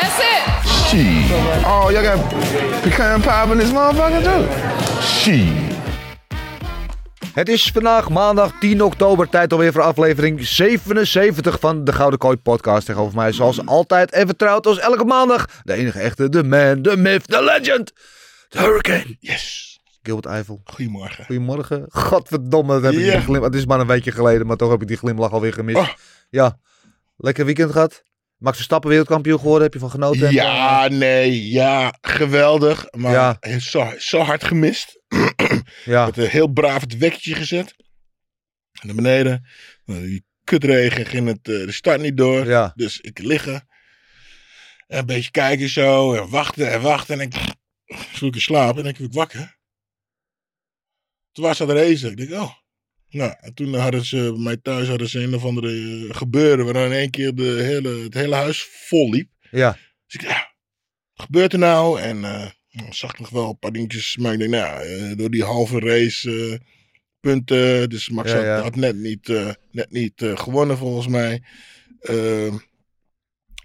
That's it. Shit. Oh, y'all got pecan pie in this motherfucker too? Shit. Het is vandaag maandag 10 oktober, tijd alweer voor aflevering 77 van de Gouden Kooi podcast. Tegenover mij zoals altijd en vertrouwd als elke maandag. De enige echte, de man, de myth, de legend. De Hurricane. Yes. Gilbert Eiffel. Goedemorgen. Goedemorgen. Godverdomme, dat heb ik Ja. die glim... Het is maar een weekje geleden, maar toch heb ik die glimlach alweer gemist. Oh. Ja, lekker weekend gehad. Max Verstappen wereldkampioen geworden, heb je van genoten? Ja, nee, ja, geweldig. Maar Ja. zo, zo hard gemist. Ja, Met een heel braaf het wekkertje gezet. Naar beneden. Nou, Die kutregen ging het, eh, de start niet door. ja. Dus ik liggen. En een beetje kijken zo. En wachten en wachten. En ik sloeg in slaap. En ik wakker. Toen was dat race. Ik denk, oh. Nou, en toen hadden ze bij mij thuis hadden ze een of andere eh, gebeuren. Waar dan in één keer de hele, het hele huis vol liep. Ja, Dus ik ja, wat gebeurt er nou? En nou, zag ik nog wel een paar dingetjes. Maar ik denk, nou, eh, door die halve race punten. Dus Max Ja, had, ja. had net niet, net niet gewonnen volgens mij.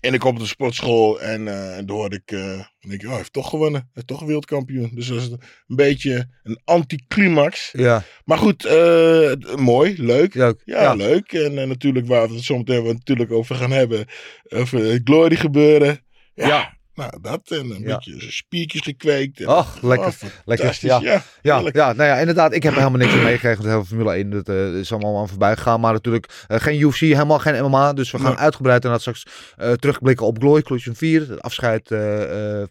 En ik kom op de sportschool en eh en toen hoorde ik, eh, en denk ik, oh, hij heeft toch gewonnen. Hij heeft toch wereldkampioen. Dus dat is een beetje een anticlimax. ja. Maar goed, eh, mooi, leuk. Ja, Ja, ja. leuk. En eh, natuurlijk waar we het zo meteen wel natuurlijk over gaan hebben. Over het glory gebeuren. Ja, Ja. Nou dat. En een Ja. beetje spiertjes gekweekt. En, Ach, lekker. Oh, lekker, ja. Ja, Ja, nou ja, inderdaad. Ik heb er helemaal niks van meegekregen. hele Formule 1. Dat eh, is allemaal aan voorbij gegaan. Maar natuurlijk eh, geen UFC, helemaal geen MMA. Dus we gaan uitgebreid inderdaad straks eh, terugblikken op Glory Collision 4. Het afscheid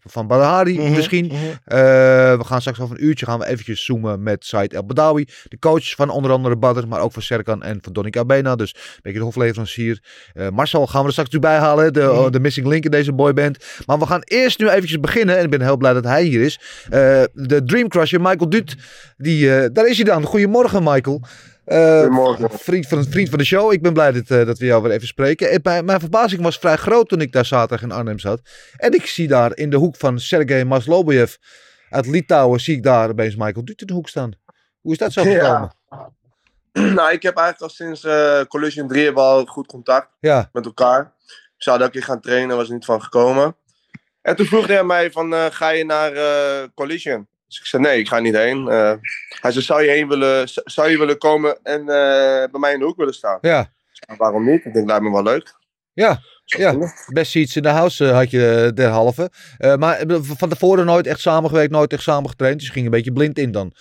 van Badahari Mhm, misschien. mhm. We gaan straks over een uurtje gaan we eventjes zoomen met Said El Badawi. De coach van onder andere Badr, maar ook van Serkan en van Donny Abena. Dus een beetje de hofleverancier. Marcel gaan we er straks natuurlijk bij halen. De, Mhm. de missing link in deze boyband. Maar we gaan eerst nu eventjes beginnen. En ik ben heel blij dat hij hier is. Eh, de Dream Crusher, Michael Dut. Die, eh, daar is hij dan. Goedemorgen, Michael. Eh, Goedemorgen. Vriend van, vriend van de show. Ik ben blij dat, dat we jou weer even spreken. En mijn, mijn verbazing was vrij groot toen ik daar zaterdag in Arnhem zat. En ik zie daar in de hoek van Sergej Masloboyev uit Litouwen... zie ik daar opeens Michael Dut in de hoek staan. Hoe is dat zo Ja. gekomen? nou, ik heb eigenlijk al sinds Collision 3 hebben we al goed contact Ja, met elkaar. Ik zou dat keer gaan trainen, was er niet van gekomen. En toen vroeg hij mij van, eh, ga je naar eh, Collision? Dus ik zei, nee, ik ga niet heen. Eh, hij zei, zou je, heen willen, zou je willen komen en bij mij in de hoek willen staan? ja, zei, waarom niet? Ik denk, lijkt me wel leuk. ja. Ja. Best seats in de house had je derhalve. Maar van tevoren nooit echt samengewerkt, nooit echt samen getraind. Dus je ging een beetje blind in dan.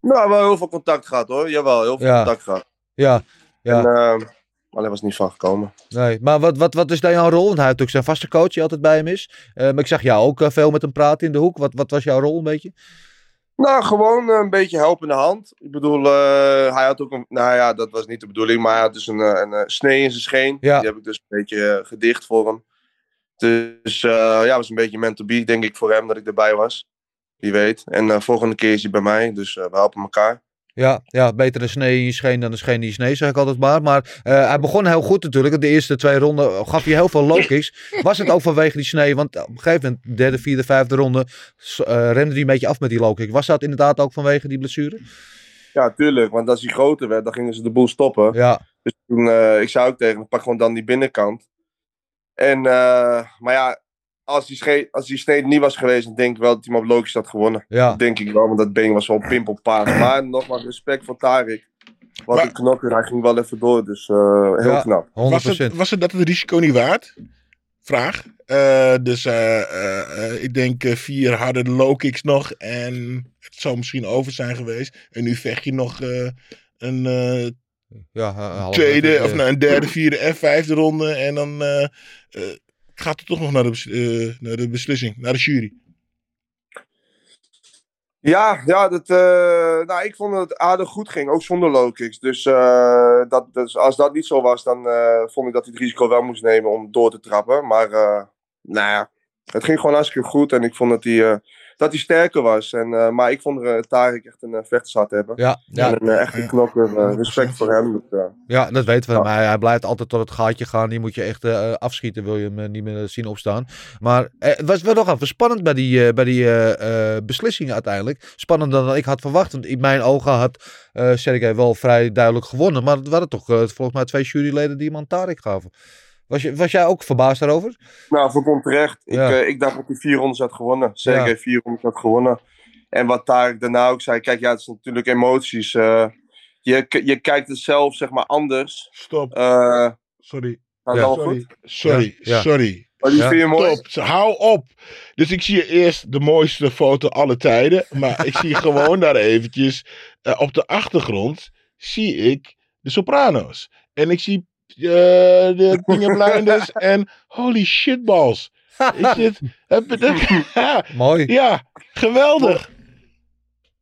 Nou, wel heel veel contact gehad hoor. Jawel, heel veel Ja. contact gehad. Ja, ja. En, eh, alleen was niet van gekomen. Nee, maar wat, wat, wat is dan jouw rol? Want hij heeft natuurlijk zijn vaste coach die altijd bij hem is. Eh, maar ik zag jou ook eh, veel met hem praten in de hoek. Wat, wat was jouw rol een beetje? Nou, gewoon eh, een beetje helpende hand. Ik bedoel, hij had ook een. Nou ja, dat was niet de bedoeling, maar hij had dus een, een, snee in zijn scheen. Ja. Die heb ik dus een beetje gedicht voor hem. Dus ja, was een beetje meant to be, denk ik, voor hem dat ik erbij was. Wie weet. En eh, volgende keer is hij bij mij, dus we helpen elkaar. Ja, ja, beter een snee in je scheen dan een scheen in je snee, zeg ik altijd maar. Maar eh, hij begon heel goed natuurlijk. De eerste twee ronden gaf hij heel veel low kicks. Was het ook vanwege die snee? Want op een gegeven moment, derde, vierde, vijfde ronde, s- eh, remde hij een beetje af met die low kick. Was dat inderdaad ook vanwege die blessure? Ja, tuurlijk, want als hij groter werd, dan gingen ze de boel stoppen. Ja, Dus toen, eh, ik zei ook tegen hem, pak gewoon dan die binnenkant. En, eh, maar ja, als die, sche- als die niet was geweest, dan denk ik wel dat hij hem op logisch had gewonnen. ja. Dat denk ik wel, want dat been was wel pimpelpaars. Maar nogmaals, respect voor Tarik. Wat Maar- een knokker, hij ging wel even door, dus eh, heel Ja. knap. 100%. Was het, was het dat het risico niet waard? Vraag. Eh, dus eh, ik denk eh, vier harde low kicks nog. En het zou misschien over zijn geweest. En nu vecht je nog eh, een eh, ja tweede, of nou, een derde, vierde en vijfde ronde. En dan gaat het toch nog naar de, eh, naar de beslissing, naar de jury. Ja, ja dat, eh, nou, ik vond dat het aardig goed ging, ook zonder low kicks. Dus, eh, dat, dus als dat niet zo was, dan vond ik dat hij het risico wel moest nemen om door te trappen. Maar, nou ja, het ging gewoon hartstikke goed. En ik vond dat hij, dat hij sterker was. En, eh, maar ik vond uh, Tarek echt een uh, hebben. Ja, ja. En een echte knokker. Uh, respect voor hem. Dus, uh, ja, dat weten we. Ja. Maar hij blijft altijd tot het gaatje gaan. Die moet je echt uh, afschieten. Wil je hem niet meer zien opstaan. Maar het was wel nog even spannend bij die, bij die beslissingen uiteindelijk. Spannender dan ik had verwacht. Want in mijn ogen had uh, Sergej wel vrij duidelijk gewonnen. Maar het waren toch volgens mij twee juryleden die hem aan Tarek gaven. Was, je, was jij ook verbaasd daarover? Nou, voor komt terecht. Ja. Ik, uh, ik dacht dat hij vier rondes had gewonnen. Zeker ja. vier rondes had gewonnen. En wat Tarek daarna ook zei. Kijk, ja, het is natuurlijk emoties. Uh, je, je kijkt het zelf, zeg maar, anders. Stop. Uh, sorry. Ja. Sorry. Sorry. Ja. Sorry. Die vind je mooi? Stop. Hou op. Dus ik zie eerst de mooiste foto alle tijden. Maar ik zie gewoon daar eventjes uh, op de achtergrond zie ik de Soprano's. En ik zie de Pinga Blinders en holy shitballs. Is dit, heb, ja, Mooi. Ja, geweldig.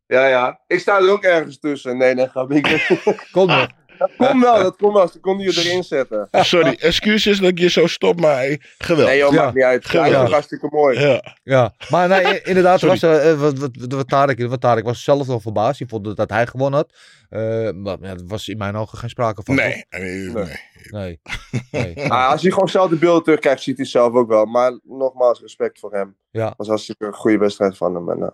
Ja, ja. Ik sta er ook ergens tussen. Nee, nee, grap. Ik... Kom maar. Dat komt wel, dat komt wel. Ze konden je erin zetten. Sorry, excuses dat ik je zo stop, maar geweldig. Nee joh, Ja. maakt niet uit. Geweldig. dat is hartstikke mooi. Ja. Ja, maar nee, inderdaad, was, uh, wat, wat, wat, Tarek, wat Tarek was zelf wel verbaasd. Hij vond dat hij gewonnen had. Uh, maar ja, er was in mijn ogen geen sprake van. Nee, nee, nee. Nee. nee. Ah, als hij gewoon zelf de beelden terugkijkt, ziet hij het zelf ook wel. Maar nogmaals, respect voor hem. Ja. Was hartstikke een goede wedstrijd van hem. En, uh,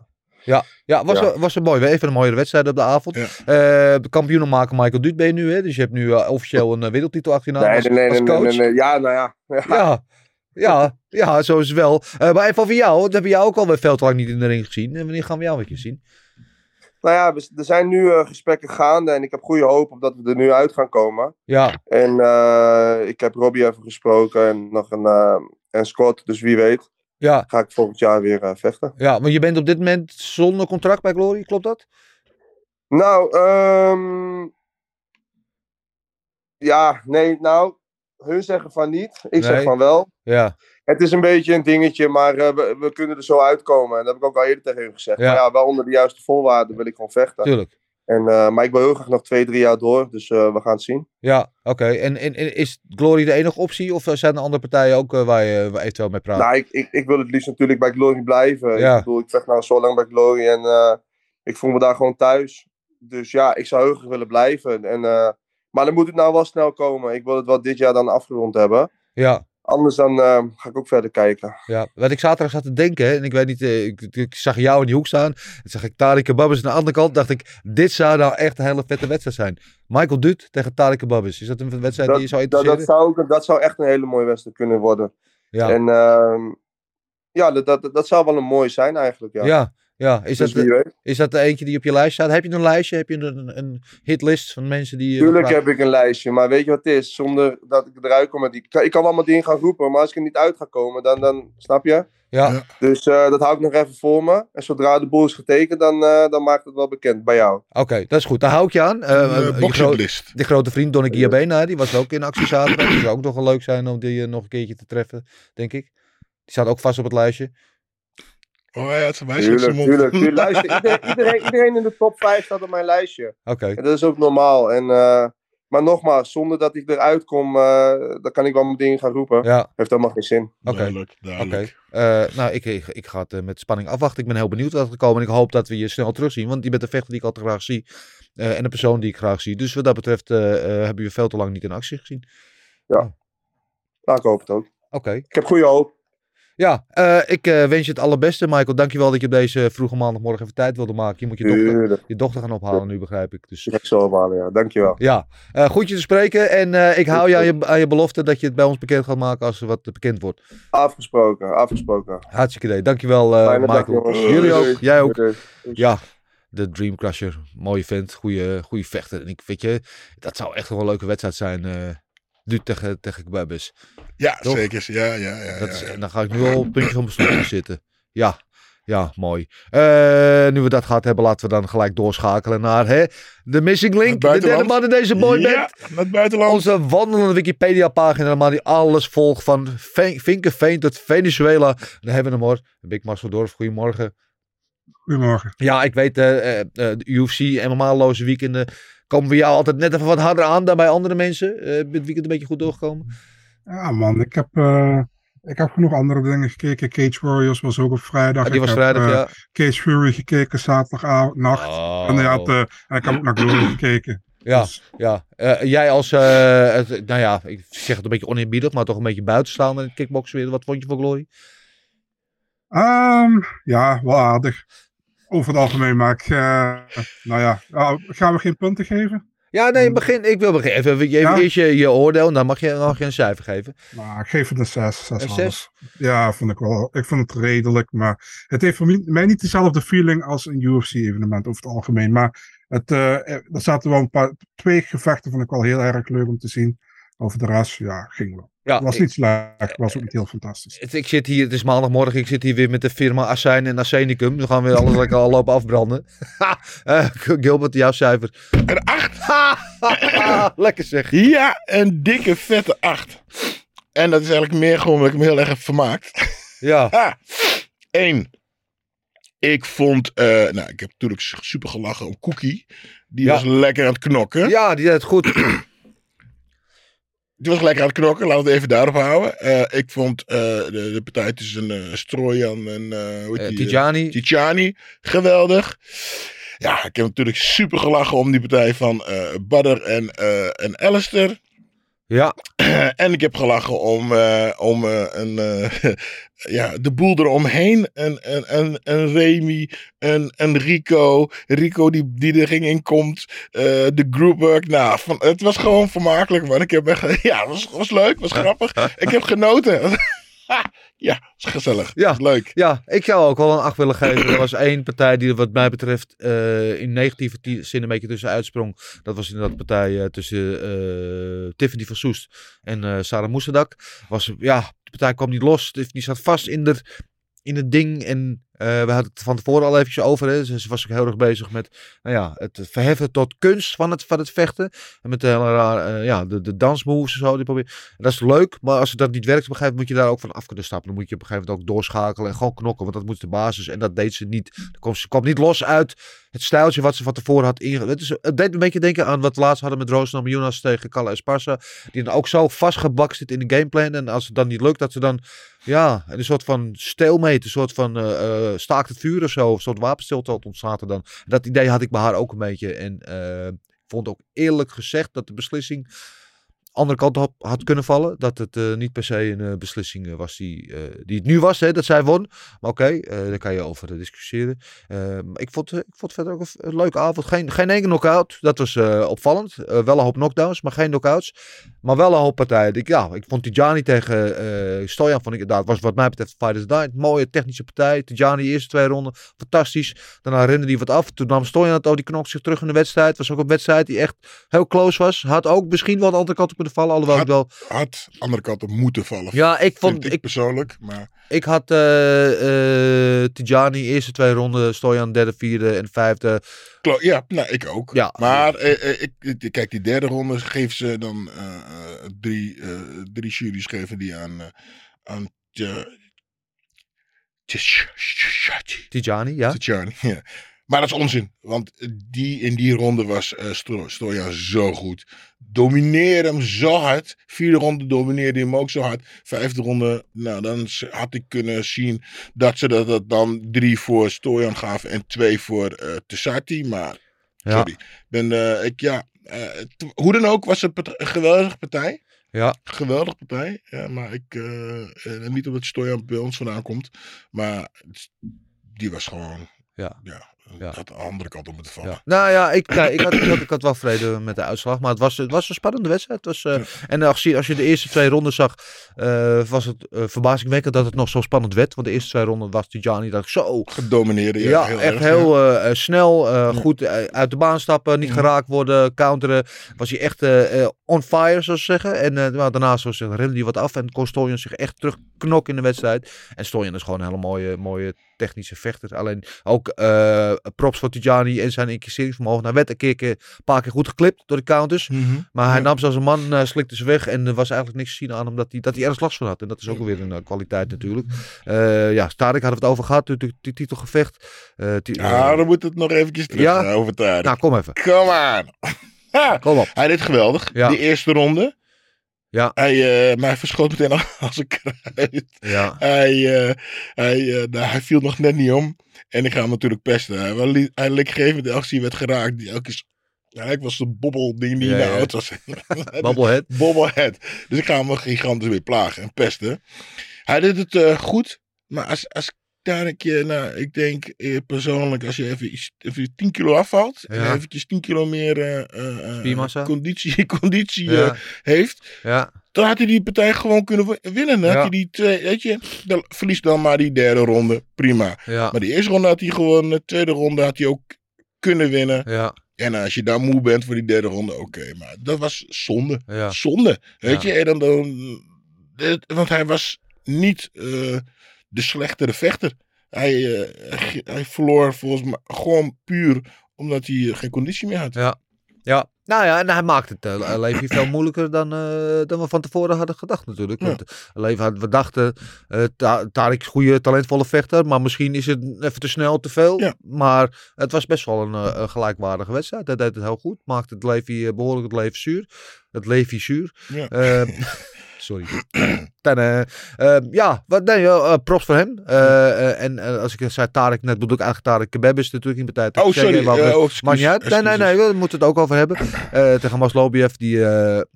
Ja, was, Ja. Was er mooi. Weer even een mooie wedstrijd op de avond. Ja. Eh, de kampioenen maken Michael Duut ben je nu, hè? Dus je hebt nu eh, officieel een eh, wereldtitel achter je naam nee, als, nee, nee, als nee, coach. nee, nee. Ja, nou ja. ja. Ja, ja, ja, zo is het wel. Eh, maar even over jou, dat hebben jou ook alweer veel te lang niet in de ring gezien. En wanneer gaan we jou een keer zien? Nou ja, we- er zijn nu eh, gesprekken gaande en ik heb goede hoop op dat we er nu uit gaan komen. Ja, En eh, ik heb Robbie even gesproken en nog een eh, en Scott, dus wie weet ja, ga ik volgend jaar weer eh, vechten. ja, maar je bent op dit moment zonder contract bij Glory, klopt dat? Nou, ehm ja, nee, nou, hun zeggen van niet, ik zeg van wel. Ja, Het is een beetje een dingetje, maar eh, we, we kunnen er zo uitkomen. En dat heb ik ook al eerder tegen hun gezegd. Ja. Maar ja, wel onder de juiste voorwaarden wil ik gewoon vechten. tuurlijk. En, eh, maar ik wil heel graag nog twee, drie jaar door, dus eh, we gaan het zien. Ja, oké. En, en, en is Glory de enige optie of zijn er andere partijen ook eh, waar je eventueel mee praat? Nou, ik, ik, ik wil het liefst natuurlijk bij Glory blijven. Ja. Ik bedoel, ik vecht nou zo lang bij Glory en ik voel me daar gewoon thuis. Dus ja, ik zou heel graag willen blijven. En, maar dan moet het nou wel snel komen. Ik wil het wel dit jaar dan afgerond hebben. Ja, Anders dan eh, ga ik ook verder kijken. ja. Wat ik zaterdag zat te denken, hè, en ik weet niet, eh, ik, ik zag jou in die hoek staan. En zag ik Tariq Kebabis aan de andere kant. Dacht ik, dit zou nou echt een hele vette wedstrijd zijn. Michael Duut tegen Tariq Kebabis. Is dat een wedstrijd die je zou dat, dat, interesseren? zou ook, dat zou echt een hele mooie wedstrijd kunnen worden. ja. En ehm, ja, dat, dat, dat zou wel een mooi zijn eigenlijk. Ja. ja. Ja, Is, dus dat, weet. is dat de eentje die op je lijst staat? Heb je een lijstje? Heb je een, een hitlist van mensen die... je Tuurlijk heb ik een lijstje, maar weet je wat het is? Zonder dat ik eruit kom met die... Ik kan, allemaal dingen gaan roepen, maar als ik er niet uit ga komen, dan... dan snap je? Ja. Dus eh, dat hou ik nog even voor me. En zodra de boel is getekend, dan, eh, dan maakt het wel bekend bij jou. oké, dat is goed. Daar hou ik je aan. Eh, Uh, je gro- boxinglist. De grote vriend Donny Giabena, die was ook in actie zaterdag. Die zou ook nog wel leuk zijn om die eh, nog een keertje te treffen, denk ik. Die staat ook vast op het lijstje. Oh ja, het Tuurlijk, zijn mond. tuurlijk, tuurlijk. Luister, iedereen, iedereen, iedereen in de top 5 staat op mijn lijstje. Oké, En dat is ook normaal. En, eh, maar nogmaals, zonder dat ik eruit kom, eh, dan kan ik wel mijn dingen gaan roepen. ja, Heeft helemaal geen zin. Oké. Duidelijk, oké. duidelijk. Eh, nou, ik, ik, ik ga het met spanning afwachten. Ik ben heel benieuwd wat er komt. En ik hoop dat we je snel terugzien. Want je bent een vechter die ik altijd graag zie. Eh, en een persoon die ik graag zie. Dus wat dat betreft hebben we je veel te lang niet in actie gezien. Nou, ik hoop het ook. Oké. Ik heb goede hoop. Ja, eh, ik eh, wens je het allerbeste, Michael. Dankjewel dat je op deze vroege maandagmorgen even tijd wilde maken. Je moet je dochter, je dochter gaan ophalen nu, begrijp ik. Dus Ik zo ophalen, ja. Dankjewel. ja, eh, goed je te spreken. En ik hou je aan, je aan je belofte dat je het bij ons bekend gaat maken als er wat bekend wordt. Afgesproken, afgesproken. Hartstikke idee. Dankjewel, dag, Michael. Jullie ook. Jij ook. Ja, de Dream Crusher. Mooie vent. Goeie, goeie vechter. En ik weet je, dat zou echt wel een leuke wedstrijd zijn. Nu tegen, tegen Kebabis. Ja, Toch? zeker. Ja, ja, ja. Dat ja, is, ja. en dan ga ik nu al op het puntje van mijn zitten. Ja, ja, mooi. Eh, nu we dat gehad hebben, laten we dan gelijk doorschakelen naar hè, de Missing Link. De derde man in deze boyband. Ja, naar het buitenland. Onze wandelende Wikipedia-pagina, maar die alles volgt van Ve- Vinkenveen tot Venezuela. Dan hebben we hem hoor. Big Marcel Dorf, goedemorgen. Goedemorgen. Ja, ik weet, eh, eh, eh, de UFC, MMA-loze weekenden komen we jou altijd net even wat harder aan dan bij andere mensen. Ben het weekend een beetje goed doorgekomen? Ja man, ik heb eh, Ik heb genoeg andere dingen gekeken. Cage Warriors was ook op vrijdag. Ah, die was vrijdag, eh, ja. Cage Fury gekeken zaterdagavond, nacht. Oh. En, had, en ik heb ook naar Glory gekeken. Ja, Dus- ja. Jij als, het- nou ja, ik zeg het een beetje oneerbiedig, maar toch een beetje buitenstaande in het kickboksen weer. Wat vond je van Glory? Ehm, ja, wel aardig. Over het algemeen, maar ik, eh, nou ja, Ah, gaan we geen punten geven? Ja, nee, begin, ik wil beginnen. Even, even Ja? eerst je, je oordeel dan mag je, dan mag je een cijfer geven. Nou, ik geef het een 6. Een zes? Ja, vond ik wel. Ik vond het redelijk, maar het heeft voor mij- niet dezelfde feeling als een UFC-evenement over het algemeen. Maar het, eh, er zaten wel een paar, twee gevechten vond ik wel heel erg leuk om te zien. Over de rest, ja, ging wel. Ja, was niet slecht, was ook niet heel fantastisch. Het- Ik zit hier, het is maandagmorgen, ik zit hier weer met de firma Asijn en Arsenicum. Dan gaan we alles lekker al lopen afbranden. Eh, Gilbert, jouw cijfer. Een 8. lekker zeg. Ja, een dikke vette 8. En dat is eigenlijk meer gewoon omdat ik me heel erg heb vermaakt. Ja. Ha! Eén. Ik vond, eh, nou, ik heb natuurlijk super gelachen om Cookie. Die Ja. was lekker aan het knokken. Ja, die deed het goed. Die was lekker aan het knokken, laten we het even daarop houden. Eh, ik vond eh, de, de partij tussen eh Strojan en uh, die, Tijani. Tijani, geweldig. Ja, ik heb natuurlijk super gelachen om die partij van Badr en, en Alistair. Ja. en ik heb gelachen om, eh, om eh, een, eh, ja, de boel eromheen. Een, een, een, een Remy, een, een Rico. Rico die, die er ging in komt. de groupwork. Nou, van, het was gewoon vermakelijk, man. Ik heb echt, ja, het was, was leuk, was grappig. ik heb genoten. ja, was gezellig. Ja. Was leuk. Ja, ik zou ook wel een 8 willen geven. Er was één partij die wat mij betreft eh, in negatieve ti- zin een beetje tussen uitsprong. Dat was inderdaad de partij eh, tussen eh, Tiffany van Soest en Sarah Moesadak. Was, ja, de partij kwam niet los. Tiffany zat vast in, de, in het ding en we hadden het van tevoren al eventjes over. Hè. Ze, was ook heel erg bezig met nou ja, het verheffen tot kunst van het, van het vechten. En met de hele eh, ja, de, de dansmoves en zo. Die probeer... Dat is leuk, maar als het dat niet werkt op een gegeven moment moet je daar ook van af kunnen stappen. Dan moet je op een gegeven moment ook doorschakelen en gewoon knokken, want dat moet de basis. En dat deed ze niet. Ze kwam niet los uit het stijltje wat ze van tevoren had ingezet. Het, is- het deed een beetje denken aan wat we laatst hadden met Roosnam Jonas tegen Kalle Esparza. Die dan ook zo vastgebakt zit in de gameplan. En als het dan niet lukt, dat ze dan ja, een soort van stelmeet, een soort van eh, eh, staakt het vuur of zo. Een soort wapenstilte ontstaat er dan. Dat idee had ik bij haar ook een beetje. En eh, ik vond ook eerlijk gezegd dat de beslissing andere kant op had kunnen vallen. Dat het eh, niet per se een eh, beslissing eh, was die, die het nu was, hè, dat zij won. Maar oké, daar kan je over discussiëren. Maar ik, vond, ik vond verder ook een, leuke avond. Geen, geen enkele knockout, dat was opvallend. Wel een hoop knockdowns, maar geen knockouts. Maar wel een hoop partijen. Ik, ja, ik vond Tijani tegen Stojan, vond ik inderdaad, was wat mij betreft Fighters Night. Mooie technische partij. Tijani eerste twee ronden, fantastisch. Daarna rende hij wat af. Toen nam Stojan het ook, die knokte zich terug in de wedstrijd. Was ook een wedstrijd die echt heel close was. Had ook misschien wel de andere kant op kunnen vallen. Alhoewel ik wel... Had andere kant op moeten vallen. Ja, ik vond... Ik, Ik, persoonlijk, maar ik had eh eh Tijani eerste twee ronden, Stojan derde, vierde en vijfde. Klo- ja, nou, ik ook. Ja. Maar eh, ik, kijk, die derde ronde geeft ze dan drie, drie juries geven die aan, aan Tijani, ja. Tjani, ja. Maar dat is onzin, want die, in die ronde was eh Sto- Stojan zo goed. Domineer hem zo hard. Vierde ronde domineerde hij hem ook zo hard. Vijfde ronde, nou dan had ik kunnen zien dat ze dat, dat dan drie voor Stojan gaven en twee voor eh Tessati. Maar Ja. sorry, ben, eh, ik, ja, eh, hoe dan ook was het een geweldige partij. Ja. Geweldige partij. Ja, maar ik, eh, eh, niet omdat Stojan bij ons vandaan komt, maar die was gewoon, Ja. ja, Ja. had de andere kant op moeten vallen. Ja. Nou ja, ik, ik, had, ik, had, ik had wel vrede met de uitslag. Maar het was, het was een spannende wedstrijd. Het was, eh, En als je, als je de eerste twee ronden zag, eh, was het eh, verbazingwekkend dat het nog zo spannend werd. Want de eerste twee ronden was Tijani dat ik zo... Gedomineerde, ja, Ja, heel echt erg, heel snel, goed uit de baan stappen, niet geraakt worden, counteren. Was hij echt on fire, zoals ze zeggen. En nou, daarna zoals ze zeggen, remde hij wat af en kon Stojan zich echt terugknokken in de wedstrijd. En Stojan is gewoon een hele mooie, mooie technische vechter. Alleen ook props voor Tijani en zijn incasseringsvermogen. Hij werd een keer, een paar keer goed geklipt door de counters. Mhm. Maar hij Ja. nam ze als een man, eh, slikte ze weg. En er was eigenlijk niks te zien aan hem dat hij, dat hij ergens last van had. En dat is ook weer een eh, kwaliteit natuurlijk. Eh ja, Starik hadden we het over gehad, natuurlijk, die titelgevecht. Eh, ti- Ah, dan moet het nog eventjes terug Ja? over nou, kom even. On. Ha, Kom op. Hij deed geweldig. Ja. Die eerste ronde. Ja. Hij, eh, maar hij verschoot meteen al als een kruid. Ja. Hij, eh, hij, eh, nou, hij viel nog net niet om. En ik ga hem natuurlijk pesten. Hij, hij gegeven moment elke keer werd geraakt. Die elke ja, ik was de bobbelding die Ja, in de ja. auto zat. Bubblehead. Bobblehead. Dus ik ga hem gigantisch weer plagen en pesten. Hij deed het goed. Maar als, als daar een keer, nou, ik denk eh, persoonlijk, als je even, even 10 kilo afvalt. En eventjes 10 kilo meer eh, eh, conditie, conditie Ja. heeft. Ja. Dan had hij die partij gewoon kunnen wi- winnen. Dan had hij die twee, weet je, dan verliest dan maar die derde ronde. Prima. Maar die eerste ronde had hij gewoon, de tweede ronde had hij ook kunnen winnen. Ja. En als je daar moe bent voor die derde ronde, oké. maar dat was zonde. Zonde. Weet je, en dan, dan, want hij was niet de slechtere vechter. Hij, eh, hij- verloor volgens mij gewoon puur omdat hij eh, geen conditie meer had. Ja. Ja, nou ja, en hij maakt het uh, Levi veel moeilijker dan, uh, dan we van tevoren hadden gedacht natuurlijk. Ja. Want Levi had, we dachten, uh, Ta is een goede, talentvolle vechter, maar misschien is het even te snel, te veel. Ja. Maar het was best wel een, uh, gelijkwaardige wedstrijd. Hij deed het heel goed, maakte het Levi behoorlijk het leven zuur. Het Levi zuur. Ja. Sorry. Uh, ja, wat, nee, uh, props voor hem. Uh, en als ik zei Tarek net, bedoel ik eigenlijk Tarek Kebab is natuurlijk niet partij. Oh, sorry. Oh, maar. Nee, nee, nee, we moeten het ook over hebben. tegen Maslobiev, die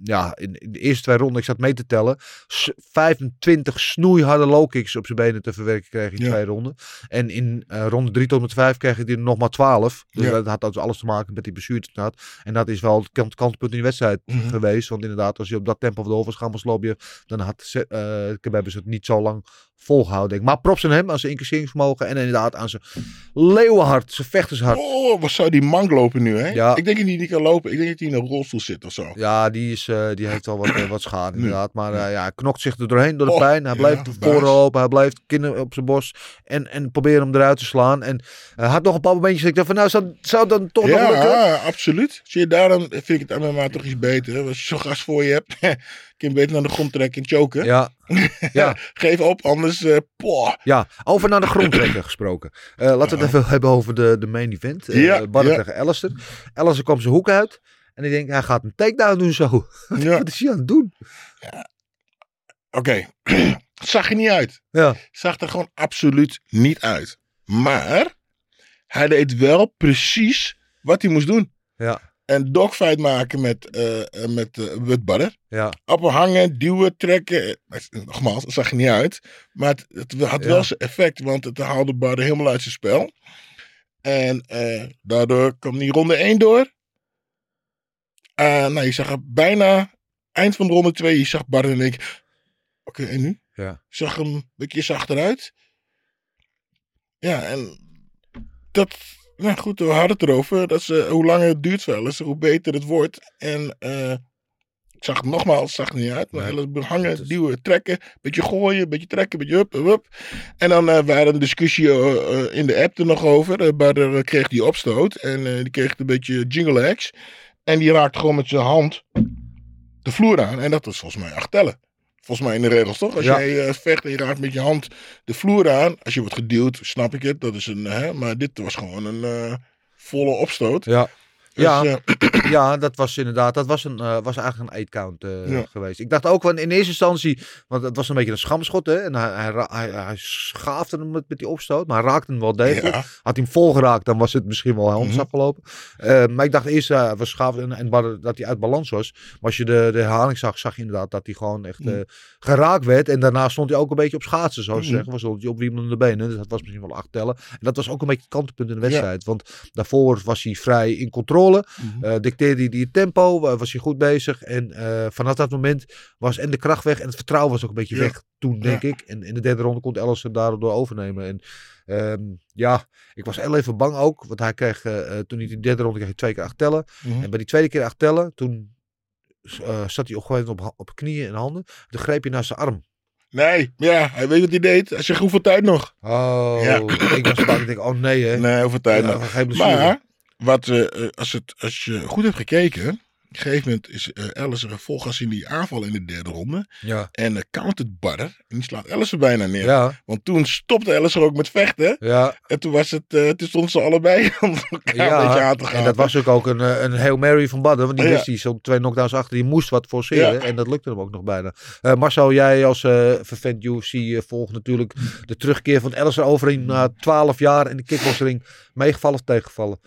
ja, in, in, de eerste twee ronden, ik zat mee te tellen, 25 snoeiharde low kicks op zijn benen te verwerken kreeg in ja. twee ronden. En in ronde 3 tot met 5 kreeg hij er nog maar 12. Dus ja. dat had dus alles te maken met die blessure. En dat is wel het kant, kantpunt in die wedstrijd Mhm. mm -hmm. geweest. Want inderdaad, als je op dat tempo van de was gaan Maslobiev, dan had uh, Kebab het niet zo lang volgehouden. Maar props aan hem, aan zijn incasseringsvermogen en inderdaad aan zijn leeuwenhart, zijn vechtershart. Oh, wat zou die man lopen nu, hè? Ja. Ik denk dat hij niet kan lopen. Ik denk dat hij in een rolstoel zit of zo. Ja, die, is, uh, die heeft al wat, uh, wat schade inderdaad. Maar uh, ja, hij knokt zich er doorheen door de Oh, pijn. Hij blijft ja, lopen, hij blijft kinderen op zijn borst en, en proberen hem eruit te slaan. En hij had nog een paar momentjes dat ik dacht van nou, zou, zou dan toch ja, nog lukken? Ja, absoluut. Zie je, daarom vind ik het MMA toch iets beter. Als je zo'n gast voor je hebt, kun je beter naar de grond trekken en choken. Ja. ja. Geef op, anders. Uh, poh. Ja, over naar de grond trekken gesproken. Uh, laten we het even hebben over de, de main event. Uh, ja, Barre ja. tegen Alistair. Alistair kwam zijn hoek uit. En ik denk, hij gaat een takedown doen zo. Ja. Wat is hij aan het doen? Ja. Oké, okay. zag er niet uit. Ja. Zag er gewoon absoluut niet uit. Maar hij deed wel precies wat hij moest doen. Ja. Een dogfight maken met, uh, met uh, Badder. Ja. Ophangen, duwen, trekken. Nogmaals, dat zag er niet uit. Maar het, het had ja. wel zijn effect, want het haalde Badder helemaal uit zijn spel. En uh, daardoor kwam die ronde 1 door. nou, je zag bijna eind van de ronde 2, je zag Badder en ik. Oké, okay, en nu? Ja. Zag hem een beetje achteruit. Ja, en dat, nou goed, we hadden het erover. Dat ze, hoe langer het duurt wel eens, hoe beter het wordt. En uh, ik zag het nogmaals, zag het niet uit. Maar nee. hangen, duwen, trekken. Beetje gooien, beetje trekken, beetje hup, hup. En dan uh, waren een discussie uh, in de app er nog over. Barder kreeg die opstoot. En die kreeg een beetje jingle hacks. En die raakte gewoon met zijn hand de vloer aan. En dat was volgens mij acht tellen. Volgens mij in de regels toch? Als ja. jij uh, vecht en je raakt met je hand de vloer aan. Als je wordt geduwd, snap ik het. Dat is een, hè, maar dit was gewoon een uh, volle opstoot. Ja. Dus, ja, uh, ja, dat was inderdaad, dat was, een, uh, was eigenlijk een 8-count uh, ja. geweest. Ik dacht ook van in eerste instantie, want het was een beetje een schamschot hè, en hij, hij, hij, hij schaafde hem met, met die opstoot, maar hij raakte hem wel degelijk. Ja. Had hij hem vol geraakt, dan was het misschien wel helemaal mm -hmm. afgelopen. Maar ik dacht eerst, uh, was schaaf en, en dat hij uit balans was. Maar als je de, de herhaling zag, zag je inderdaad dat hij gewoon echt mm. Geraakt werd. En daarna stond hij ook een beetje op schaatsen, zou je mm zeggen. Was hij op wiemelende benen, dus dat was misschien wel acht tellen. En dat was ook een beetje het kantelpunt in de wedstrijd, ja. want daarvoor was hij vrij in controle. Mm -hmm. uh, dicteerde hij het tempo, was hij goed bezig. En uh, vanaf dat moment was en de kracht weg en het vertrouwen was ook een beetje ja. weg toen, denk ja. ik. En in de derde ronde kon Ellis er daardoor overnemen. En um, ja, ik was heel even bang ook, want hij kreeg, uh, toen hij de derde ronde kreeg hij twee keer acht tellen. Mm -hmm. En bij die tweede keer acht tellen, toen zat hij op, op, op knieën en handen. Toen greep hij naar zijn arm. Nee, ja, hij weet wat hij deed. Hij zegt, hoeveel tijd nog? Oh, ja. ik was bang. Ik denk, oh nee hè. Nee, hoeveel tijd nog. Maar, wat, uh, als, het, als je goed hebt gekeken, een gegeven moment is eh Ellison volgas in die aanval in de derde ronde. Ja. En uh, countert Badder. En die slaat Ellison bijna neer. Ja. Want toen stopte Ellison ook met vechten. Ja. En toen, was het, uh, toen stonden ze allebei om elkaar een beetje aan te gaan. en dat was ook, ook een, eh, een Hail Mary van Badden. Want die Ja. wist die zo twee knockdowns achter. Die moest wat forceren. Ja. En dat lukte hem ook nog bijna. Eh, Marcel, jij als eh vervent UFC volgt natuurlijk de terugkeer van Ellison Overeem na 12 jaar in de kickboxring. Meegevallen of tegengevallen?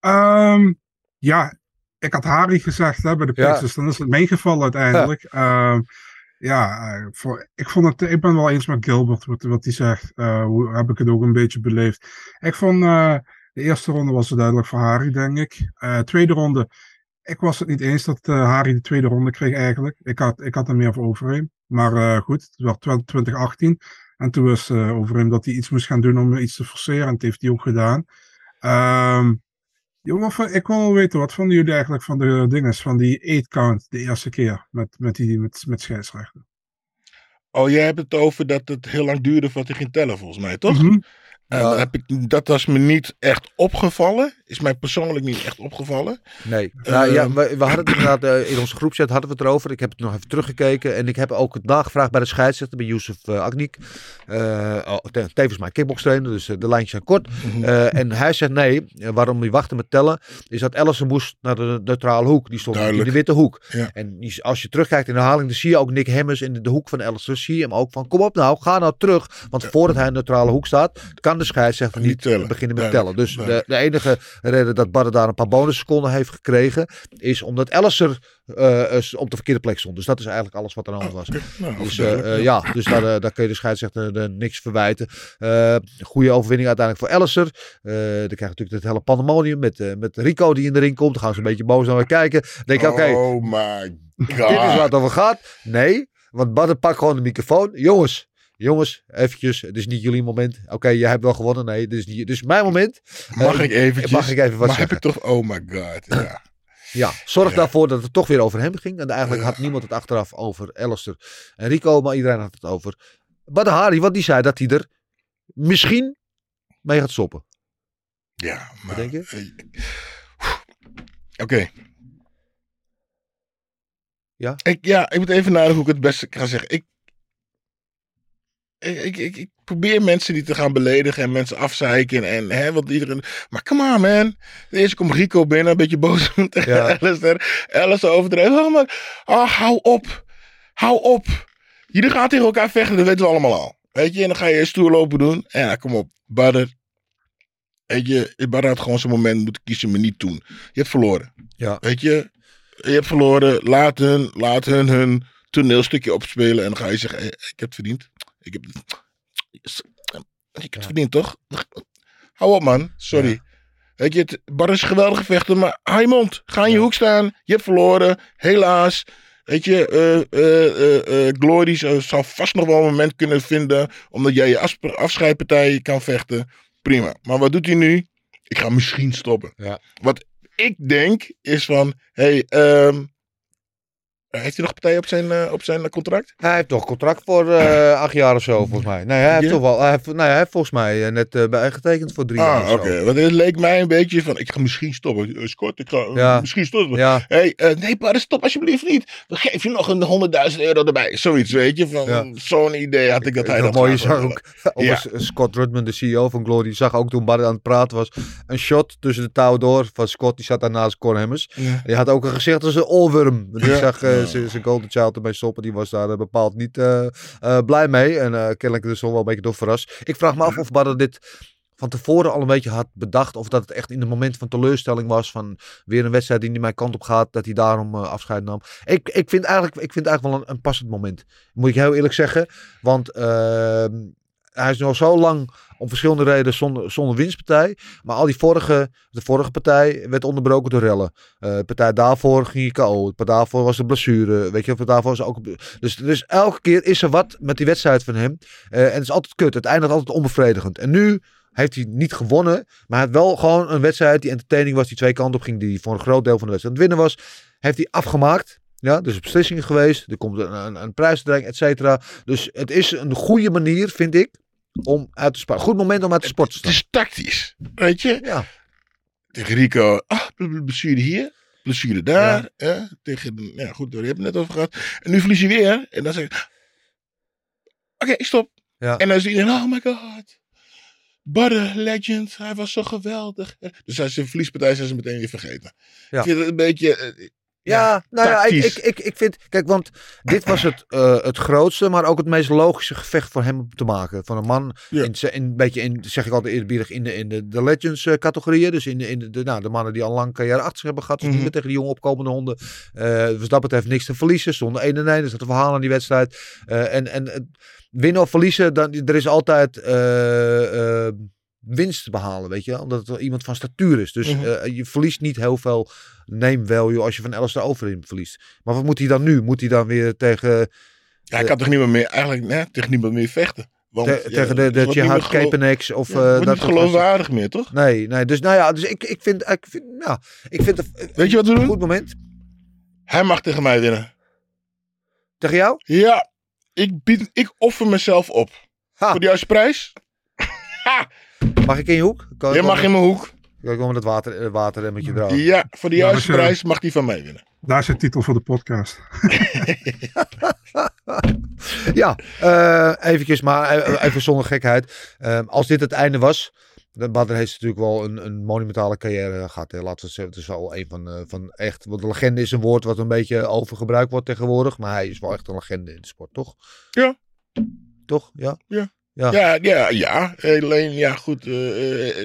Ehm, ja, ik had Harry gezegd hè, bij de Ja. dus dan is het meegevallen uiteindelijk. Ja, ja eh, voor, ik, vond het, ik ben wel eens met Gilbert wat, wat hij zegt. Eh, hoe heb ik het ook een beetje beleefd. Ik vond eh, de eerste ronde was het duidelijk voor Harry, denk ik. Tweede ronde, ik was het niet eens dat Harry de tweede ronde kreeg eigenlijk. Ik had, ik had er meer voor Overeem. Maar goed, het was 2018. En toen was uh, Overeem dat hij iets moest gaan doen om iets te forceren. En dat heeft hij ook gedaan. Ehm Jongen, ik wil wel weten, wat vonden jullie eigenlijk van de dinges, van die 8 count de eerste keer met, met, die, met, met scheidsrechter? Oh, jij hebt het over dat het heel lang duurde voordat hij ging tellen, volgens mij, toch? Mhm. En heb ik, dat was me niet echt opgevallen. Is mij persoonlijk niet echt opgevallen. Nee. Nou, ja, Ehm. we, we hadden het inderdaad eh, in onze groepchat hadden we het erover. Ik heb het nog even teruggekeken. En ik heb ook het nagevraagd bij de scheidsrechter, bij Youssef uh, Agnik. Uh, oh, te- tevens mijn kickbokstrainer, dus de lijntjes zijn kort. Mhm. En hij zegt nee, waarom die wachten met tellen, is dat Ellison moest naar de neutrale hoek. Die stond in de witte hoek. Ja. En die, als je terugkijkt in de herhaling, dan zie je ook Nick Hemmers in de, de hoek van Ellison. Zie je hem ook van, kom op nou, ga nou terug. Want voordat hij in de neutrale hoek staat, kan de scheidsrechter Niet niet beginnen met tellen. Dus de, de enige reden dat Badden daar een paar bonusseconden heeft gekregen, is omdat Ellison eh, eh, op de verkeerde plek stond. Dus dat is eigenlijk alles wat er aan de hand was. Nou, Dus, eh, eh, ja, dus daar, daar kun je de scheidsrechter niks verwijten. Goede overwinning uiteindelijk voor Ellison. Eh dan krijg je natuurlijk het hele pandemonium met, met Rico die in de ring komt. Dan gaan ze een beetje boos naar me kijken. Dan denk ik, oké, Oh my god. dit is waar het over gaat. Nee, want Badden pakt gewoon de microfoon. Jongens, jongens, eventjes. Het is niet jullie moment. Oké, jij hebt wel gewonnen. Nee, dit is, niet, dit is mijn moment. Mag Eh, ik eventjes? Mag ik even wat maar zeggen? heb ik toch... Oh my god. Ja. Ja, zorg Ja. daarvoor dat het toch weer over hem ging. En eigenlijk Ja. had niemand het achteraf over Alistair en Rico, maar iedereen had het over Badr Hari, want die zei dat hij er misschien mee gaat stoppen. Ja, maar... denk je? eh, Oké. Ja? Ik, ja, ik moet even nadenken hoe ik het beste ga zeggen. Ik, ik, ik, ik, probeer mensen niet te gaan beledigen en mensen afzeiken. En, hè, want iedereen... Maar come on, man. Eerst komt Rico binnen, een beetje boos tegen Ja. Alistair. Alistair overdreven. Oh, maar, oh, hou op. Hou op. Jullie gaan tegen elkaar vechten, dat weten we allemaal al. Weet je, en dan ga je stoer lopen doen. En ja, kom op. Badr. Weet je, Badr had gewoon zijn moment moeten kiezen, maar niet toen. Je hebt verloren. Ja. Weet je, je hebt verloren. Laat hun, laat hun hun toneelstukje opspelen. En dan ga je zeggen, ik heb het verdiend. Ik heb het, ik heb het verdiend, toch? Hou op, man. Sorry. Weet je, het, Badr is een geweldige vechter, maar hou je mond. Ga in je hoek staan. Je hebt verloren. Helaas. Weet je, eh, eh, eh, eh, Glory zou, vast nog wel een moment kunnen vinden. Omdat jij je afscheidpartij kan vechten. Prima. Maar wat doet hij nu? Ik ga misschien stoppen. Ja. Wat ik denk is van. Hey, ehm, heeft hij nog partij op zijn, eh, op zijn contract? Hij heeft toch contract voor eh, acht jaar of zo, volgens mij. Nee, hij heeft Ja? toch wel. Hij heeft, nee, hij heeft volgens mij eh, net eh, bijgetekend voor drie jaar. Ah, oké. Want het leek mij een beetje van. Ik ga misschien stoppen. Eh, Scott, ik ga eh, Ja. misschien stoppen. Ja, Hey, eh, nee, maar stop alsjeblieft niet. We geven je nog een 100.000 euro erbij. Zoiets, weet je. Van. Zo'n idee had ik dat hij nog dat mooi, je graag zag ook, Scott Rudman, de CEO van Glory, zag ook toen Barry aan het praten was, een shot tussen de touwen door van Scott, die zat daar naast Cor Hammers. Ja. Die had ook een gezicht als een olworm. Die Ja. zag eh. Zijn zijn Golden Child ermee stoppen. Die was daar eh, bepaald niet eh, eh, blij mee. En kennelijk dus wel een beetje door verrast. Ik vraag me af of Badr dit van tevoren al een beetje had bedacht. Of dat het echt in een moment van teleurstelling was. Van weer een wedstrijd die niet mijn kant op gaat. Dat hij daarom afscheid nam. Ik, ik, vind eigenlijk, ik vind het eigenlijk wel een, een passend moment. Moet ik heel eerlijk zeggen. Want ehm, hij is nu al zo lang om verschillende redenen zonder, zonder winstpartij. Maar al die vorige, de vorige partij werd onderbroken door rellen. De partij daarvoor ging je KO. Partij daarvoor was de blessure. Weet je, partij daarvoor was ook. Dus, dus elke keer is er wat met die wedstrijd van hem. Eh, en het is altijd kut. Het eindigt altijd onbevredigend. En nu heeft hij niet gewonnen. Maar had wel gewoon een wedstrijd die entertaining was. Die twee kanten op ging. Die voor een groot deel van de wedstrijd aan het winnen was. Heeft hij afgemaakt. Ja, dus beslissingen geweest. Er komt een, een, een prijsuitreiking, et cetera. Dus het is een goede manier, vind ik, om uit te sparen. Goed moment om uit de sport te Het is tactisch. Weet je? Ja, Tegen Rico. Ah, blessure hier. blessure daar. hè, tegen, de- ja, goed, daar hebben we het net over gehad. En nu verlies je weer. En dan zeg ik, oké, stop. Ja. En dan is iedereen, oh my god. Barre, legend, hij was zo geweldig. Dus als ze een verliespartij zijn ze meteen weer vergeten. Ja. Ik vind het een beetje... Ja, nou ja, ik, ik, ik, ik vind... Kijk, want dit was het, eh, het grootste, maar ook het meest logische gevecht voor hem te maken. Van een man, Ja. in, een beetje in, zeg ik altijd eerbiedig, in de, in de, de Legends eh, categorieën. Dus in, de, in de, de, nou, de mannen die al lang carrière achter zich hebben gehad. Dus Mhm. niet meer tegen die jonge opkomende honden. Eh dus dat betreft niks te verliezen. Stonden 1 en 1, dus dat een verhaal aan die wedstrijd. En en winnen of verliezen, dan, er is altijd... eh, eh, winst te behalen, weet je wel. Omdat er iemand van statuur is. Dus Mhm. eh, je verliest niet heel veel name value als je van Alistair Overeem verliest. Maar wat moet hij dan nu? Moet hij dan weer tegen, Ja, hij kan toch niemand meer, eigenlijk nee, tegen niemand meer vechten. Want, te- ja, tegen de, het de niet Jihad gelo- Kepenex of Ja, eh, het dat niet soort gasten? geloofwaardig meer, toch? Nee, nee. Dus nou ja, dus ik, ik vind, ik vind, ja, ik vind het een Weet je wat we doen? goed moment. Hij mag tegen mij winnen. Tegen jou? Ja, ik, bied, ik offer mezelf op. Ha. Voor de juiste prijs. Mag ik in je hoek? Kan je ik mag in mijn hoek. Kan ik wel met het water, eh, waterremmetje drogen? Ja, voor de juiste prijs mag die van mij winnen. Daar is de titel voor de podcast. Ja, eh eventjes, maar eh, even zonder gekheid. Ehm, als dit het einde was, dan Badr heeft natuurlijk wel een, een monumentale carrière gehad. Hè. Laten we zeggen, het is wel een van, eh, van echt, want de legende is een woord wat een beetje overgebruikt wordt tegenwoordig. Maar hij is wel echt een legende in de sport, toch? Ja. Toch? Ja. Ja. Ja. Ja, ja, ja. Alleen, ja, goed. eh, eh,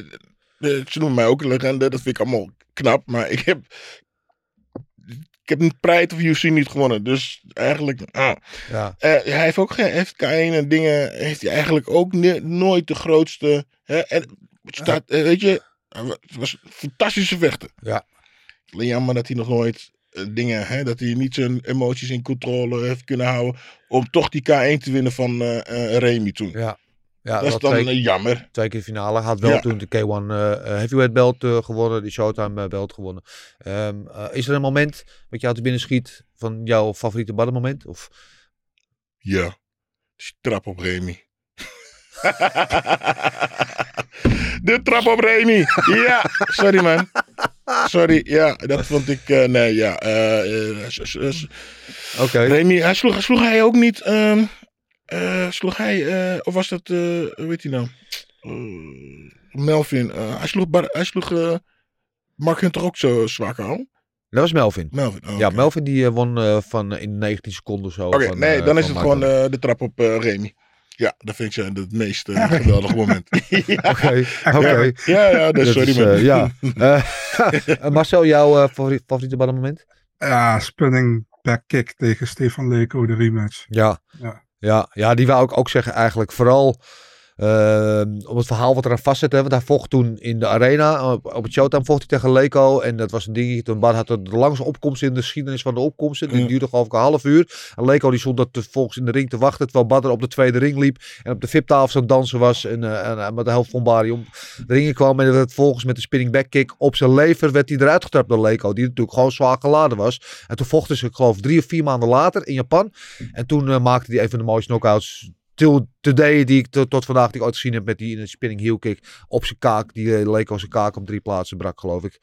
eh, ze noemen mij ook een legende. Dat vind ik allemaal knap. Maar ik heb. Ik heb een Pride of UC niet gewonnen. Dus eigenlijk. ah. Ja. Hij heeft ook geen heeft K1 en dingen. Heeft hij eigenlijk ook nooit de grootste. Hè? En het staat, weet je. Het was een fantastische vechter. Ja. Alleen jammer dat hij nog nooit dingen. Hè, dat hij niet zijn emoties in controle heeft kunnen houden. Om toch die K1 te winnen van eh, Remy toen. Ja. Ja, dat is dan twee, jammer. twee keer finale. Had wel Ja. toen de K1 eh, eh, Heavyweight belt eh, gewonnen, die Showtime belt gewonnen. Ehm, eh, is er een moment wat jou te binnen schiet van jouw favoriete Badr moment? Of Ja. Die trap op Remy. de trap op Remy. Ja, sorry man. Sorry, ja, dat vond ik. nee, ja. s- Oké. Remy, hij sloeg, sloeg hij ook niet. ehm, eh, sloeg hij, eh, of was dat, eh hoe heet hij nou? Eh, Melvin. eh, hij sloeg, Bar- hij sloeg eh, Mark Hunter ook zo zwak aan. Dat was Melvin. Melvin. oh, Ja. Melvin die eh, won eh, van eh, in 19 seconden of zo. Oké, nee, eh, dan is het gewoon eh, de trap op eh, Remy. Ja, dat vind ik zo het meest eh, geweldige moment. ja. Oké, oké. Ja, ja, dus Dat sorry is, man. eh, ja. Eh, Marcel, jouw eh, favoriet, favoriete Badr moment? Ja, spinning back kick tegen Stefan Leko, de rematch. Ja. Ja. Ja, ja, die wou ik ook zeggen eigenlijk vooral ehm, om het verhaal wat eraan vastzit. Hè, want hij vocht toen in de arena, op, op het Showtime vocht hij tegen Leko. En dat was een dingetje, toen had de langste opkomst in de geschiedenis van de opkomsten. Die Ja. duurde geloof ik een half uur. En Leko die stond dat volgens in de ring te wachten, terwijl Badr op de tweede ring liep. En op de VIP-tafel aan dansen was. En, eh, en eh, met de helft van Bari om de ringen kwam. En werd volgens met de spinning back kick op zijn lever werd hij eruit getrapt door Leko. Die natuurlijk gewoon zwaar geladen was. En toen vochten ze, ik geloof, drie of vier maanden later in Japan. En toen eh, maakte hij een van de mooiste knockouts till today die ik tot, tot vandaag die ik ooit gezien heb met die in een spinning heel kick op zijn kaak. Die eh, Leko zijn kaak op drie plaatsen brak, geloof ik.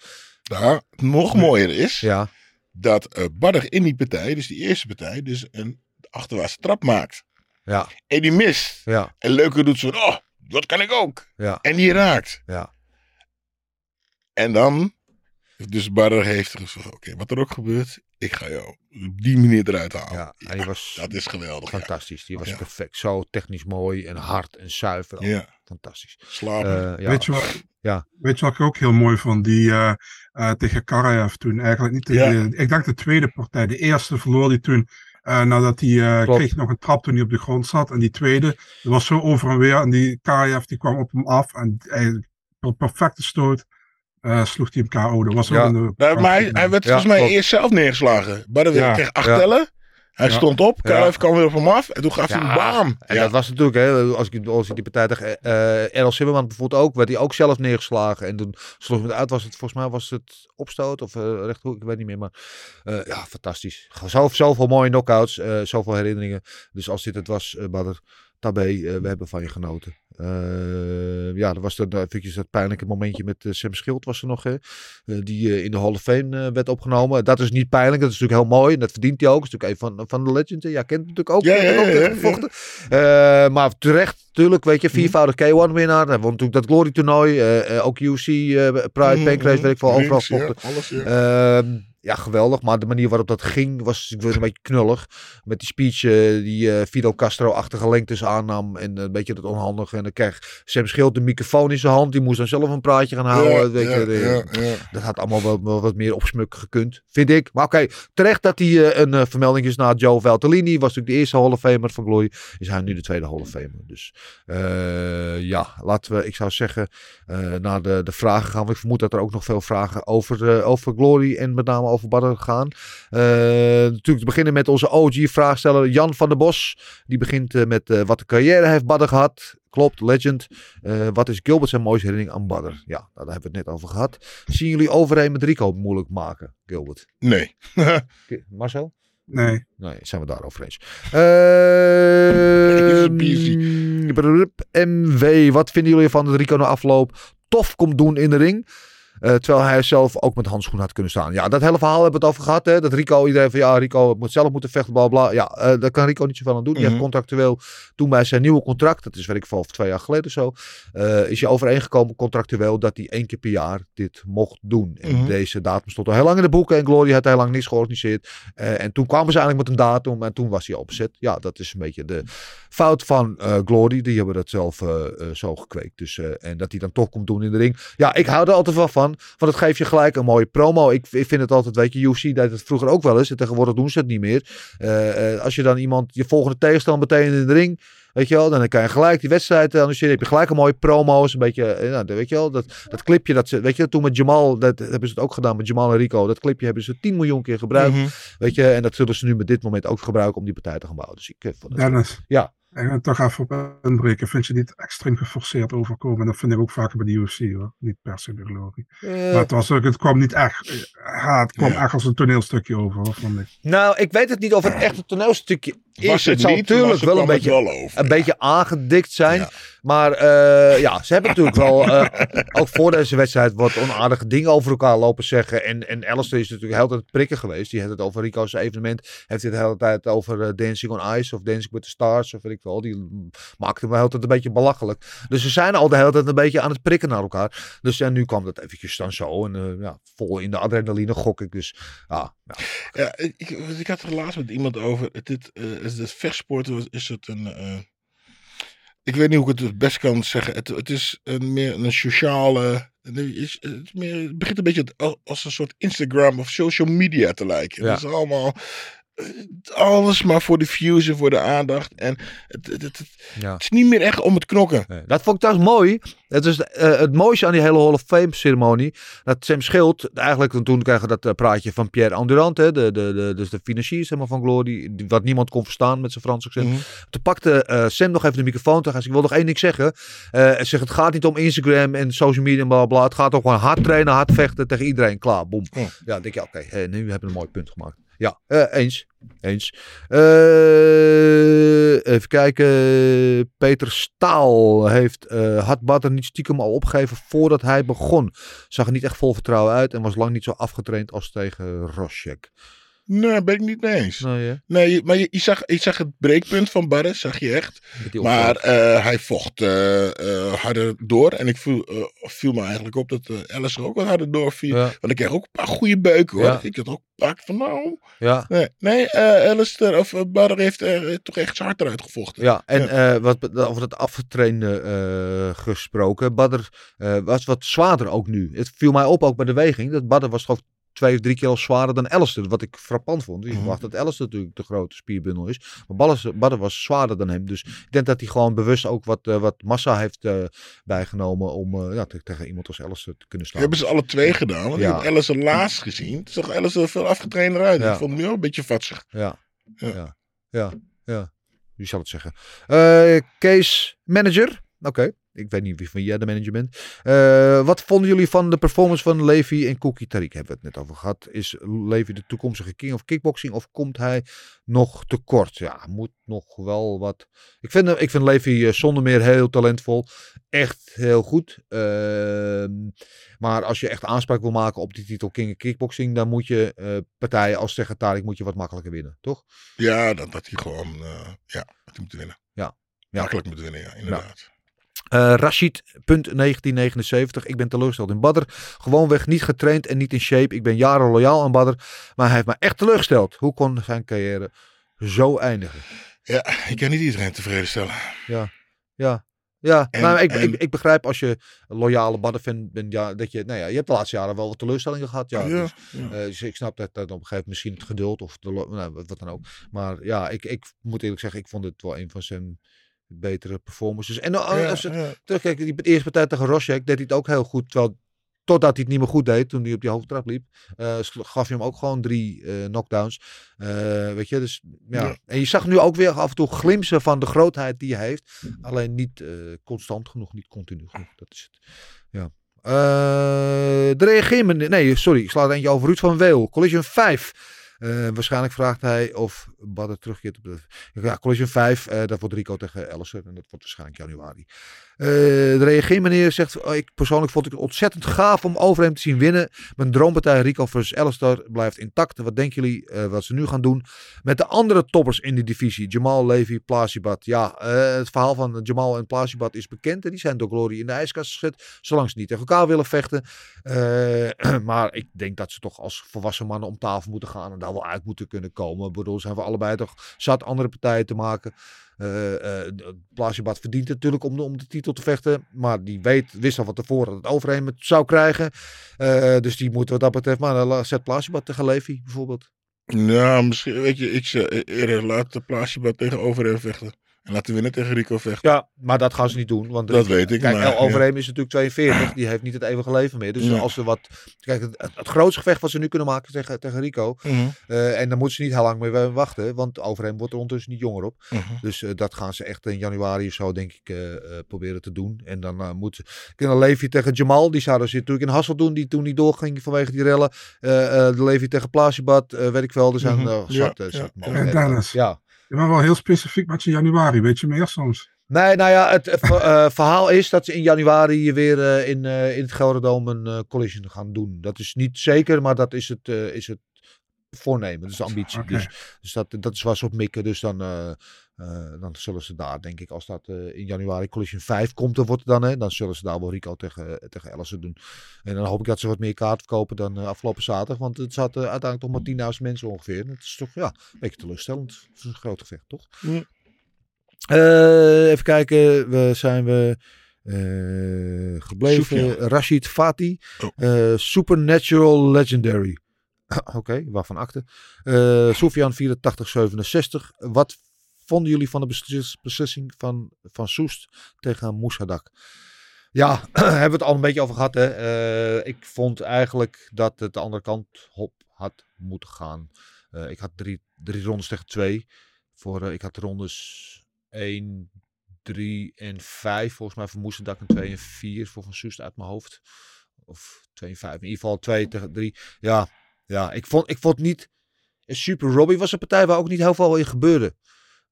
Nou, nog mooier is Ja, dat Badder in die partij, dus die eerste partij, dus een achterwaartse trap maakt. ja, En die mist. ja, En Leuke doet zo, oh, dat kan ik ook. ja, En die raakt. ja. En dan, dus Badder heeft gezegd, oké, wat er ook gebeurt, ik ga jou op die manier eruit halen. ja. Die was Dat is geweldig. Ja. fantastisch. Die was Ja. perfect. Zo technisch mooi en hard en zuiver. Ja. Fantastisch. Slapen. Eh, ja. Weet, je wat, Ja. weet je wat ik ook heel mooi vond? Die eh, eh, tegen Karajev toen. Eigenlijk niet de- ik dacht de tweede partij. De eerste verloor hij toen. eh, nadat hij eh, kreeg nog een trap toen hij op de grond zat. En die tweede, dat was zo over en weer. En die Karajev die kwam op hem af. En hij, per perfecte stoot eh, sloeg hij hem KO. Dat was Ja. de Nou, maar hij, hij werd Ja, volgens mij klopt. eerst zelf neergeslagen. Badder Ja. kreeg acht Ja. tellen. Hij Ja. stond op, Ja. Kruijff kwam weer op hem af. En toen gaf hij Ja, een bam. En Ja. dat was natuurlijk, hè, als ik, als ik die partij tegen eh Errol Zimmerman bijvoorbeeld ook, werd hij ook zelf neergeslagen. En toen sloeg het uit, was het volgens mij was het opstoot of uh, rechthoek, ik weet niet meer. Maar eh, ja, fantastisch. Zo, zoveel mooie knockouts, eh zoveel herinneringen. Dus als dit het was, eh Badr, Tabé, eh, we hebben van je genoten. Eh, ja, er was dan eventjes dat pijnlijke momentje met eh, Sam Schild was er nog, hè, die in de Hall of Fame werd opgenomen. Dat is niet pijnlijk, dat is natuurlijk heel mooi en dat verdient hij ook. Dat is natuurlijk een van, van de legends. Ja, kent hem natuurlijk ook. Ja, ja, ja, maar terecht, natuurlijk, weet je, viervoudig K1 winnaar. Hij won natuurlijk dat Glory toernooi, ook eh, Pride, Mhm, Pancrase, weet ik veel, overal vochten. alles, ja. Geweldig. Maar de manier waarop dat ging was ik een beetje knullig. Met die speech eh, die eh Fidel Castro-achtige lengtes aannam. En een beetje dat onhandige. En dan kreeg Sam Schild de microfoon in zijn hand. Die moest dan zelf een praatje gaan houden. Ja, weet je, ja, ja. Dat had allemaal wel, wel wat meer opsmukken gekund, vind ik. Maar oké, terecht dat hij eh, een eh, vermelding is naar Joe Valtellini. Was natuurlijk de eerste Hall of Famer van Glory. Is hij nu de tweede Hall of Famer. Dus eh, ja, laten we, ik zou zeggen, eh, naar de, de vragen gaan. Want ik vermoed dat er ook nog veel vragen over, eh, over Glory en met name over Badder gaan. Eh, natuurlijk te beginnen met onze OG-vraagsteller Jan van der Bos. Die begint eh, met eh, wat de carrière heeft Badder gehad. Klopt, legend. Eh, wat is Gilbert zijn mooiste herinnering aan Badder? Ja, nou, daar hebben we het net over gehad. Zien jullie overeen met Rico moeilijk maken, Gilbert? Nee. Marcel? Nee. Nee, zijn we daarover eens. Ehm, MW, wat vinden jullie ervan dat Rico na afloop tof komt doen in de ring? Eh, terwijl hij zelf ook met handschoenen had kunnen staan. Ja, dat hele verhaal hebben we het over gehad. Hè? Dat Rico, iedereen van ja, Rico moet zelf moeten vechten, bla bla. Ja, eh, daar kan Rico niet zoveel aan doen. Die Mhm. heeft contractueel toen bij zijn nieuwe contract, dat is weet ik veel, of twee jaar geleden zo, eh, is je overeengekomen contractueel dat hij één keer per jaar dit mocht doen. En Mhm. deze datum stond al heel lang in de boeken en Glory had heel lang niets georganiseerd. En toen kwamen ze eigenlijk met een datum en toen was hij opzet. Ja, dat is een beetje de fout van Glory. Die hebben dat zelf zo gekweekt. Dus, en dat hij dan toch komt doen in de ring. Ja, ik hou er altijd wel van. Want het geeft je gelijk een mooie promo. Ik, ik vind het altijd, weet je, UFC deed het vroeger ook wel eens. En tegenwoordig doen ze het niet meer. Eh, eh, als je dan iemand, je volgende tegenstander meteen in de ring... Weet je wel, dan kan je gelijk die wedstrijd analyseren. Heb je gelijk een mooie promo's. Een beetje, eh, nou, weet je wel, dat, dat clipje. Dat ze, weet je, toen met Jamal, dat hebben ze het ook gedaan met Jamal en Rico. Dat clipje hebben ze 10 miljoen keer gebruikt. Mhm. Weet je, en dat zullen ze nu met dit moment ook gebruiken om die partij te gaan bouwen. Dus ik vond het... Dennis. Ja. Ik wil toch even op inbreken. Vind je niet extreem geforceerd overkomen? Dat vind ik ook vaker bij de UFC hoor. Niet per se. Eh, maar het, was ook, het kwam niet echt. Ja, het kwam echt als een toneelstukje over. Hoor, vond ik. Nou, ik weet het niet of het echt een toneelstukje is. Was het het zal natuurlijk wel een beetje, wel over, een beetje aangedikt zijn. Ja. Maar eh, ja, ze hebben natuurlijk wel, eh, ook voor deze wedstrijd, wat onaardige dingen over elkaar lopen zeggen. En, en Alistair is natuurlijk heel tijd prikken geweest. Die heeft het over Rico's evenement. Heeft hij het de hele tijd over eh, Dancing on Ice of Dancing with the Stars of weet ik wel. Die maakte hem de hele tijd een beetje belachelijk. Dus ze zijn al de hele tijd een beetje aan het prikken naar elkaar. Dus ja, nu kwam dat eventjes dan zo. En ja, vol in de adrenaline gok ik. Dus ja, ja. Ja, ik, ik, had er laatst met iemand over. Dit eh, is het vechtsport. was- Is het een. eh, ik weet niet hoe ik het het best kan zeggen. Het, het is een, meer een sociale. Het, is, het, meer, het begint een beetje als, als een soort Instagram of social media te lijken. Ja. Het is allemaal. Alles maar voor de views en voor de aandacht. En het, het, het, is niet meer echt om het knokken. Nee, dat vond ik trouwens mooi. Het is eh, het mooiste aan die hele Hall of Fame ceremonie. Dat Sam Schild, eigenlijk toen kregen we dat eh, praatje van Pierre Endurant. Hè, de, de, de, dus de financier zeg maar, van Glory. die- Wat niemand kon verstaan met zijn Frans accent. Mhm. Toen pakte eh, Sam nog even de microfoon te gaan. Ik wil nog één ding zeggen. Hij zegt, het gaat niet om Instagram en social media en bla bla. Het gaat om gewoon hard trainen, hard vechten tegen iedereen. Klaar, boom. Ja. Ja, dan denk je, oké, nu hebben we een mooi punt gemaakt. Ja, eh, eens. Eens. Eh, even kijken. Peter Staal heeft, eh had niet stiekem al opgegeven voordat hij begon. Zag er niet echt vol vertrouwen uit en was lang niet zo afgetraind als tegen Roschek. Nee, ben ik niet mee eens. Nou ja, Nee, maar je, je, zag, je zag het breekpunt van Barres, zag je echt. Maar eh, hij vocht eh, eh, harder door. En ik viel, viel me eigenlijk op dat er ook wat harder door viel. Ja. Want ik kreeg ook een paar goede beuken hoor. Ja. Ik had ook pak van nou. ja. Nee, nee Alistair of Barre heeft er toch echt zijn hart eruit gevochten. Ja, en wat, over het afgetrainde gesproken. Badder was wat zwaarder ook nu. Het viel mij op ook bij de weging. Dat Badder was gewoon twee of drie kilo zwaarder dan Alistair. Wat ik frappant vond. Je Mhm. verwacht dat Alistair natuurlijk de grote spierbundel is. Maar Badder was zwaarder dan hem. Dus ik denk dat hij gewoon bewust ook wat, eh, wat massa heeft eh, bijgenomen. Om eh, ja, te- tegen iemand als Alistair te kunnen staan. hebben ze alle twee gedaan. Want Ja. ik heb Alice er laatst gezien. Toen zag Alice er veel afgetrainder uit. Ja. Ik vond hem nu ook een beetje vatsig. Ja, Ja. ja, ja. Wie zal het zeggen? Kees Manager. Oké. Ik weet niet wie van jij de manager bent. Eh, wat vonden jullie van de performance van Levi en Cookie Tariq? Hebben we het net over gehad. Is Levi de toekomstige king of kickboxing of komt hij nog tekort? Ja, moet nog wel wat. Ik vind, hem- ik vind Levi eh, zonder meer heel talentvol. Echt heel goed. Ehm, maar als je echt aanspraak wil maken op die titel King of Kickboxing, dan moet je eh, partijen als tegen Tariq moet je wat makkelijker winnen, toch? Ja, dat, dat hij gewoon, eh, ja, dat hij moet winnen. Ja. Ja. Makkelijk moet winnen, ja, inderdaad. Eh Rashid, punt 1979. Ik ben teleurgesteld in Badr. Gewoonweg niet getraind en niet in shape. Ik ben jaren loyaal aan Badr. Maar hij heeft me echt teleurgesteld. Hoe kon zijn carrière zo eindigen? Ja, ik kan niet iedereen tevreden stellen. Ja, ja. Ja, En- maar ik, en- ik, ik begrijp als je een loyale Badr-fan bent, ja, dat je, nou ja, je hebt de laatste jaren wel wat teleurstellingen gehad. Ja, Ja, dus, ja. eh, dus ik snap dat, dat op een gegeven moment misschien het geduld of de, nou, wat wat dan ook. Maar ja, ik, ik moet eerlijk zeggen, ik vond het wel een van zijn betere performances. En uh, Ja, als het, ja. terugkijken, die eerste partij tegen Rosjek deed hij het ook heel goed. Terwijl, totdat hij het niet meer goed deed, toen hij op die hoofdtrap liep, sl- gaf je hem ook gewoon drie eh, knockdowns. Eh, weet je, dus ja. Ja. En je zag nu ook weer af en toe glimsen van de grootheid die hij heeft. Alleen niet constant genoeg, niet continu genoeg. Dat is het. Ja. De reageermeneer, nee, sorry, ik sla er eentje over. Ruud van Weel, Collision 5. Eh, waarschijnlijk vraagt hij of Badr terugkeert op de... Ja, Collision 5, eh, dat wordt Rico tegen Ellison. En dat wordt waarschijnlijk januari. Eh, de reageermeneer zegt... oh, ik persoonlijk vond ik het ontzettend gaaf om over hem te zien winnen. Mijn droompartij Rico versus Alistair blijft intact. Wat denken jullie eh, wat ze nu gaan doen met de andere toppers in de divisie? Jamal, Levy, Plasibat. Ja, eh, het verhaal van Jamal en Plasibat is bekend. En die zijn door Glory in de ijskast gezet. Zolang ze niet tegen elkaar willen vechten. Maar ik denk dat ze toch als volwassen mannen om tafel moeten gaan. En daar wel uit moeten kunnen komen. Ik bedoel, zijn we allebei toch zat andere partijen te maken. Eh eh Plasibat verdient natuurlijk om de, om de titel te vechten. Maar die weet, wist al van tevoren dat het overheen het zou krijgen. Eh, dus die moeten wat dat betreft. Maar zet Plasibat tegen Levy bijvoorbeeld. Ja, misschien, weet je, ik zou eerder de plaatsje tegen Overheem vechten. En laten winnen tegen Rico vechten. Ja, maar dat gaan ze niet doen. Want Dat weet ik, Kijk, maar, El Overeem is natuurlijk 42. Die heeft niet het eeuwige leven meer. Dus Ja. als ze wat. Kijk, het, grootste gevecht wat ze nu kunnen maken tegen, tegen Rico. Mhm, eh, en dan moeten ze niet heel lang meer wachten. Want Overeem wordt er ondertussen niet jonger op. mhm. Dus eh, dat gaan ze echt in januari of zo, denk ik, eh, eh, proberen te doen. En dan eh moeten ze. Dan Levi tegen Jamal. Die zouden ze natuurlijk in Hassel doen. Die toen niet doorging vanwege die rellen. Eh eh de Levi tegen Plasibat. eh weet ik wel. Er zijn eh, ja, zat, ja, zat ja. En Dennis. Ja. Bent wel heel specifiek met je januari, weet je meer soms. Nee, nou ja, het eh, verhaal is dat ze in januari weer eh, in, eh, in het Gelderdoom een collision gaan doen. Dat is niet zeker, maar dat is het, is het voornemen. Dat is de ambitie. Dus, dus dat, dat is waar ze op mikken. Dus dan, eh, dan zullen ze daar, denk ik, als dat eh, in januari collision 5 komt, dan wordt het dan, hè, dan zullen ze daar wel Rico tegen, eh, tegen Ellison doen. En dan hoop ik dat ze wat meer kaarten verkopen dan afgelopen zaterdag. Want het zat eh, uiteindelijk toch maar 10.000 mensen ongeveer. Dat is toch, ja, een beetje teleurstellend. Het is een groot gevecht, toch? Ja. Even kijken, we zijn we gebleven. Rashid Fati, Oh. Supernatural Legendary. Oké, waarvan akte. Uh, Sofian 8467. Wat vonden jullie van de beslis- beslissing van, van Soest tegen Moesadak? Ja, hebben we het al een beetje over gehad. Hè? Eh, ik vond eigenlijk dat het de andere kant op had moeten gaan. Eh, ik had drie, drie rondes tegen twee. Voor, eh, ik had rondes 1, 3 en 5. Volgens mij voor Moesadak en 2 en 4 voor Van Soest uit mijn hoofd. Of 2 en 5. In ieder geval 2 tegen 3. Ja, ja ik, vond, ik vond niet... Super Robbie was een partij waar ook niet heel veel in gebeurde.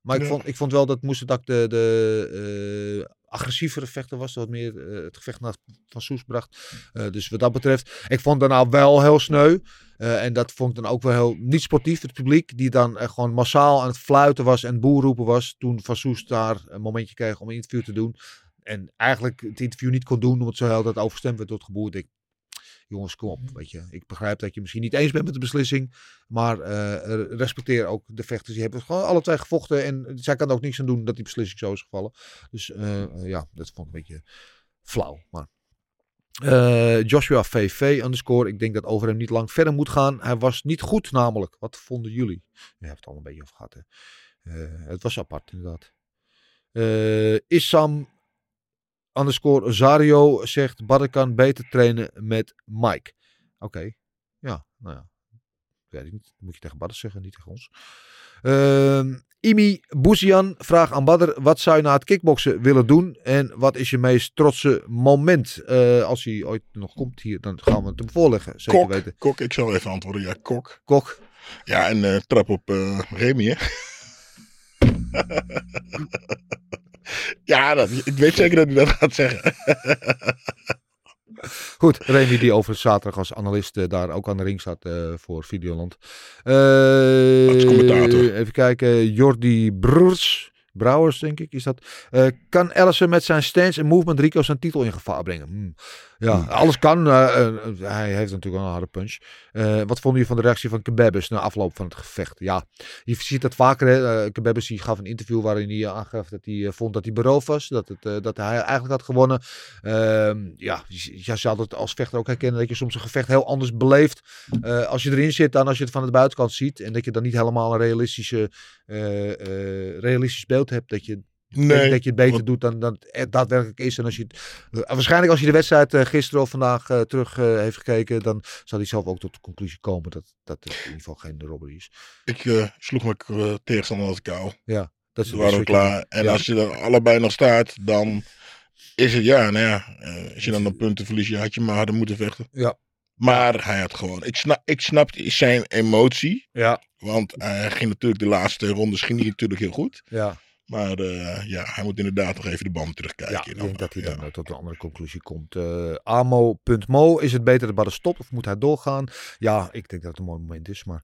Maar ik, vond, ik vond wel dat Moesadak de, de eh, agressievere vechter was. Wat meer eh, het gevecht naar Van Soest bracht. Eh, dus wat dat betreft, ik vond daarna wel heel sneu. En dat vond ik dan ook wel heel niet sportief. Het publiek die dan gewoon massaal aan het fluiten was en boerroepen was. Toen Van Soest daar een momentje kreeg om een interview te doen. En eigenlijk het interview niet kon doen omdat zo heel dat overstemd werd door het geboer. Ik, jongens, kom op. Weet je. Ik begrijp dat je misschien niet eens bent met de beslissing. Maar eh, respecteer ook de vechters. Die hebben gewoon alle twee gevochten. En zij kan er ook niks aan doen dat die beslissing zo is gevallen. Dus eh, eh, ja, dat vond ik een beetje flauw. Maar eh, Joshua VV underscore. Ik denk dat over hem niet lang verder moet gaan. Hij was niet goed namelijk. Wat vonden jullie? Je hebt het al een beetje over gehad. Hè? Eh, het was apart inderdaad. Eh Issam underscore Zario zegt Badr kan beter trainen met Mike. Oké. Ja, nou ja. Weet ik niet. Dat moet je tegen Badr zeggen, niet tegen ons. Ehm, Imi Bouzian vraagt aan Badr, wat zou je na het kickboksen willen doen? En wat is je meest trotse moment? Eh, als hij ooit nog komt hier, dan gaan we het hem voorleggen. Zeker Kok, weten. kok, ik zal even antwoorden. Ja, kok. Kok. Ja, en eh, trap op eh Remy, hè? ja, dat, ik weet zeker dat hij dat gaat zeggen. Goed, Remy die over zaterdag als analist eh, daar ook aan de ring staat eh, voor Videoland. Als commentator. Even kijken, Jordi Brurs. Brouwers, denk ik, is dat. Kan Ellison met zijn stance en movement Rico zijn titel in gevaar brengen? Hmm. Ja, alles kan. eh, eh, hij heeft natuurlijk wel een harde punch. Eh, wat vonden jullie van de reactie van Kebabes na afloop van het gevecht? Ja, je ziet dat vaker. Hè. Kebabes die gaf een interview waarin hij aangaf dat hij vond dat hij beroofd was. Dat, het, dat hij eigenlijk had gewonnen. Ehm, ja, je, je zou het als vechter ook herkennen dat je soms een gevecht heel anders beleeft. als je erin zit dan als je het van de buitenkant ziet. En dat je dan niet helemaal een realistische, realistisch beeld hebt. Dat je Nee, denk dat je het beter want- doet dan, dan het echt daadwerkelijk is. En als je eh, waarschijnlijk als je de wedstrijd eh, gisteren of vandaag eh, terug eh, heeft gekeken, dan zal hij zelf ook tot de conclusie komen dat, dat het in ieder geval geen robbery is. Ik eh, sloeg mijn eh, tegenstander als kou. Ja, dat is waren we klaar. En ja. als je er allebei nog staat, dan is het ja, nou ja. eh, als je dan een punten verliest, had je maar harder moeten vechten. Ja. Maar hij had gewoon, ik snap, ik snap zijn emotie. Ja. Want hij ging natuurlijk de laatste rondes ging hij natuurlijk heel goed. Ja. Maar eh, ja, hij moet inderdaad nog even de band Ja, terugkijken. ik denk dat hij dan tot een andere conclusie komt. Eh Amo.mo, is het beter dat Badden stopt of moet hij doorgaan? Ja, ik denk dat het een mooi moment is, maar...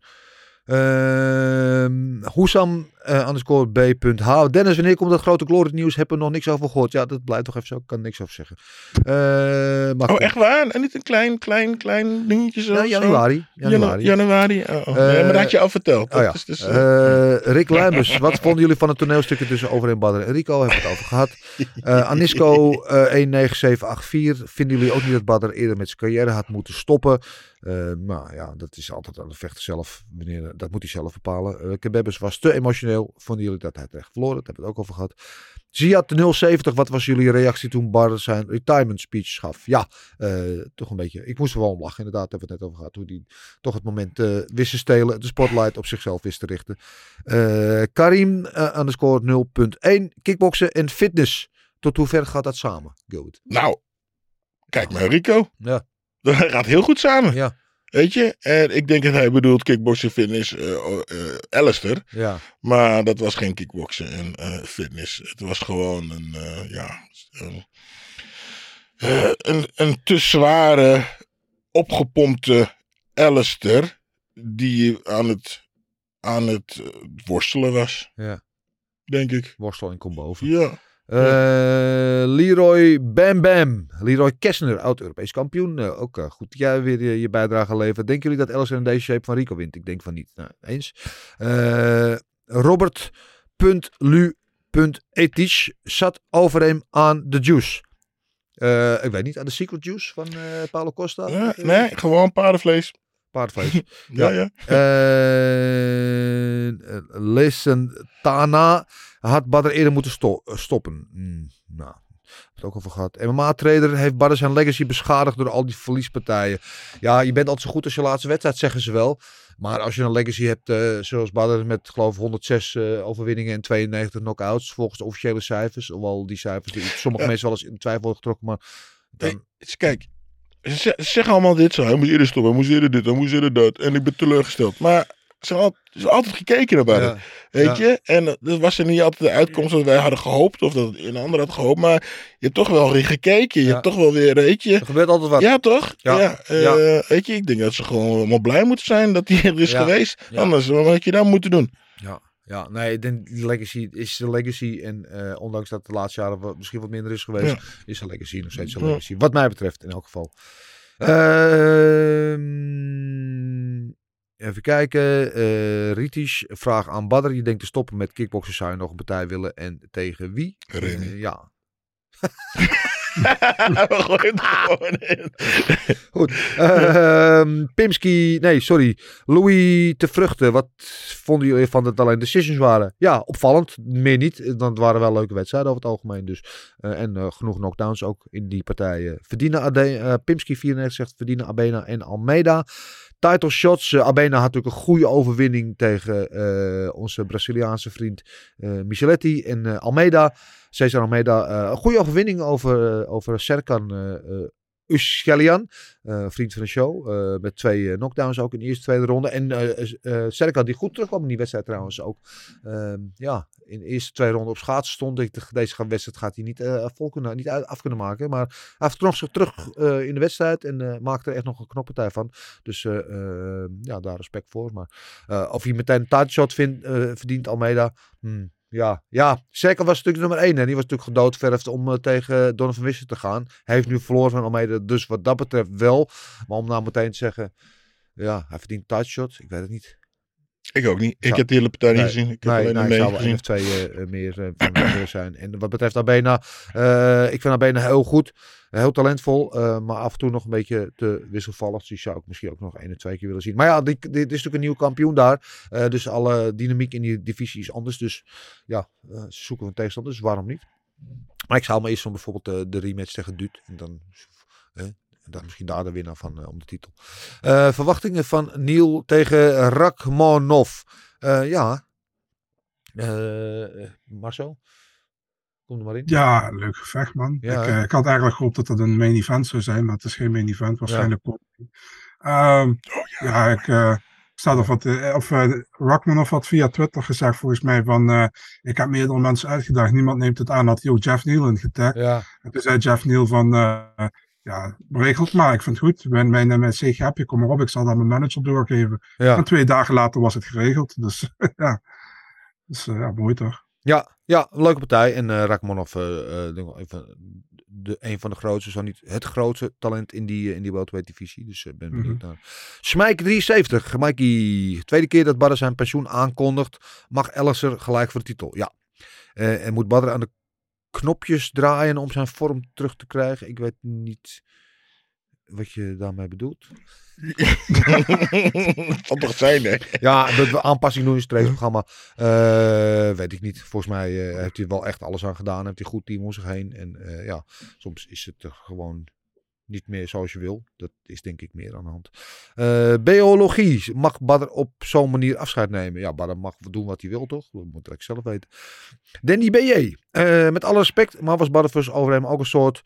Ehm Hoesam, eh underscore B.H. Dennis, wanneer komt dat grote glory nieuws? Heb er nog niks over gehoord. Ja, dat blijft toch even zo. Ik kan niks over zeggen. Eh, maar Oh, echt waar? En niet een klein, klein, klein dingetje zo? Ja, januari. Janu- Januari. januari. Oh, oh. Eh, maar dat had je al verteld. Oh ja. Dus, Rick Luimers, wat vonden jullie van het toneelstukje tussen Over en Badr en Rico? Hebben we het over gehad. Eh, Anisco eh 19784, vinden jullie ook niet dat Badr eerder met zijn carrière had moeten stoppen? Maar ja, dat is altijd aan de vechter zelf. Wanneer, dat moet hij zelf bepalen. Uh, Kebebes was te emotioneel. Vonden jullie dat hij terecht verloren? Dat hebben we het ook over gehad. Ziad de 070, wat was jullie reactie toen Badr zijn retirement speech gaf? Ja, eh, toch een beetje. Ik moest er wel om lachen, inderdaad. Hebben we het net over gehad. Hoe hij toch het moment wist te stelen. De spotlight op zichzelf wist te richten. Eh, Karim uh, underscore 0.1. Kickboksen en fitness. Tot hoe ver gaat dat samen? Goed. Nou, kijk maar Rico. Ja. Dat gaat heel goed samen. Ja. Weet je? En ik denk dat hij bedoelt kickboksen, fitness, eh, Alistair. Ja. Maar dat was geen kickboksen en eh, fitness. Het was gewoon een, ja, een, een, een te zware, opgepompte Alistair. Die aan het, aan het worstelen was. Ja. Denk ik. Worstel en kom boven. Ja. Eh, Leroy Bam Bam. Leroy Kessner, oud-Europees kampioen. Eh, ook eh, goed dat jij weer je, je bijdrage levert. Denken jullie dat Ellison in deze shape van Rico wint? Ik denk van niet. Nou, eens. Eh Robert.lu.ethisch zat over hem aan de juice. Eh, ik weet niet, aan de secret juice van eh Paulo Costa? Ja, nee, gewoon paardenvlees. Paardvlees. Ja, ja. Eh, Lesen Tana had Badr eerder moeten sto- eh, stoppen. Hmm, nou, het ook over gehad. MMA-trader heeft Badr zijn legacy beschadigd door al die verliespartijen. Ja, je bent altijd zo goed als je laatste wedstrijd, zeggen ze wel. Maar als je een legacy hebt, eh, zoals Badr met geloof ik 106 eh, overwinningen en 92 knockouts, volgens de officiële cijfers. Hoewel die cijfers die sommige Ja. mensen wel eens in twijfel worden getrokken, maar dan, kijk, ze ze zeggen allemaal dit zo. Hij moest eerder stoppen, hij moest eerder dit, hij moest eerder dat. En ik ben teleurgesteld. Maar ze hebben altijd gekeken naar. Ja, Weet ja. je? En eh, dat was er niet altijd de uitkomst dat wij hadden gehoopt. Of dat een ander had gehoopt. Maar je hebt toch wel weer gekeken. Je Ja. hebt toch wel weer, weet je. er gebeurt altijd wat. Ja, toch? Ja. Eh. Weet je, ik denk dat ze gewoon allemaal blij moeten zijn dat hij er is geweest. Anders, wat had je dan moeten doen? Ja, ja nee, ik denk legacy is de legacy. En eh, ondanks dat de laatste jaren wat, misschien wat minder is geweest, Ja. is de legacy nog steeds een legacy. Wat mij betreft, in elk geval. Ehm, even kijken. eh Ritisch, vraag aan Badr. Je denkt te stoppen met kickboksen, zou je nog een partij willen? En tegen wie? Remy. Eh, ja. We gooien het gewoon in. Goed. Ehm, Pimski, nee, sorry. Louis te vruchten. Wat vonden jullie van dat het alleen decisions waren? Ja, opvallend. Meer niet. Dan waren wel leuke wedstrijden over het algemeen. Dus. Eh, en eh, genoeg knockdowns ook in die partijen. Verdienen eh, Pimski 94 zegt verdienen Abena en Almeida. Title shots. Abena had natuurlijk een goede overwinning tegen onze Braziliaanse vriend Micheletti en Almeida. Cesar Almeida. eh, een goede overwinning over, eh, over Serkan eh Ushgalian. eh, vriend van de show. met twee knockdowns ook in de eerste tweede ronde. En Serkan die goed terugkwam in die wedstrijd trouwens ook. Ehm, ja, in de eerste twee ronden op schaatsen stond. Ik dacht, deze wedstrijd gaat hij niet, vol niet af kunnen maken. Maar hij nog zich terug in de wedstrijd. En maakte er echt nog een knoppartij van. Dus eh, eh, ja, daar respect voor. Maar of hij meteen een eh, verdient Almeida. Hmm, ja, ja, Serkan was natuurlijk nummer 1. En die was natuurlijk gedoodverfd om eh, tegen Donovan Wisser te gaan. Hij heeft nu verloren van Almeida. Dus wat dat betreft wel. Maar om nou meteen te zeggen. Ja, hij verdient titleshot. Ik weet het niet. Ik ook niet. Ik heb die hele partij niet gezien. Ik heb nee, alleen mee gezien. of twee eh, eh, meer eh, van zijn. En wat betreft Abena, ik vind Abena heel goed. Heel talentvol, maar af en toe nog een beetje te wisselvallig. Dus die zou ik misschien ook nog één of twee keer willen zien. Maar ja, dit, dit is natuurlijk een nieuwe kampioen daar. Dus alle dynamiek in die divisie is anders. Dus ja, ze zoeken een tegenstander. Dus waarom niet? Maar ik zou maar eerst van bijvoorbeeld de, de rematch tegen Duut. En dan, dan misschien daar de winnaar van eh, om de titel. Eh, verwachtingen van Niel tegen Rakmonov. Eh, ja. Marcel? Kom er maar in. Ja, leuk gevecht, man. Ja, ik, ik had eigenlijk gehoopt dat het een main event zou zijn, maar het is geen main event. Waarschijnlijk komt die. Ehm, ja. ik eh sta er wat. of Rockmanov had via Twitter gezegd, volgens mij, van. ik heb meerdere mensen uitgedaagd, niemand neemt het aan. Had hij ook Jeff Neal in getagd. Ja. En toen zei Jeff Neal van. Eh, ja, regel het maar. Ik vind het goed. Mijn, mijn, mijn CGP, kom maar op. Ik zal dat mijn manager doorgeven. Ja. En twee dagen later was het geregeld. Dus ja. Dus eh, ja, mooi toch? Ja, ja, leuke partij. En eh Rakmonov, eh eh, wel even de, een van de grootste, zo niet het grootste talent in die, eh, in die welterweight divisie. Dus ik ben benieuwd naar. Smijk 73, Mikey. Tweede keer dat Badder zijn pensioen aankondigt, mag Elliser gelijk voor de titel. Ja. Eh, en moet Badder aan de knopjes draaien om zijn vorm terug te krijgen. Ik weet niet wat je daarmee bedoelt. Toch zijn, hè? Ja, dat we aanpassing doen in het trainingsprogramma. eh, weet ik niet. Volgens mij eh, heeft hij wel echt alles aan gedaan. Heeft hij een goed team om zich heen. En eh, ja, soms is het er gewoon niet meer zoals je wil. Dat is denk ik meer aan de hand. Eh, biologie. Mag Badder op zo'n manier afscheid nemen? Ja, Badder mag doen wat hij wil, toch? Dat moet ik zelf weten. Danny B.J. Eh, met alle respect, maar was Badder versus Overeem ook een soort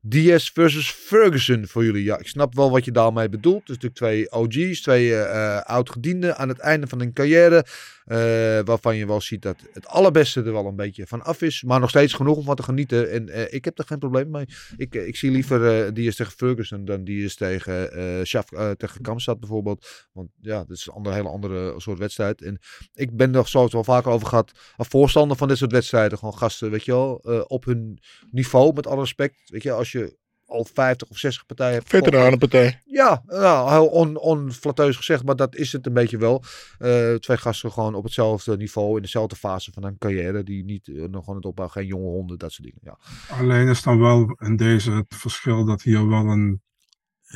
Diaz versus Ferguson voor jullie. Ja, ik snap wel wat je daarmee bedoelt. Is natuurlijk twee OG's, twee oud-gedienden aan het einde van hun carrière. Eh, waarvan je wel ziet dat het allerbeste er wel een beetje van af is. Maar nog steeds genoeg om van te genieten. En eh, ik heb er geen probleem mee. Ik, eh, ik zie liever eh Diaz tegen Ferguson dan Diaz tegen, eh Schaf, eh, tegen Kamstad bijvoorbeeld. Want ja, dat is een andere, hele andere soort wedstrijd. En ik ben er zoals wel vaker over gehad. Een voorstander van dit soort wedstrijden. Gewoon gasten, weet je wel, op hun niveau, met alle respect. Weet je, als je al 50 of 60 partijen hebt. Veteranenpartij. Ja, nou, heel on, onflatteus gezegd, maar dat is het een beetje wel. Eh, twee gasten gewoon op hetzelfde niveau, in dezelfde fase van hun carrière. Die niet eh, nog aan het opbouwen, geen jonge honden, dat soort dingen. Ja. Alleen is dan wel in deze het verschil dat hier wel een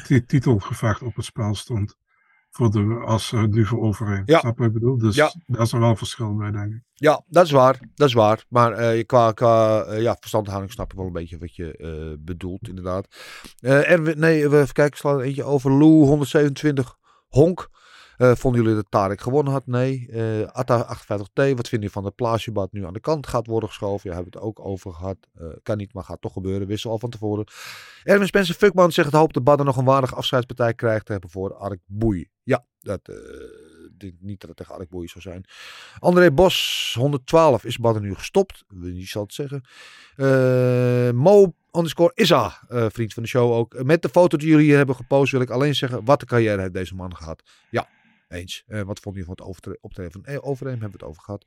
ti- titelgevecht op het spel stond. Voor de, als uh, nu voor overeen. Ja. Snap wat ik bedoel? Dus Ja. daar is er wel een verschil bij, denk ik. Ja, dat is waar. Dat is waar. Maar eh, qua, qua eh, ja, verstandhouding snap ik wel een beetje wat je eh, bedoelt, inderdaad. Erwin, nee, we even kijken. Ik sla er eentje over. Lou 127 Honk. Eh, vonden jullie dat Tarek gewonnen had? Nee. Eh Atta 58T. Wat vind je van het plaatsjebad nu aan de kant gaat worden geschoven? Ja, hebben we het ook over gehad. Eh, kan niet, maar gaat toch gebeuren. Wissel al van tevoren. Erwin Spencer Fuckman zegt het hoop dat Badden nog een waardige afscheidspartij krijgt hebben voor Ark Boei. Ja, dat niet dat het tegen Ark Boei zou zijn. André Bos, 112, is Badden nu gestopt? Wie zal het zeggen? Mo underscore Isa, eh, vriend van de show ook. Met de foto die jullie hier hebben gepost wil ik alleen zeggen, wat een carrière heeft deze man gehad. Ja, eens. Eh, wat vond je van het optreden van eh, Overeem? Hebben we het over gehad.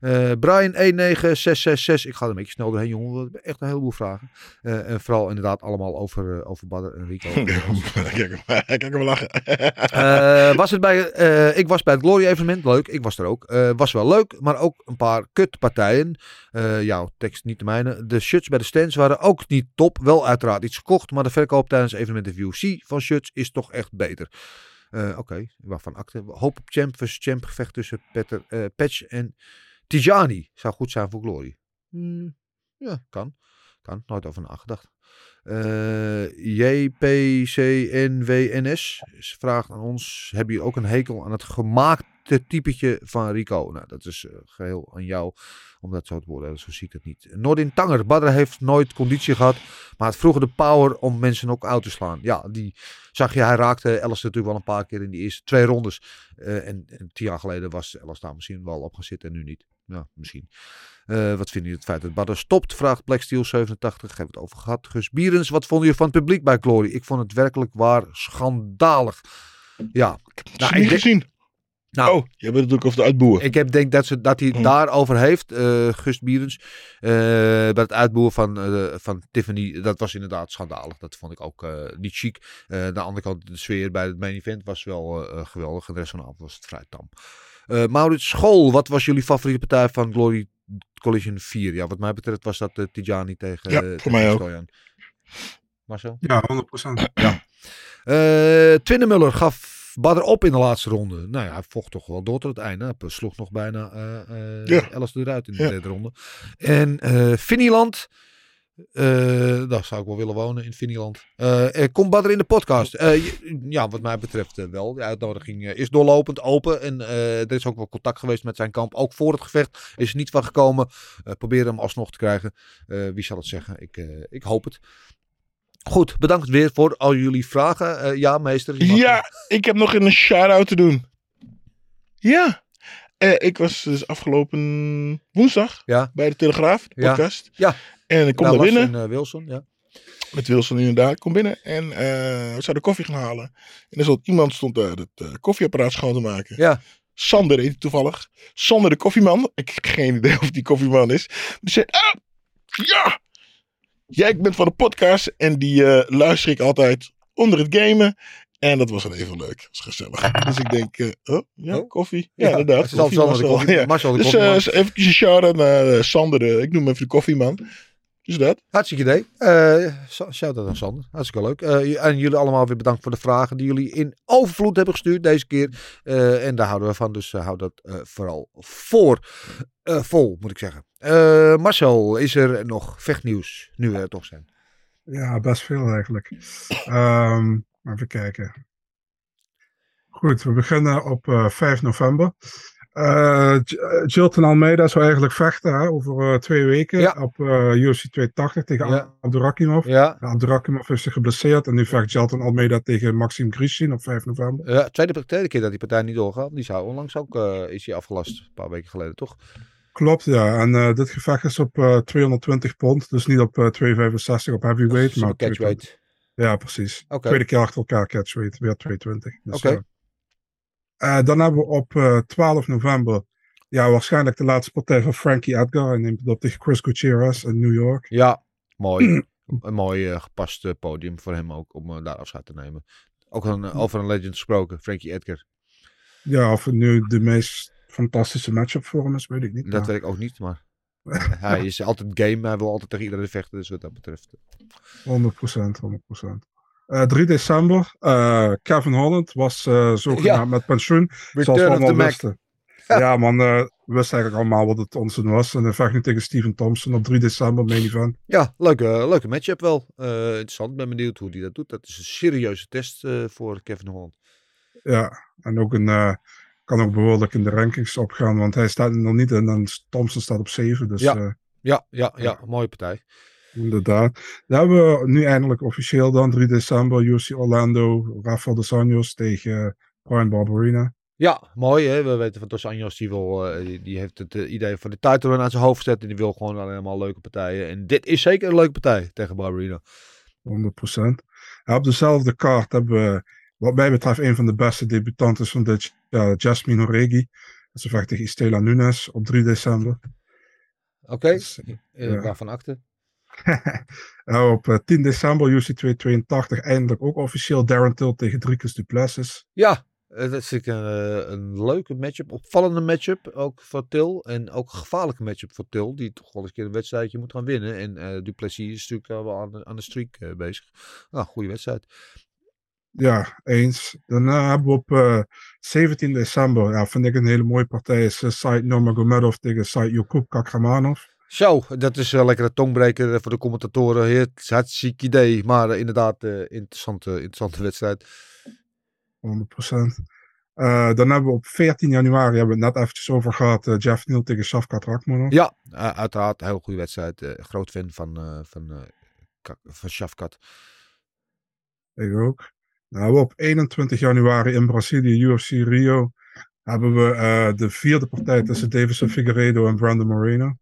Eh Brian 19666, ik ga er een beetje snel doorheen jongen, we hebben echt een heleboel vragen. En vooral inderdaad allemaal over, over Badder en Rico. Kijk hem- lachen. Was het bij, ik was bij het Glory evenement, leuk, ik was er ook. Was wel leuk, maar ook een paar kutpartijen. Jouw tekst niet de mijne. De shirts bij de stands waren ook niet top. Wel uiteraard iets gekocht, maar de verkoop tijdens evenementen VOC van shirts is toch echt beter. Eh, Oké, waarvan acte. Hoop op champ versus champ gevecht tussen Petter, eh, Patch en Tijani. Zou goed zijn voor Glory. Hmm, ja, kan. Kan, nooit over nagedacht. Eh JPCNWNS vraagt aan ons: Heb je ook een hekel aan het gemaakte typetje van Rico? Nou, dat is eh, geheel aan jou om dat zo te worden. Zo zie ik het niet. Nordin Tanger. Badr heeft nooit conditie gehad, maar had vroeger de power om mensen ook uit te slaan. Ja, die zag je. Hij raakte Ellis natuurlijk wel een paar keer in die eerste twee rondes. Eh, en, en tien jaar geleden was Ellis daar misschien wel op gaan zitten en nu niet. Ja, misschien. Eh, wat vinden jullie het feit dat Badr stopt? Vraagt Blacksteel 87. Heb het over gehad. Gus Bierens, wat vonden jullie van het publiek bij Glory? Ik vond het werkelijk waar schandalig. Ja. Nou, ik niet denk- gezien. Nou, oh, je bent natuurlijk over de uitboer. ik heb denk dat, ze, dat hij het daarover heeft, eh Gust Bierens. eh, bij het uitboeren van, van Tiffany, dat was inderdaad schandalig. Dat vond ik ook niet chic. Aan de andere kant, de sfeer bij het main event was wel geweldig. En de rest van de avond was het vrij tam. Eh Maurits School, wat was jullie favoriete partij van Glory Collision 4? Ja, wat mij betreft was dat eh, Tijani tegen, Ja, eh, voor tegen mij ook. Marcel? Ja, 100%. Eh Twinnemuller gaf Badr op in de laatste ronde. Nou ja, hij vocht toch wel door tot het einde. Hij sloeg nog bijna eh eh Ja. Eruit in de Ja. derde ronde. En eh Finiland. Eh, daar zou ik wel willen wonen in Finiland. Eh eh, komt Badr in de podcast? Ja, wat mij betreft wel. De uitnodiging is doorlopend open. En er is ook wel contact geweest met zijn kamp. Ook voor het gevecht is er niet van gekomen. Probeer hem alsnog te krijgen. Wie zal het zeggen? Ik, ik hoop het. Goed, bedankt weer voor al jullie vragen. Ja, meester. Ja, ik heb nog een shout-out te doen. Ja. Ik was dus afgelopen woensdag Ja. bij de Telegraaf, de Ja. podcast. Ja. En ik kom daar binnen. en, eh, Wilson, ja. Met Wilson inderdaad. Ik kom binnen en eh, we zouden koffie gaan halen. En er stond iemand stond daar het eh, koffieapparaat schoon te maken. Ja. Sander heet toevallig. Sander de koffieman. Ik heb geen idee of die koffieman is. Die zei, ah, ja. Jij bent van de podcast en die luister ik altijd onder het gamen. En dat was dan even leuk. Dat was gezellig. Dus ik denk, oh, ja, Oh. koffie. Ja, Ja, inderdaad. zelfs Sander de Marcel, koffie- ja. Marcel de Dus koffieman. eventjes een shout-out naar Sander. de- ik noem hem even de koffieman. Dus dat. Hartstikke idee. Eh Sa- Shout-out aan Sander. Hartstikke leuk. Eh, en jullie allemaal weer bedankt voor de vragen die jullie in overvloed hebben gestuurd deze keer. Eh, en daar houden we van, dus hou dat eh, vooral voor. Eh, vol, moet ik zeggen. Eh, Marcel, is er nog vechtnieuws? Nu we er toch zijn. Ja, best veel eigenlijk. Ehm, even kijken. Goed, we beginnen op eh, 5 november. Eh J- eh, Jilton Almeida zou eigenlijk vechten hè, over eh, twee weken Ja. op eh UFC 280 tegen Ja. Abdurakimov. Ja, Abdurakimov zich geblesseerd en nu vecht Jilton Almeida tegen Maxim Grishin op 5 november. ja tweede, tweede keer dat die partij niet doorgaat. Die zou onlangs ook, eh, is die afgelast. Een paar weken geleden, toch? Klopt, ja. En eh, dit gevecht is op eh, 220 pond, dus niet op eh, 265 op heavyweight, maar Super op 220. catchweight. Ja, precies. Tweede keer achter elkaar catchweight, weer 220. Dus, Oké. eh, eh, dan hebben we op eh, 12 november ja, waarschijnlijk de laatste partij van Frankie Edgar. Hij neemt op tegen Chris Gutierrez in New York. Ja, mooi. een mooi eh, gepast eh, podium voor hem ook om eh, daar afscheid te nemen. Ook een, eh, over een legend gesproken, Frankie Edgar. Ja, of het nu de meest fantastische matchup voor hem is, weet ik niet. Dat maar- weet ik ook niet, maar hij is altijd game. Hij wil altijd tegen iedereen vechten, dus wat dat betreft. 100%, 100%. Eh 3 december, eh, Kevin Holland was eh zogenaamd Ja. met pensioen. zoals we Return of the allemaal wisten. Ja, man, we wisten eigenlijk allemaal wat het onzin was. En hij vecht nu tegen Steven Thompson op 3 december, main event. Ja, leuke, leuke matchup wel. Interessant, ben benieuwd hoe hij dat doet. Dat is een serieuze test voor Kevin Holland. Ja, en ook een, kan ook behoorlijk in de rankings opgaan, want hij staat er nog niet in en Thompson staat op 7. Dus Ja. Ja, ja, ja, mooie partij. Inderdaad. Dan hebben we nu eindelijk officieel dan 3 december UFC Orlando, Rafael dos Anjos tegen Brian Barberina. Ja, mooi hè. We weten van Dos Anjos, die, wil, eh, die, die heeft het eh, idee van de title aan zijn hoofd zetten. Die wil gewoon alleen maar leuke partijen. En dit is zeker een leuke partij tegen Barbarina. 100%. Ja, op dezelfde kaart hebben we, wat mij betreft, een van de beste debutanten van dit jaar, Jasmine Horegi. Ze vecht tegen Estela Nunes op 3 december. Oké, Dus, eh, waarvan akte? Op eh, 10 december, UC 282, eindelijk ook officieel Darren Till tegen Dricus Duplessis. Ja, eh, dat is een, eh, een leuke matchup. Opvallende matchup ook voor Til. En ook een gevaarlijke matchup voor Til. Die toch wel eens een keer een wedstrijdje moet gaan winnen. En eh Duplessis is natuurlijk al wel aan de, aan de streak eh, bezig. Nou, goede wedstrijd. Ja, eens. Daarna hebben we op eh, 17 december, ja, vind ik een hele mooie partij, is uh, Said tegen Said Yukub Kakramanov. Zo, dat is een lekkere tongbreker eh, voor de commentatoren. Het hartstikke idee. Maar eh, inderdaad, eh, interessante, interessante wedstrijd. 100%. Eh, dan hebben we op 14 januari, hebben we het net eventjes over gehad, eh, Jeff Neal tegen Safkat Rakhmonov. Ja, uiteraard. Heel goede wedstrijd. Groot fan van, van, van Shafkat. Ik ook. Dan hebben we op 21 januari in Brazilië, UFC Rio, hebben we de vierde partij tussen Davison Figueiredo en Brandon Moreno.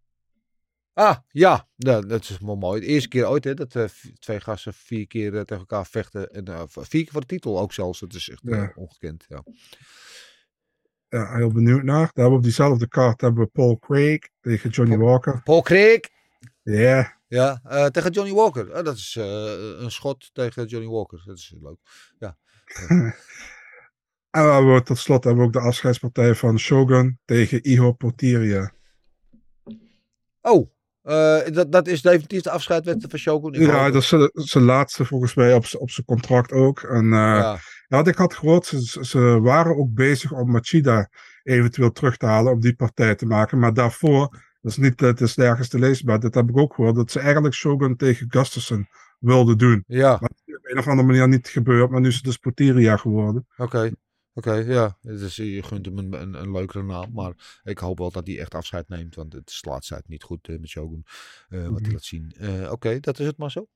Ah, ja. ja. Dat is wel mooi. De eerste keer ooit hè, dat eh, twee gasten vier keer eh, tegen elkaar vechten. En eh, vier keer voor de titel ook zelfs. Dat is echt Ja. ongekend. Ja. Ja, heel benieuwd naar. We op diezelfde kaart hebben we Paul Craig tegen Johnny Walker. Paul Craig. Ja, Ja, tegen Johnny Walker. Ah, dat is een schot tegen Johnny Walker. Dat is leuk. En we hebben tot slot hebben we ook de afscheidspartij van Shogun tegen Iho Potiria. Oh, eh, dat, dat is definitief de afscheidwedstrijd van Shogun. Ja, dat is zijn- laatste volgens mij op, op zijn contract ook. En eh, Ja. ja, wat ik had gehoord, ze, waren ook bezig om Machida eventueel terug te halen om die partij te maken. Maar daarvoor, dat is niet het is nergens te lezen, maar dat heb ik ook gehoord, dat ze eigenlijk Shogun tegen Gustafsson wilden doen. Ja, Maar dat is op een of andere manier niet gebeurd, maar nu is het dus Potiria geworden. oké. Oké, ja. Dus je gunt hem een, een, een leukere naam. Maar ik hoop wel dat hij echt afscheid neemt. Want het laatste tijd niet goed eh, met Shogun. eh, wat hij Mhm. laat zien. Oké, dat is het maar zo.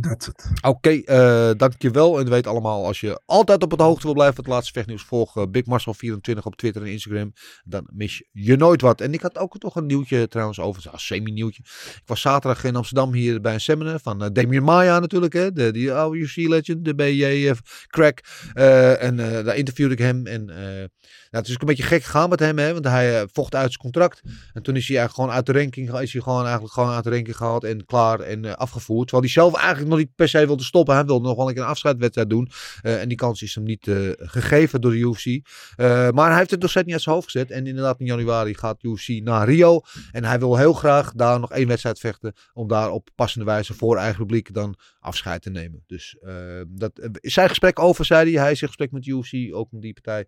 That's it. Oké, eh, dankjewel. En we weten allemaal, als je altijd op het hoogte wil blijven van het laatste vechtnieuws, volg eh, Big Marcel24 op Twitter en Instagram. Dan mis je nooit wat. En ik had ook nog een nieuwtje trouwens over, een semi-nieuwtje. Ik was zaterdag in Amsterdam hier bij een seminar van eh, Damien Maya natuurlijk, hè, de, die oude UFC-legend, de BJ crack. Eh, en daar interviewde ik hem. En nou, het is ook een beetje gek gegaan met hem, hè, want hij vocht uit zijn contract. En toen is hij eigenlijk gewoon uit de ranking, is hij gewoon eigenlijk gewoon uit de ranking gehaald en klaar en afgevoerd. Terwijl hij zelf eigenlijk nog niet per se wilde stoppen. Hij wilde nog wel een een afscheidwedstrijd doen. Eh, en die kans is hem niet eh, gegeven door de UFC. Eh, maar hij heeft het nog niet uit zijn hoofd gezet. En inderdaad in januari gaat UFC naar Rio. En hij wil heel graag daar nog één wedstrijd vechten. Om daar op passende wijze voor eigen publiek dan afscheid te nemen. Dus eh, dat zijn gesprek over, zei hij. Hij is in gesprek met UFC, ook om die partij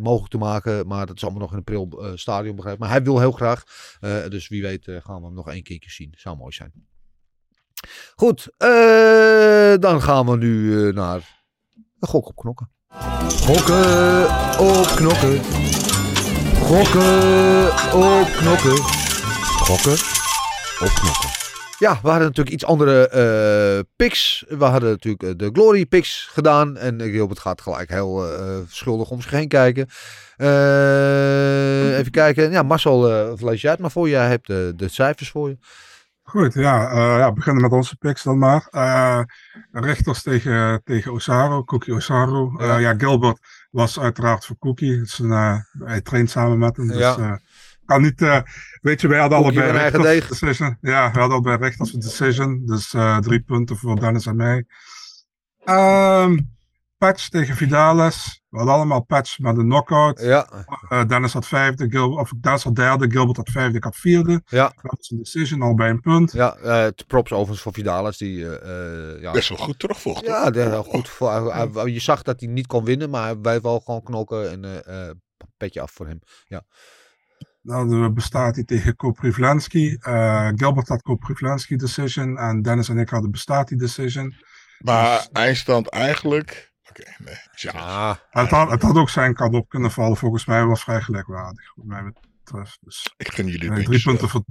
mogelijk te maken. Maar dat is allemaal nog in een pril eh, stadium begrijp. Maar hij wil heel graag. Dus wie weet gaan we hem nog één keertje zien. Zou mooi zijn. Goed, eh, dan gaan we nu eh, naar een gok op knokken. Gokken op knokken. Gokken op knokken. Gokken op knokken. Ja, we hadden natuurlijk iets andere eh picks. We hadden natuurlijk de Glory picks gedaan. En Gilbert gaat gelijk heel schuldig om zich heen kijken. Even kijken. Ja, Marcel, eh lees jij het maar voor. Jij hebt de, de cijfers voor je. Goed, ja, eh, ja, we beginnen met onze picks dan maar. Eh rechters tegen, tegen Osaru, Cookie Osaru. Ja. ja. ja, Gilbert was uiteraard voor Cookie. Een, eh, hij traint samen met hem. Dus Ja. eh, kan niet, eh, weet je, wij hadden Cookie allebei rechters decision. Ja, we hadden allebei rechters decision. Dus eh, drie punten voor Dennis en mij. Ehm patch tegen Vidales. We hadden allemaal patch met een knockout. Ja, Eh, Dennis had vijfde, Gil of Dennis had derde, Gilbert had vijfde, ik had vierde. ja, Dat is een decision, al bij een punt. ja. eh, het props overigens voor Vidalis. Die, eh, eh, ja, Best wel goed terugvocht. Ja, de- goed. Voor, je zag dat hij niet kon winnen, maar hij bleef wel gewoon knokken en eh, eh, petje af voor hem. Dan eh, bestaat hij tegen Koprivlensky. Eh Gilbert had Koprivlensky decision en Dennis en ik hadden bestaat die decision. Maar eindstand eigenlijk... Oké, nee. Ja. Het had, het had ook zijn kant op kunnen vallen. Volgens mij was vrij gelijkwaardig, wat mij betreft. Dus Ik gun jullie eh, drie punten voor,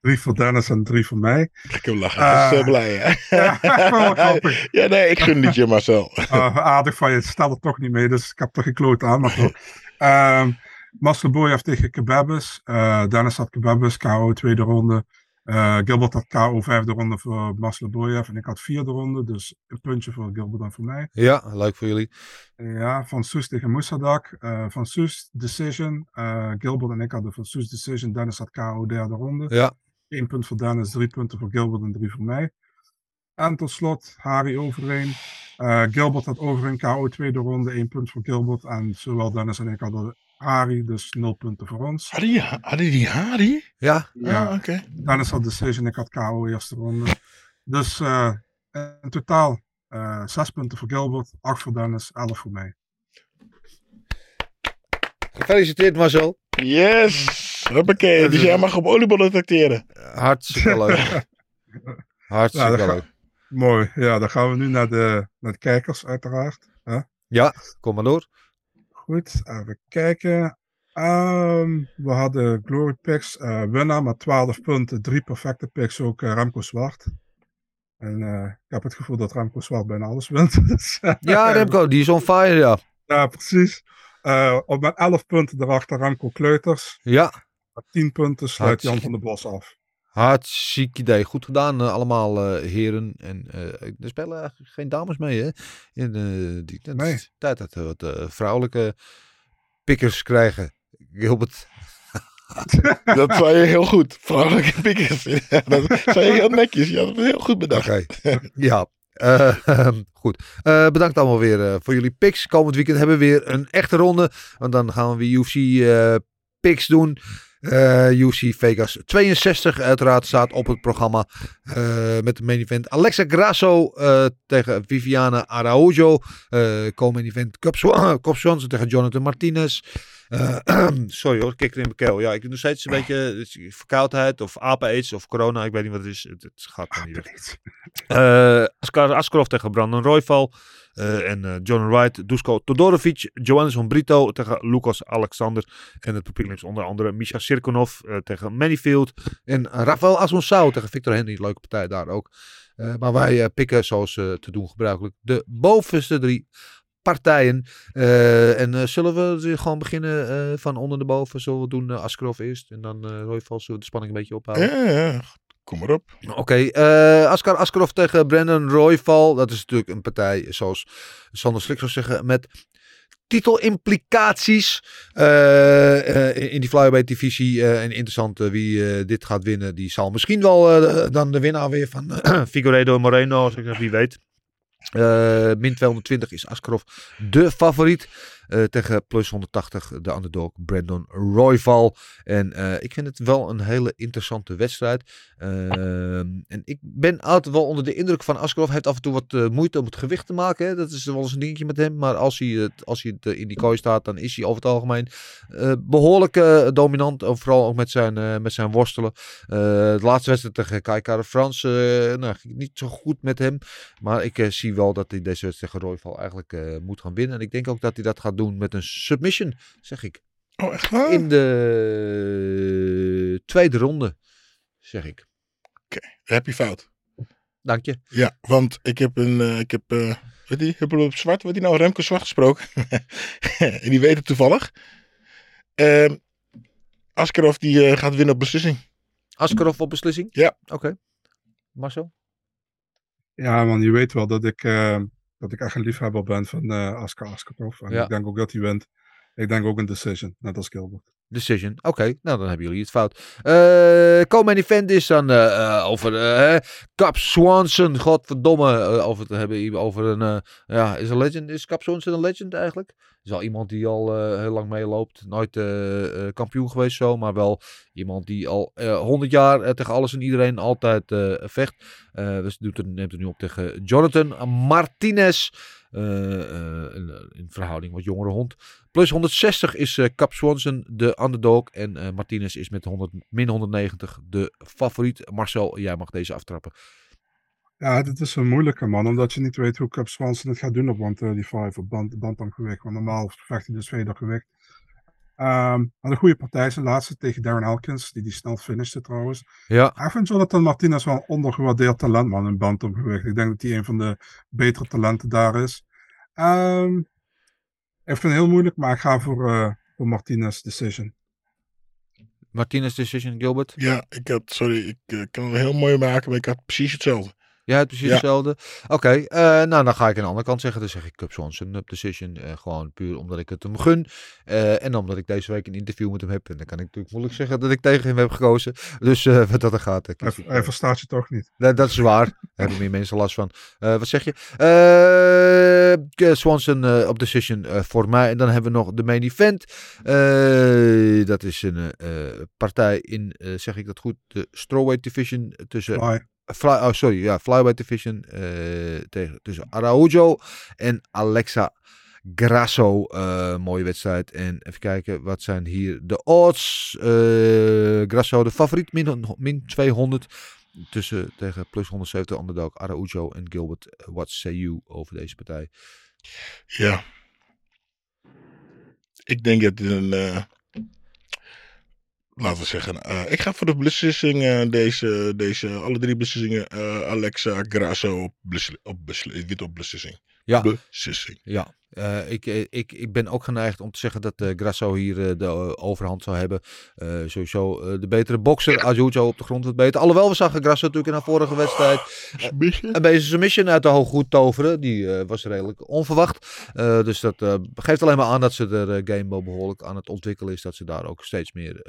drie voor Dennis en drie voor mij. Ik heb lachen. Ah. Dat is zo blij, hè? Ja, nee, ik gun het je, Marcel. Uh, aardig van je, het staat er toch niet mee, dus ik heb er gekloot aan. Maar toch. Um, Masleboyev tegen Kebabes. Uh, Dennis had Kebabes, KO tweede ronde. Uh, Gilbert had KO vijfde ronde voor Masleboyev en ik had vierde ronde. Dus een puntje voor Gilbert en voor mij. ja, leuk voor jullie. Ja, Van Soes tegen Moussadak. Uh, van Soes decision. Uh, Gilbert en ik hadden Van Soes decision. Dennis had KO derde ronde. Ja, Eén punt voor Dennis, drie punten voor Gilbert en drie voor mij. En tot slot, Harry overeen. Gilbert had overeen KO tweede ronde, één punt voor Gilbert. En zowel Dennis en ik hadden Harry, dus nul punten voor ons. Die, hadden die Harry? ja, Ja, Ah, oké. Dennis had decision, ik had KO eerste ronde. Dus uh, in totaal uh, zes punten voor Gilbert, acht voor Dennis, elf voor mij. gefeliciteerd Marcel. Yes! Hoppakee, dus jij mag op oliebollen tracteren. Hartstikke leuk. Hartstikke Nou, dat ga- leuk. Mooi. Ja, dan gaan we nu naar de, naar de kijkers, uiteraard. hè. Ja, kom maar door. Goed, even kijken. Ehm, we hadden Glory Picks, eh winnaar met 12 punten, drie perfecte picks, ook eh, Remco Zwart. En eh, ik heb het gevoel dat Remco Zwart bijna alles wint. Dus, eh, Ja, Remco, die is on fire, ja. Ja, precies. Eh, op met 11 punten erachter Remco Kleuters. Ja, Met 10 punten sluit Jan van der Bos af. Hartstikke idee. Goed gedaan, eh, allemaal eh, heren. En eh, er spelen eigenlijk geen dames mee, hè? In, die, Nee. is tijd dat we wat vrouwelijke pikkers krijgen. Gilbert. Dat zei je heel goed. Vrouwelijke pikkers. Ja, dat zei je heel netjes. Ja, dat is heel goed bedacht. Ja. Eh, ehm, goed. Bedankt allemaal weer voor jullie picks. Komend weekend hebben we weer een echte ronde. Want dan gaan we weer UFC picks doen. Eh, UFC Vegas 62 uiteraard staat op het programma. eh, met de main event Alexa Grasso eh, tegen Viviana Araujo. Uh, Co-main event Swanson tegen Jonathan Martinez. Sorry hoor, kikker in mijn keel. Ja, ik heb nog steeds een beetje verkoudheid of apen-aids of corona. Ik weet niet wat het is. Het, het gaat me niet weg. Askar Askarov tegen Brandon Royval. Eh, en eh, John Wright, Dusko Todorovic, Johannes Brito tegen Lucas Alexander. En het publiek onder andere Misha Sirkonov eh, tegen Manifield. En Rafael Asmonsau tegen Victor Henry. Leuke partij daar ook. Maar wij pikken, zoals te doen gebruikelijk, de bovenste drie partijen. En zullen we gewoon beginnen van onder de boven? Zullen we doen Askarov eerst en dan eh Royval? Zullen we de spanning een beetje ophouden? Ja, ja. Maar op. Oké, eh Askar Askarov tegen Brandon Royval. Dat is natuurlijk een partij, zoals Sander Slik zou zeggen, met titelimplicaties eh, in die flyweight divisie. eh, en interessant wie dit gaat winnen. Die zal misschien wel dan de winnaar weer van Figueredo en Moreno, als ik wie weet. Min 220 is Askarov de favoriet. Eh, tegen plus 180 de underdog Brandon Royval. En eh, ik vind het wel een hele interessante wedstrijd. Ehm, en ik ben altijd wel onder de indruk van Askarov. Hij heeft af en toe wat eh, moeite om het gewicht te maken. Hè. Dat is wel eens een dingetje met hem. Maar als hij, het, als hij het, in die kooi staat, dan is hij over het algemeen eh, behoorlijk eh, dominant. Vooral ook met zijn, met zijn worstelen. De laatste wedstrijd tegen Kai Kara Frans nou, niet zo goed met hem. Maar ik zie wel dat hij deze wedstrijd tegen Royval eigenlijk moet gaan winnen. En ik denk ook dat hij dat gaat doen met een submission, zeg ik. Oh, echt waar? In de tweede ronde, zeg ik. Dan heb je fout. Dank je. Ja, want ik heb een, eh, ik heb, eh weet die, heb op zwart, wat die nou, Remco Zwart gesproken. en die weet het toevallig. Ehm Askarov die eh, gaat winnen op beslissing. Askarov op beslissing? Ja. Oké. Marcel? Ja, man, je weet wel dat ik, eh, dat ik echt een liefhebber ben van eh Askar Askarov. En Ja. ik denk ook dat hij wint. Ik denk ook een decision, net als Gilbert. Decision. Oké, nou dan hebben jullie het fout. Eh Komen event is dan eh, eh, over Cap Swanson. Godverdomme. over te hebben over een. ja, is een legend. Is Cap Swanson een legend eigenlijk? Is al iemand die al heel lang meeloopt. Nooit kampioen geweest zo. Maar wel iemand die al eh 100 jaar tegen alles en iedereen altijd vecht. Dus doet het, neemt het nu op tegen Jonathan Martinez. Een, een verhouding wat jongere hond. Plus 160 is eh, Cap Swanson de underdog. En eh, Martinez is met 100, min 190 de favoriet. Marcel, jij mag deze aftrappen. Ja, dit is een moeilijke man, omdat je niet weet hoe Cap Swanson het gaat doen op 135 op band, bantamgewicht. Want normaal vecht hij dus tweede gewicht. Ehm een goede partij, zijn laatste tegen Darren Elkins, die die snel finishte trouwens. Ja. Ik vind Jonathan Martinez wel een ondergewaardeerd talent, man, in bantamgewicht. Ik denk dat hij een van de betere talenten daar is. Ehm ik vind het heel moeilijk, maar ik ga voor, eh, voor Martinez decision. Martinez decision, Gilbert. Ja, ik had, sorry, ik eh, kan het heel mooi maken, maar ik had precies hetzelfde. Hebt precies Ja. hetzelfde. Oké, eh, nou dan ga ik aan de andere kant zeggen. Dan zeg ik Cup Swanson up decision. eh, gewoon puur omdat ik het hem gun. Eh, en omdat ik deze week een interview met hem heb. En dan kan ik natuurlijk moeilijk zeggen dat ik tegen hem heb gekozen. Dus wat dat er gaat. Hij, ik, hij verstaat je toch niet. Nee, dat is waar. Daar hebben meer mensen last van. Wat zeg je? Swanson op decision voor mij. En dan hebben we nog de main event. Dat is een partij in, zeg ik dat goed, de strawweight division tussen... Fly. Fly, oh, sorry, ja, flyweight division eh, tegen, tussen Araujo en Alexa Grasso. eh, mooie wedstrijd. En even kijken, wat zijn hier de odds? Eh, Grasso, de favoriet, min, min 200. Tussen tegen plus 170 underdog Araujo en Gilbert. What say you over deze partij? Ja. Ik denk dat het een. Laten we zeggen. eh, ik ga voor de beslissing. eh, deze, deze, alle drie beslissingen. eh, Alexa Grasso op, besli- op, besli- wit op beslissing. Ja. Beslissing. Ja, eh, ik, eh, ik, ik ben ook geneigd om te zeggen dat eh, Grasso hier de overhand zou hebben. Sowieso de betere bokser. Araujo op de grond wat beter. Alhoewel we zagen Grasso natuurlijk in haar vorige wedstrijd een beetje submission uit de hoog goed toveren. Die was redelijk onverwacht. Dus dat geeft alleen maar aan dat ze er uh, Gamebo behoorlijk aan het ontwikkelen is. Dat ze daar ook steeds meer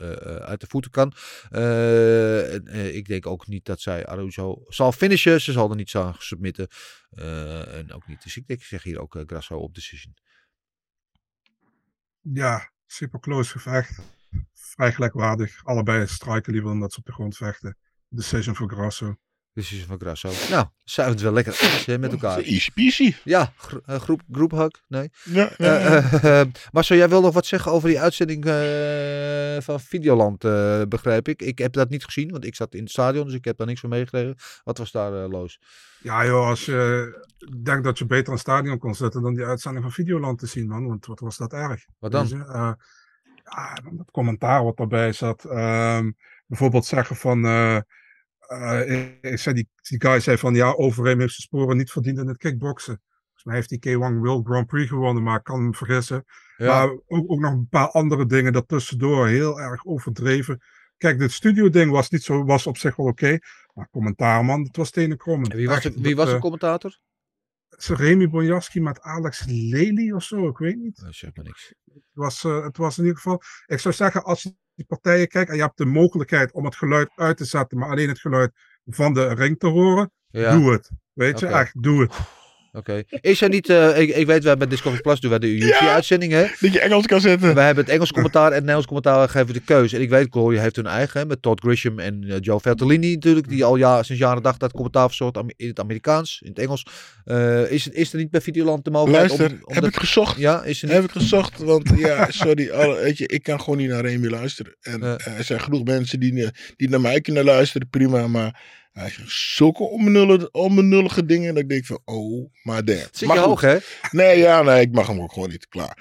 uit de voeten kan. En, ik denk ook niet dat zij Araujo zal finishen. Ze zal er niet aan submitten. Eh, en ook niet. Dus ik, ik zeg hier ook eh, Grasso op decision. Ja, super close gevecht. Vrij gelijkwaardig. Allebei strijken liever dan dat ze op de grond vechten. Decision voor Grasso. Decision van Grasso. Nou, zijn we het wel lekker eens hè, met elkaar. Easy peasy. Ja, gro- eh, groep, groephug. Nee. Ja, ja, Eh, ja. eh, eh, Marcel, jij wil nog wat zeggen over die uitzending eh, van Videoland, eh, begrijp ik. Ik heb dat niet gezien, want ik zat in het stadion, dus ik heb daar niks van meegekregen. Wat was daar eh, los? Ja joh, als je denkt dat je beter een stadion kon zetten dan die uitzending van Videoland te zien man. Want wat was dat erg. Wat dan? Eh, ja, dat commentaar wat daarbij zat. Ehm, bijvoorbeeld zeggen van... eh, eh, ik- zei, die, die guy zei van ja, Overeem heeft zijn sporen niet verdiend in het kickboksen. Volgens mij heeft die K1 World Grand Prix gewonnen, maar ik kan me vergissen. Ja. Maar ook, ook nog een paar andere dingen daartussendoor, heel erg overdreven. Kijk, dit studio-ding was, niet zo, was op zich wel oké. maar commentaar, man, het was tenen krommen. En wie was, de, wie was de commentator? Remy Bonjaski met Alex Lely of zo, ik weet niet. Eh, zeg maar niks. Het was, eh, het was in ieder geval. Ik zou zeggen, als je die partijen kijkt en je hebt de mogelijkheid om het geluid uit te zetten, maar alleen het geluid van de ring te horen, Ja. doe het. Weet je, echt, doe het. Oké. Is er niet, eh, ik, ik weet, wij bij Discovery Plus doen wij de UFC-uitzending, hè? Dat je Engels kan zetten. Wij hebben het Engels commentaar en het Nederlands commentaar geven de keuze. En ik weet, Glory heeft hun eigen, hè, met Todd Grisham en eh, Joe Vertellini natuurlijk, die al ja, sinds jaren dag dat commentaar verzorgt in het Amerikaans, in het Engels. Eh, is, is er niet bij Videoland de mogelijkheid Luister, om, om heb dat- ik gezocht. Ja, is er niet? Heb ik gezocht, want ja, sorry, alle, weet je, ik kan gewoon niet naar Remy luisteren. En er zijn genoeg mensen die, die naar mij kunnen luisteren, prima, maar hij zegt zulke onbenullige, dingen, dat ik denk van, oh, maar damn. Zit je hoog, hè? Nee, ja, nee, ik mag hem ook gewoon niet, klaar.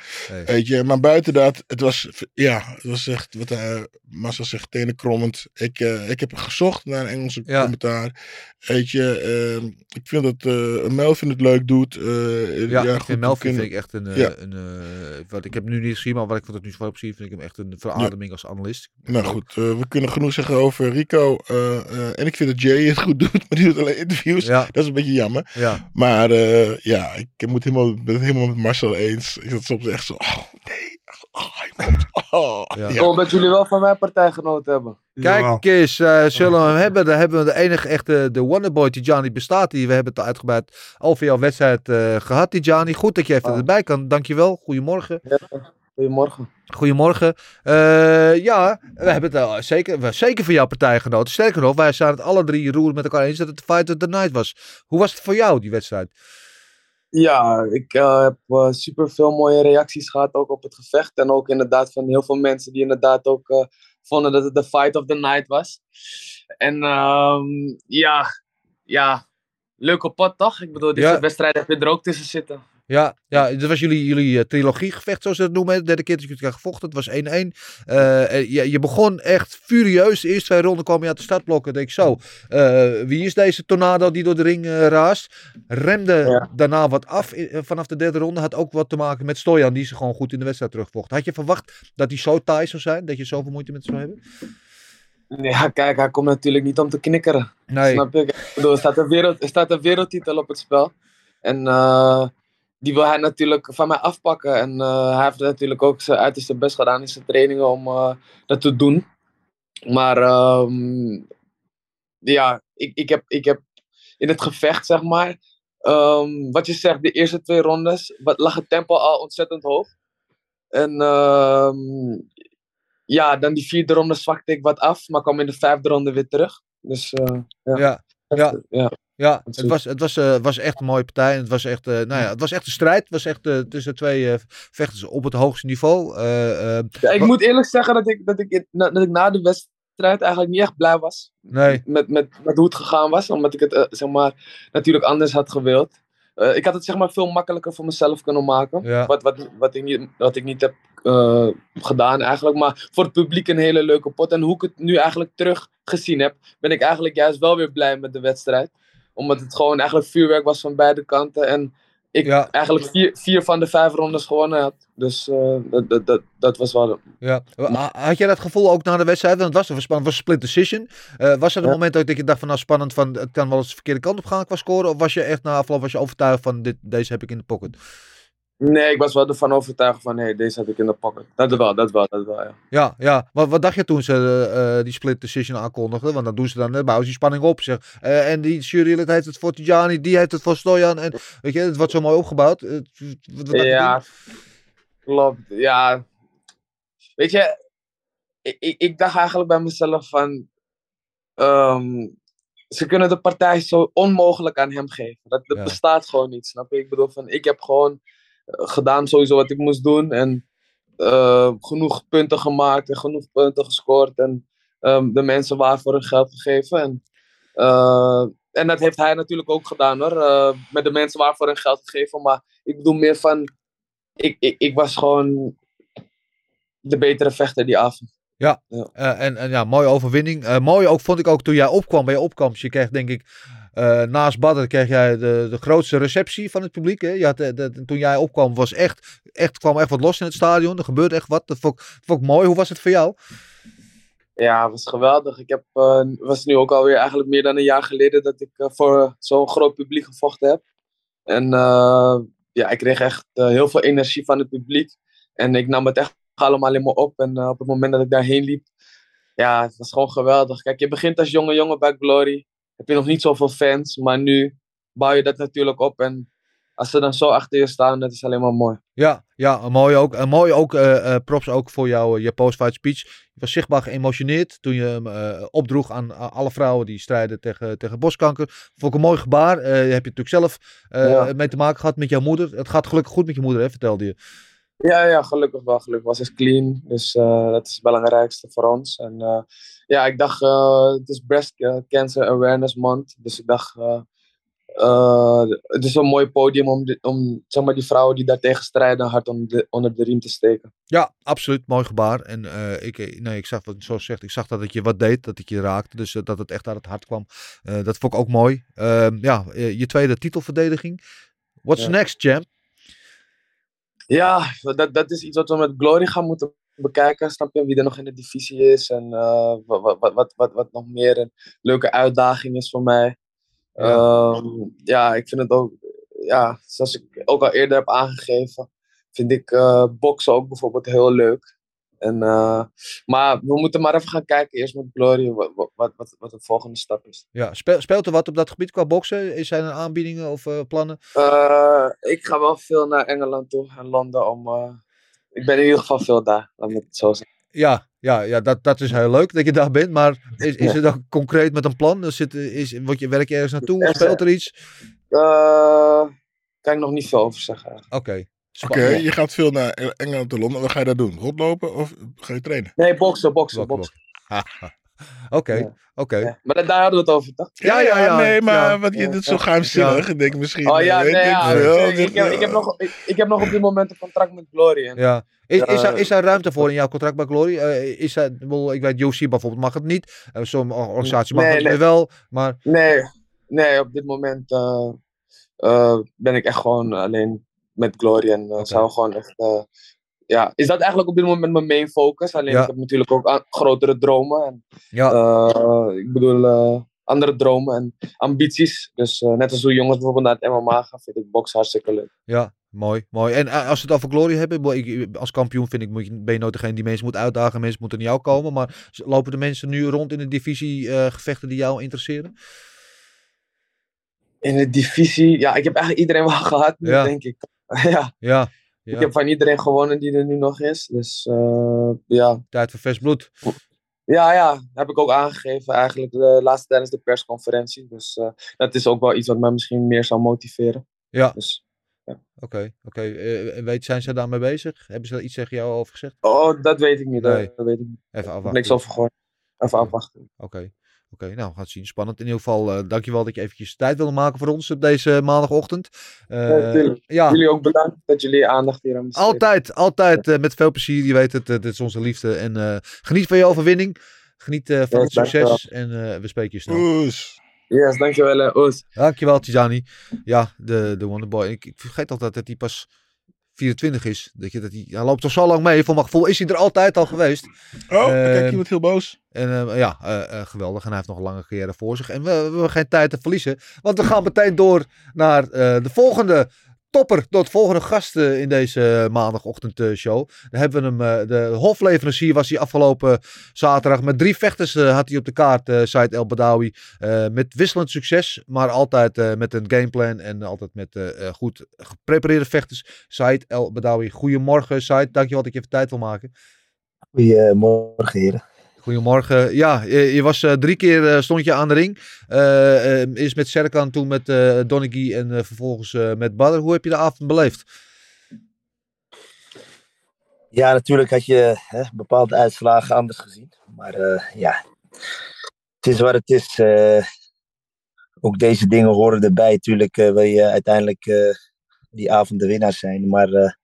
Weet je, maar buiten dat, het was, ja, het was echt, wat hij, Massa zegt, tenenkrommend. Ik, eh, ik heb gezocht naar een Engelse Ja. commentaar. Weet je, ehm, ik vind dat eh Melvin het leuk doet. eh, Ja, ik goed, vind Melvin kunnen- vind ik echt een, eh, Ja. een eh, wat ik heb nu niet gezien, maar wat ik van het nu voorop zie, vind ik hem echt een verademing als analist. Nou goed, eh, we kunnen genoeg zeggen over Rico. eh, eh, en ik vind dat Jay het goed doet, maar die doet alleen interviews. Ja. Dat is een beetje jammer. Ja. Maar eh, ja, ik moet helemaal, ben het helemaal met Marcel eens. Ik zat soms echt zo, oh nee. Oh, hij oh. Ja. Ja. Ik hoop dat jullie wel van mijn partij genoten hebben. Kijk eens, eh, zullen we hem hebben? Dan hebben we de enige echte, de Wonderboy Tijani bestaat. Die, we hebben het uitgebreid over jouw wedstrijd eh, gehad, Tijani. Goed dat je even Ah. erbij kan. Dankjewel. Goedemorgen. Goedemorgen. Goedemorgen. Eh, ja, we hebben het eh, zeker, we, zeker van jouw partij genoten. Sterker nog, wij zijn het alle drie roeren met elkaar eens dat het de fight of the night was. Hoe was het voor jou, die wedstrijd? Ja, ik eh, heb super veel mooie reacties gehad ook op het gevecht. En ook inderdaad van heel veel mensen die inderdaad ook vonden dat het de fight of the night was. En ehm, ja, ja, leuke pot toch? Ik bedoel, deze Ja. wedstrijd heb je er ook tussen zitten. Ja, ja, dit was jullie, jullie eh, trilogiegevecht, zoals ze het noemen. De derde keer dat jullie elkaar gevochten. Het was 1-1. Eh, eh, je, je begon echt furieus. De eerste twee ronden kwam je uit de startblokken. Denk ik zo, eh, wie is deze tornado die door de ring raast? Remde Ja. daarna wat af vanaf de derde ronde. Had ook wat te maken met Stojan, die ze gewoon goed in de wedstrijd terugvocht. Had je verwacht dat hij zo taai zou zijn? Dat je zoveel moeite met zou hebben? Ja, kijk, hij komt natuurlijk niet om te knikkeren. Nee. Snap je? Ik bedoel, er staat een, wereld, er staat een wereldtitel op het spel. En eh, die wil hij natuurlijk van mij afpakken. En eh, hij heeft natuurlijk ook zijn uiterste best gedaan in zijn trainingen om eh, dat te doen. Maar ehm, ja, ik, ik, heb, ik heb in het gevecht, zeg maar, ehm, wat je zegt, de eerste twee rondes, wat, lag het tempo al ontzettend hoog. En ehm, ja, dan die vierde ronde zwakte ik wat af, maar kwam in de vijfde ronde weer terug. Dus eh, ja. Ja, ja. ja. Ja, het was, het was, eh, was echt een mooie partij. En het was echt, eh, nou ja, het was echt een strijd. Het was echt eh, tussen twee vechters op het hoogste niveau. Ja, ik moet eerlijk zeggen dat ik, dat, ik, dat ik na de wedstrijd eigenlijk niet echt blij was. Nee. Met, met, met hoe het gegaan was. Omdat ik het zeg maar, natuurlijk anders had gewild. Ik had het zeg maar, veel makkelijker voor mezelf kunnen maken. Ja. Wat, wat, wat, ik niet, wat ik niet heb gedaan eigenlijk. Maar voor het publiek een hele leuke pot. En hoe ik het nu eigenlijk terug gezien heb, ben ik eigenlijk juist wel weer blij met de wedstrijd. Omdat het gewoon eigenlijk vuurwerk was van beide kanten. En ik eigenlijk vier, vier van de vijf rondes gewonnen had. Dus eh, dat, dat, dat, dat was wel... Ja. Ha- Had jij dat gevoel ook na de wedstrijd? Want het was, een spannend, was een split decision. Eh, was er een Ja. moment ook dat je dacht van nou spannend van het kan wel eens de verkeerde kant op gaan qua scoren? Of was je echt na afloop was je overtuigd van dit, deze heb ik in de pocket? Nee, ik was wel ervan overtuigd van, hé, hey, deze heb ik in de pocket. Dat wel, dat wel, dat wel, ja. Ja, ja. Wat, wat dacht je toen ze eh, eh, die split decision aankondigden? Want dan doen ze dan, eh, bouwen ze die spanning op. Zeg. En die jurylid heeft het voor Tijani, die heeft het voor Stojan. En weet je, het wordt zo mooi opgebouwd. Wat- wat Ja, klopt. Ja, weet je, ik, ik, ik dacht eigenlijk bij mezelf van, ehm, ze kunnen de partij zo onmogelijk aan hem geven. Dat, dat Ja. bestaat gewoon niet, snap je? Ik bedoel van, ik heb gewoon gedaan sowieso wat ik moest doen en eh, genoeg punten gemaakt en genoeg punten gescoord en ehm, de mensen waarvoor hun geld gegeven. En, eh, en dat heeft hij natuurlijk ook gedaan hoor, eh, met de mensen waarvoor hun geld gegeven. Maar ik bedoel meer van, ik, ik, ik was gewoon de betere vechter die avond. Ja, eh, en, en ja, mooie overwinning. Mooi ook, vond ik ook toen jij opkwam bij je opkomst. Je kreeg denk ik, eh, naast Badder kreeg jij de, de grootste receptie van het publiek. Hè? Je had, de- toen jij opkwam was echt, echt, kwam echt wat los in het stadion. Er gebeurde echt wat. Dat vond, ik- mooi. Hoe was het voor jou? Ja, het was geweldig. Ik heb, eh, was nu ook alweer eigenlijk meer dan een jaar geleden dat ik eh, voor zo'n groot publiek gevochten heb. En eh, ja, ik kreeg echt eh, heel veel energie van het publiek. En ik nam het echt allemaal in op. En eh, op het moment dat ik daarheen liep, ja, het was gewoon geweldig. Kijk, je begint als jonge jongen bij Glory. Heb je nog niet zoveel fans, maar nu bouw je dat natuurlijk op. En als ze dan zo achter je staan, dat is alleen maar mooi. Ja, ja een mooi ook. Een mooi ook eh, eh, props ook voor jou, je post-fight speech. Je was zichtbaar geëmotioneerd toen je hem eh, opdroeg aan, alle vrouwen die strijden tegen, tegen borstkanker. Vond ik een mooi gebaar. Eh, daar heb je natuurlijk zelf eh, Ja. mee te maken gehad met jouw moeder. Het gaat gelukkig goed met je moeder, hè, vertelde je. Ja, ja, gelukkig wel. Gelukkig was het clean. Dus eh, dat is het belangrijkste voor ons. En eh, ja, ik dacht, eh, het is Breast Cancer Awareness Month. Dus ik dacht, eh, eh, het is een mooi podium om, om zeg maar, die vrouwen die daartegen strijden hard onder de, onder de riem te steken. Ja, absoluut. Mooi gebaar. En ik, nee, ik zag wat zoals zegt, ik zag dat het je wat deed, dat het je raakte. Dus dat het echt uit het hart kwam. Dat vond ik ook mooi. Ehm, ja, je tweede titelverdediging. What's Ja. next, champ? Ja, dat, dat is iets wat we met Glory gaan moeten bekijken. Snap je wie er nog in de divisie is en eh, wat, wat, wat, wat, wat, wat nog meer een leuke uitdaging is voor mij. Ja, ja ik vind het ook, ja, zoals ik ook al eerder heb aangegeven, vind ik eh boksen ook bijvoorbeeld heel leuk. En, eh, maar we moeten maar even gaan kijken eerst met Glory wat, wat, wat, wat, de volgende stap is. Ja, speel- speelt er wat op dat gebied qua boksen? Zijn er aanbiedingen of eh, plannen? Eh, ik ga wel veel naar Engeland toe en Londen om. Ik ben in ieder geval veel daar, laat het zo zeggen. Ja, ja, ja dat, dat is heel leuk dat je daar bent. Maar is, is het ook concreet met een plan? Er Zit, is, word je, werk je ergens naartoe? Speelt er iets? Eh, kan ik nog niet veel over zeggen. Oké. Oké, je gaat veel naar Engeland en Londen. Wat ga je daar doen? Rondlopen of ga je trainen? Nee, boksen, boksen, boksen. Oké, oké. Maar da- daar hadden we het over, toch? Ja, ja, nee, maar ja. wat je dit zo geheimzinnig. Ik denk misschien. Oh ja, eh, weet nee, ik ja, ik, heb, ik, heb nog, ik, ik heb nog op dit moment een contract met Glory. En, Ja. Is, is, Ja. er, is er ruimte voor in jouw contract bij Glory? Eh, is er, ik weet, UFC bijvoorbeeld mag het niet. Uh, Sommige organisaties mag Nee, het nee. wel. Maar Nee, nee, op dit moment eh, eh, ben ik echt gewoon alleen met Glory. En eh we gewoon echt. Ja, is dat eigenlijk op dit moment mijn main focus? Alleen Ja. ik heb natuurlijk ook grotere dromen. En, Ja. eh, ik bedoel, eh, andere dromen en ambities. Dus eh, net als hoe jongens bijvoorbeeld naar het MMA gaan, vind ik boksen hartstikke leuk. ja, mooi, mooi. En als we het over Glory hebben, ik bedoel, ik, als kampioen vind ik, moet je, ben je nooit degene die mensen moet uitdagen. Mensen moeten naar jou komen. Maar lopen de mensen nu rond in de divisie gevechten die jou interesseren? In de divisie, ja, ik heb eigenlijk iedereen wel gehad, Ja. denk ik. ja. Ja, Ik ja. heb van iedereen gewonnen die er nu nog is. Dus eh, ja. Tijd voor vers bloed. Ja, ja, heb ik ook aangegeven eigenlijk de laatste tijdens de persconferentie. Dus eh, dat is ook wel iets wat mij misschien meer zou motiveren. Ja. Dus, Oké, oké. Eh, en weet, zijn ze daarmee bezig? Hebben ze daar iets tegen jou over gezegd? oh, dat weet ik niet. Nee. Dat weet ik niet. Even afwachten. Niks over gehoord. Even afwachten. Oké. Oké, nou, we gaan het zien. Spannend. In ieder geval, eh dankjewel dat je eventjes tijd wilde maken voor ons op deze maandagochtend. Eh, Ja, Jullie ook bedankt dat jullie aandacht hier aan besteden. altijd, altijd eh, met veel plezier. Je weet het, dit is onze liefde. En eh, geniet van je overwinning. Geniet eh, van het succes. En eh, we spreken je snel. Oes. Yes, dankjewel. Oes. Dankjewel, Tijani. Ja, de, de Wonderboy. Ik, ik vergeet altijd dat hij pas 24 is. Dat je, dat hij, hij loopt toch zo lang mee. Voor mijn gevoel is hij er altijd al geweest. Oh, kijk, Ehm, iemand heel boos. En eh, ja, eh, eh, geweldig. En hij heeft nog een lange carrière voor zich. En we, we hebben geen tijd te verliezen. Want we gaan meteen door naar eh, de volgende topper. Het volgende gast eh, in deze maandagochtendshow. Daar hebben we hem. eh, de hofleverancier was hij afgelopen zaterdag. Met drie vechters eh, had hij op de kaart. eh Said El Badawi. Eh, met wisselend succes. Maar altijd eh, met een gameplan. En altijd met eh, eh, goed geprepareerde vechters. Said El Badawi. Goedemorgen Said. Dankjewel dat je even tijd wil maken. Goedemorgen, heren. Goedemorgen. Ja, je, je was eh, drie keer eh, stond je aan de ring. Eh, eh, eerst met Serkan, toen met eh Donaghy en vervolgens met Badr. Hoe heb je de avond beleefd? Ja, natuurlijk had je hè, bepaalde uitslagen anders gezien. Maar ja, het is wat het is. ook deze dingen horen erbij. Natuurlijk eh, wil je uiteindelijk die avond de winnaar zijn. Maar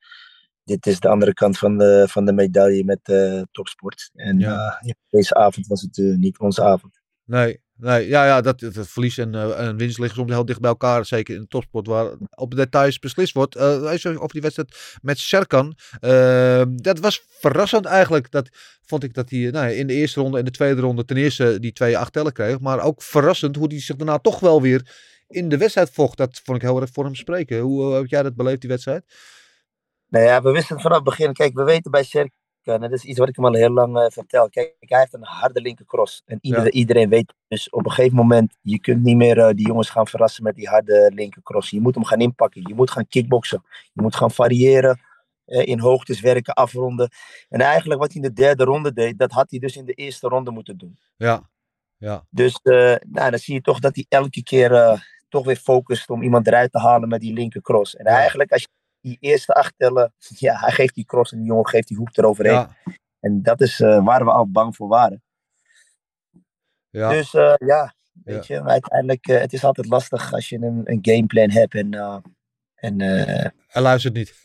dit is de andere kant van de, van de medaille met eh, topsport. En Ja. eh, ja, deze avond was het eh, niet onze avond. Nee, nee ja, ja dat, het verlies en, en winst liggen soms heel dicht bij elkaar. Zeker in de topsport, waar op de details beslist wordt. Over die wedstrijd met Serkan. Eh, dat was verrassend eigenlijk. Dat vond ik dat hij nou, ja, in de eerste ronde en de tweede ronde ten eerste die twee acht tellen kreeg. Maar ook verrassend hoe hij zich daarna toch wel weer in de wedstrijd vocht. Dat vond ik heel erg voor hem spreken. Hoe eh, heb jij dat beleefd, die wedstrijd? Nou ja, we wisten het vanaf het begin. Kijk, we weten bij Serkan, en dat is iets wat ik hem al heel lang eh, vertel. Kijk, hij heeft een harde linkercross. En iedereen, Ja. iedereen weet. Dus op een gegeven moment, je kunt niet meer eh, die jongens gaan verrassen met die harde linkercross. Je moet hem gaan inpakken. Je moet gaan kickboksen. Je moet gaan variëren. eh, in hoogtes werken, afronden. En eigenlijk wat hij in de derde ronde deed, dat had hij dus in de eerste ronde moeten doen. Ja, ja. Dus nou, dan zie je toch dat hij elke keer toch weer focust om iemand eruit te halen met die linkercross. En eigenlijk als je die eerste acht tellen, ja, hij geeft die cross en die jongen geeft die hoek eroverheen. Ja. En dat is eh, waar we al bang voor waren. Ja. Dus eh, ja, weet je, maar uiteindelijk, eh, het is altijd lastig als je een, een gameplan hebt en, en, Hij luistert niet.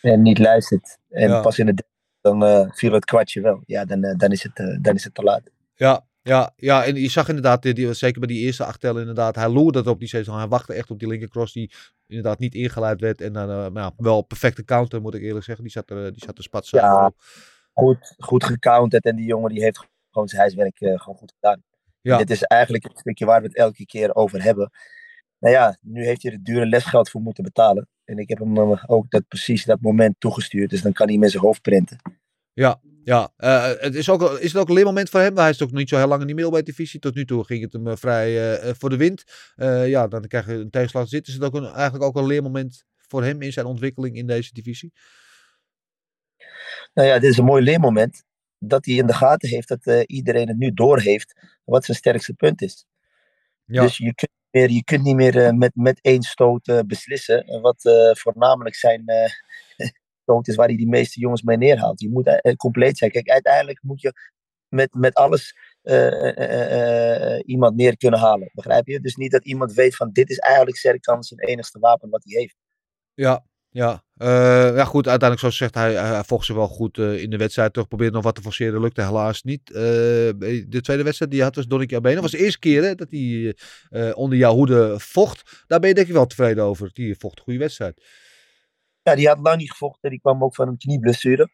en niet luistert. En pas in de derde, dan viel het kwartje wel. Ja, dan, dan, is, het, dan is het te laat. Ja, ja, ja, en je zag inderdaad, die, die- zeker bij die eerste acht tellen inderdaad, hij loerde erop die seizoen. Hij wachtte echt op die linkercross die inderdaad niet ingeleid werd. En dan eh, ja, wel perfecte counter, moet ik eerlijk zeggen. Die zat er, eh, die zat er Ja, goed, goed gecounterd en die jongen die heeft gewoon zijn huiswerk eh, gewoon goed gedaan. Ja. Dit is eigenlijk het stukje waar we het elke keer over hebben. Nou ja, nu heeft hij er dure lesgeld voor moeten betalen. En ik heb hem ook dat, precies dat moment toegestuurd. Dus dan kan hij met zijn hoofd printen. Ja, ja. eh, het is, ook, is het ook een leermoment voor hem? Hij is ook nog niet zo heel lang in die middelbare-divisie. Tot nu toe ging het hem eh, vrij eh, voor de wind. Ja, dan krijg je een tegenslag zitten. Is het ook een, eigenlijk ook een leermoment voor hem in zijn ontwikkeling in deze divisie? Nou ja, dit is een mooi leermoment. Dat hij in de gaten heeft dat iedereen het nu doorheeft. Wat zijn sterkste punt is. Ja. Dus je kunt, niet meer, je kunt niet meer met, met één stoot beslissen. En Wat voornamelijk zijn eh, is waar hij die meeste jongens mee neerhaalt. Je moet eh, compleet zijn. Kijk, uiteindelijk moet je met, met alles eh, eh, eh, eh, iemand neer kunnen halen. Begrijp je? Dus niet dat iemand weet van dit is eigenlijk Serkan zijn enigste wapen wat hij heeft. Ja, ja. Eh, ja, goed. Uiteindelijk, zoals zegt hij, hij vocht ze wel goed eh, in de wedstrijd. Toch probeerde nog wat te forceren. Lukte helaas niet. Eh, de tweede wedstrijd die hij had was Donnie Abena. Dat was de eerste keer hè, dat hij eh, onder jouw hoede vocht. Daar ben je denk ik wel tevreden over. Die vocht een goede wedstrijd. Ja, die had lang niet gevochten. Die kwam ook van een knieblessure.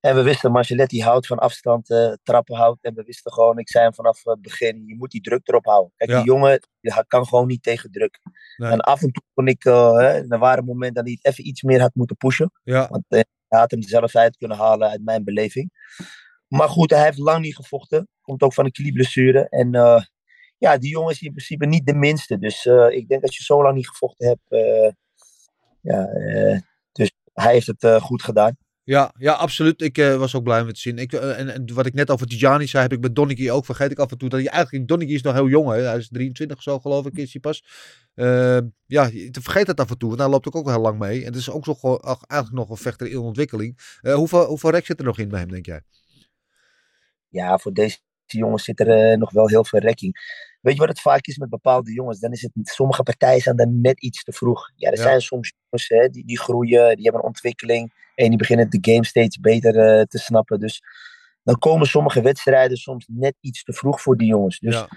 En we wisten, Marcelet houdt van afstand, eh, trappen houdt. En we wisten gewoon, ik zei hem vanaf het begin, je moet die druk erop houden. Kijk, Ja. die jongen die kan gewoon niet tegen druk. Nee. En af en toe kon ik, eh, hè, er waren momenten dat hij even iets meer had moeten pushen. Ja. Want eh, hij had hem zelf uit kunnen halen uit mijn beleving. Maar goed, hij heeft lang niet gevochten. Komt ook van een knieblessure. En ja, die jongen is in principe niet de minste. Dus ik denk als je zo lang niet gevochten hebt, ja, eh, dus hij heeft het eh, goed gedaan. Ja, ja, absoluut. Ik eh, was ook blij met te zien. Ik, en, en wat ik net over Tijani zei, heb ik met Donnicky ook. Vergeet ik af en toe dat hij eigenlijk... Donnicky is nog heel jong, hè. Hij is 23 of zo, geloof ik, is hij pas. Eh, ja, je vergeet dat af en toe, want hij loopt ook, ook heel lang mee. En het is ook zo, eigenlijk nog een vechter in ontwikkeling. Hoeveel, hoeveel rek zit er nog in bij hem, denk jij? ja, voor deze jongens zit er nog wel heel veel rekking. Weet je wat het vaak is met bepaalde jongens? Dan is het, sommige partijen zijn dan net iets te vroeg. Ja, er Ja. zijn soms jongens hè, die, die groeien, die hebben een ontwikkeling. En die beginnen de game steeds beter eh, te snappen. Dus dan komen sommige wedstrijden soms net iets te vroeg voor die jongens. Dus Ja.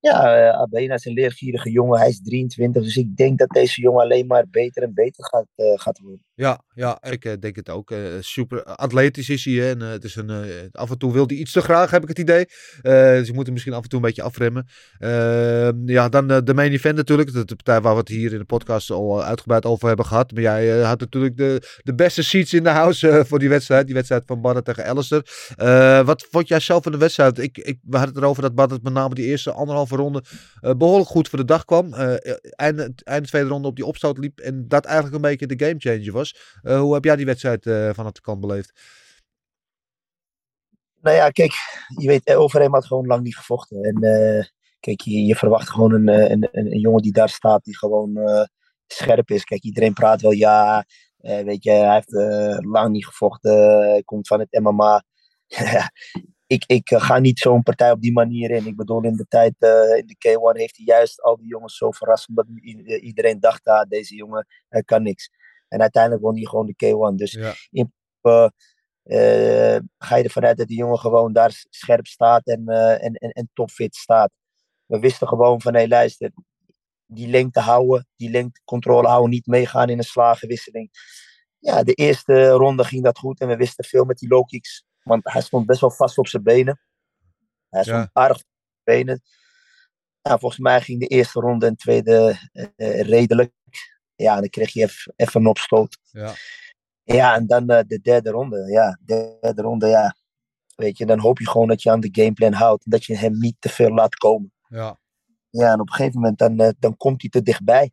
ja, eh Abena is een leergierige jongen. Hij is 23. Dus ik denk dat deze jongen alleen maar beter en beter gaat, eh, gaat worden. Ja, ja, ik eh, denk het ook. Eh, super atletisch is hij. En, eh, het is een, eh, af en toe wil hij iets te graag, heb ik het idee. Eh, dus je moet hem misschien af en toe een beetje afremmen. Eh, ja, dan eh, de main event natuurlijk. De, partij waar we het hier in de podcast al uitgebreid over hebben gehad. Maar jij eh, had natuurlijk de, de beste seats in de house eh, voor die wedstrijd. Die wedstrijd van Badder tegen Alistair. Eh, wat vond jij zelf van de wedstrijd? Ik, ik, we hadden het erover dat Badder met name die eerste anderhalve ronde eh, behoorlijk goed voor de dag kwam. Eh einde, einde tweede ronde op die opstoot liep. En dat eigenlijk een beetje de gamechanger was. Eh, hoe heb jij die wedstrijd eh vanaf de kant beleefd? Nou ja, kijk, je weet, eh, Overeem had gewoon lang niet gevochten. En kijk, je, je verwacht gewoon een, een, een, een jongen die daar staat, die gewoon scherp is. Kijk, iedereen praat wel, ja, weet je, hij heeft lang niet gevochten, komt van het MMA. ik, ik ga niet zo'n partij op die manier in. Ik bedoel, in de tijd, in de K1 heeft hij juist al die jongens zo verrast, omdat iedereen dacht, ah, deze jongen kan niks. En uiteindelijk won hij gewoon de K1. Dus Ja. in principe, eh, ga je ervan uit dat die jongen gewoon daar scherp staat en, eh, en, en, en topfit staat. We wisten gewoon van, hé luister, die lengte houden, die lengtecontrole houden, niet meegaan in een slagenwisseling. Ja, de eerste ronde ging dat goed en we wisten veel met die low kicks, want hij stond best wel vast op zijn benen. Hij stond Ja. aardig op zijn benen. Ja, volgens mij ging de eerste ronde en tweede eh, eh, redelijk. Ja, dan kreeg je even een opstoot. Ja. Ja, en dan eh, de derde ronde. Ja, de derde ronde, ja. Weet je, dan hoop je gewoon dat je aan de gameplan houdt. Dat je hem niet te veel laat komen. Ja. Ja, en op een gegeven moment dan, eh, dan komt hij te dichtbij.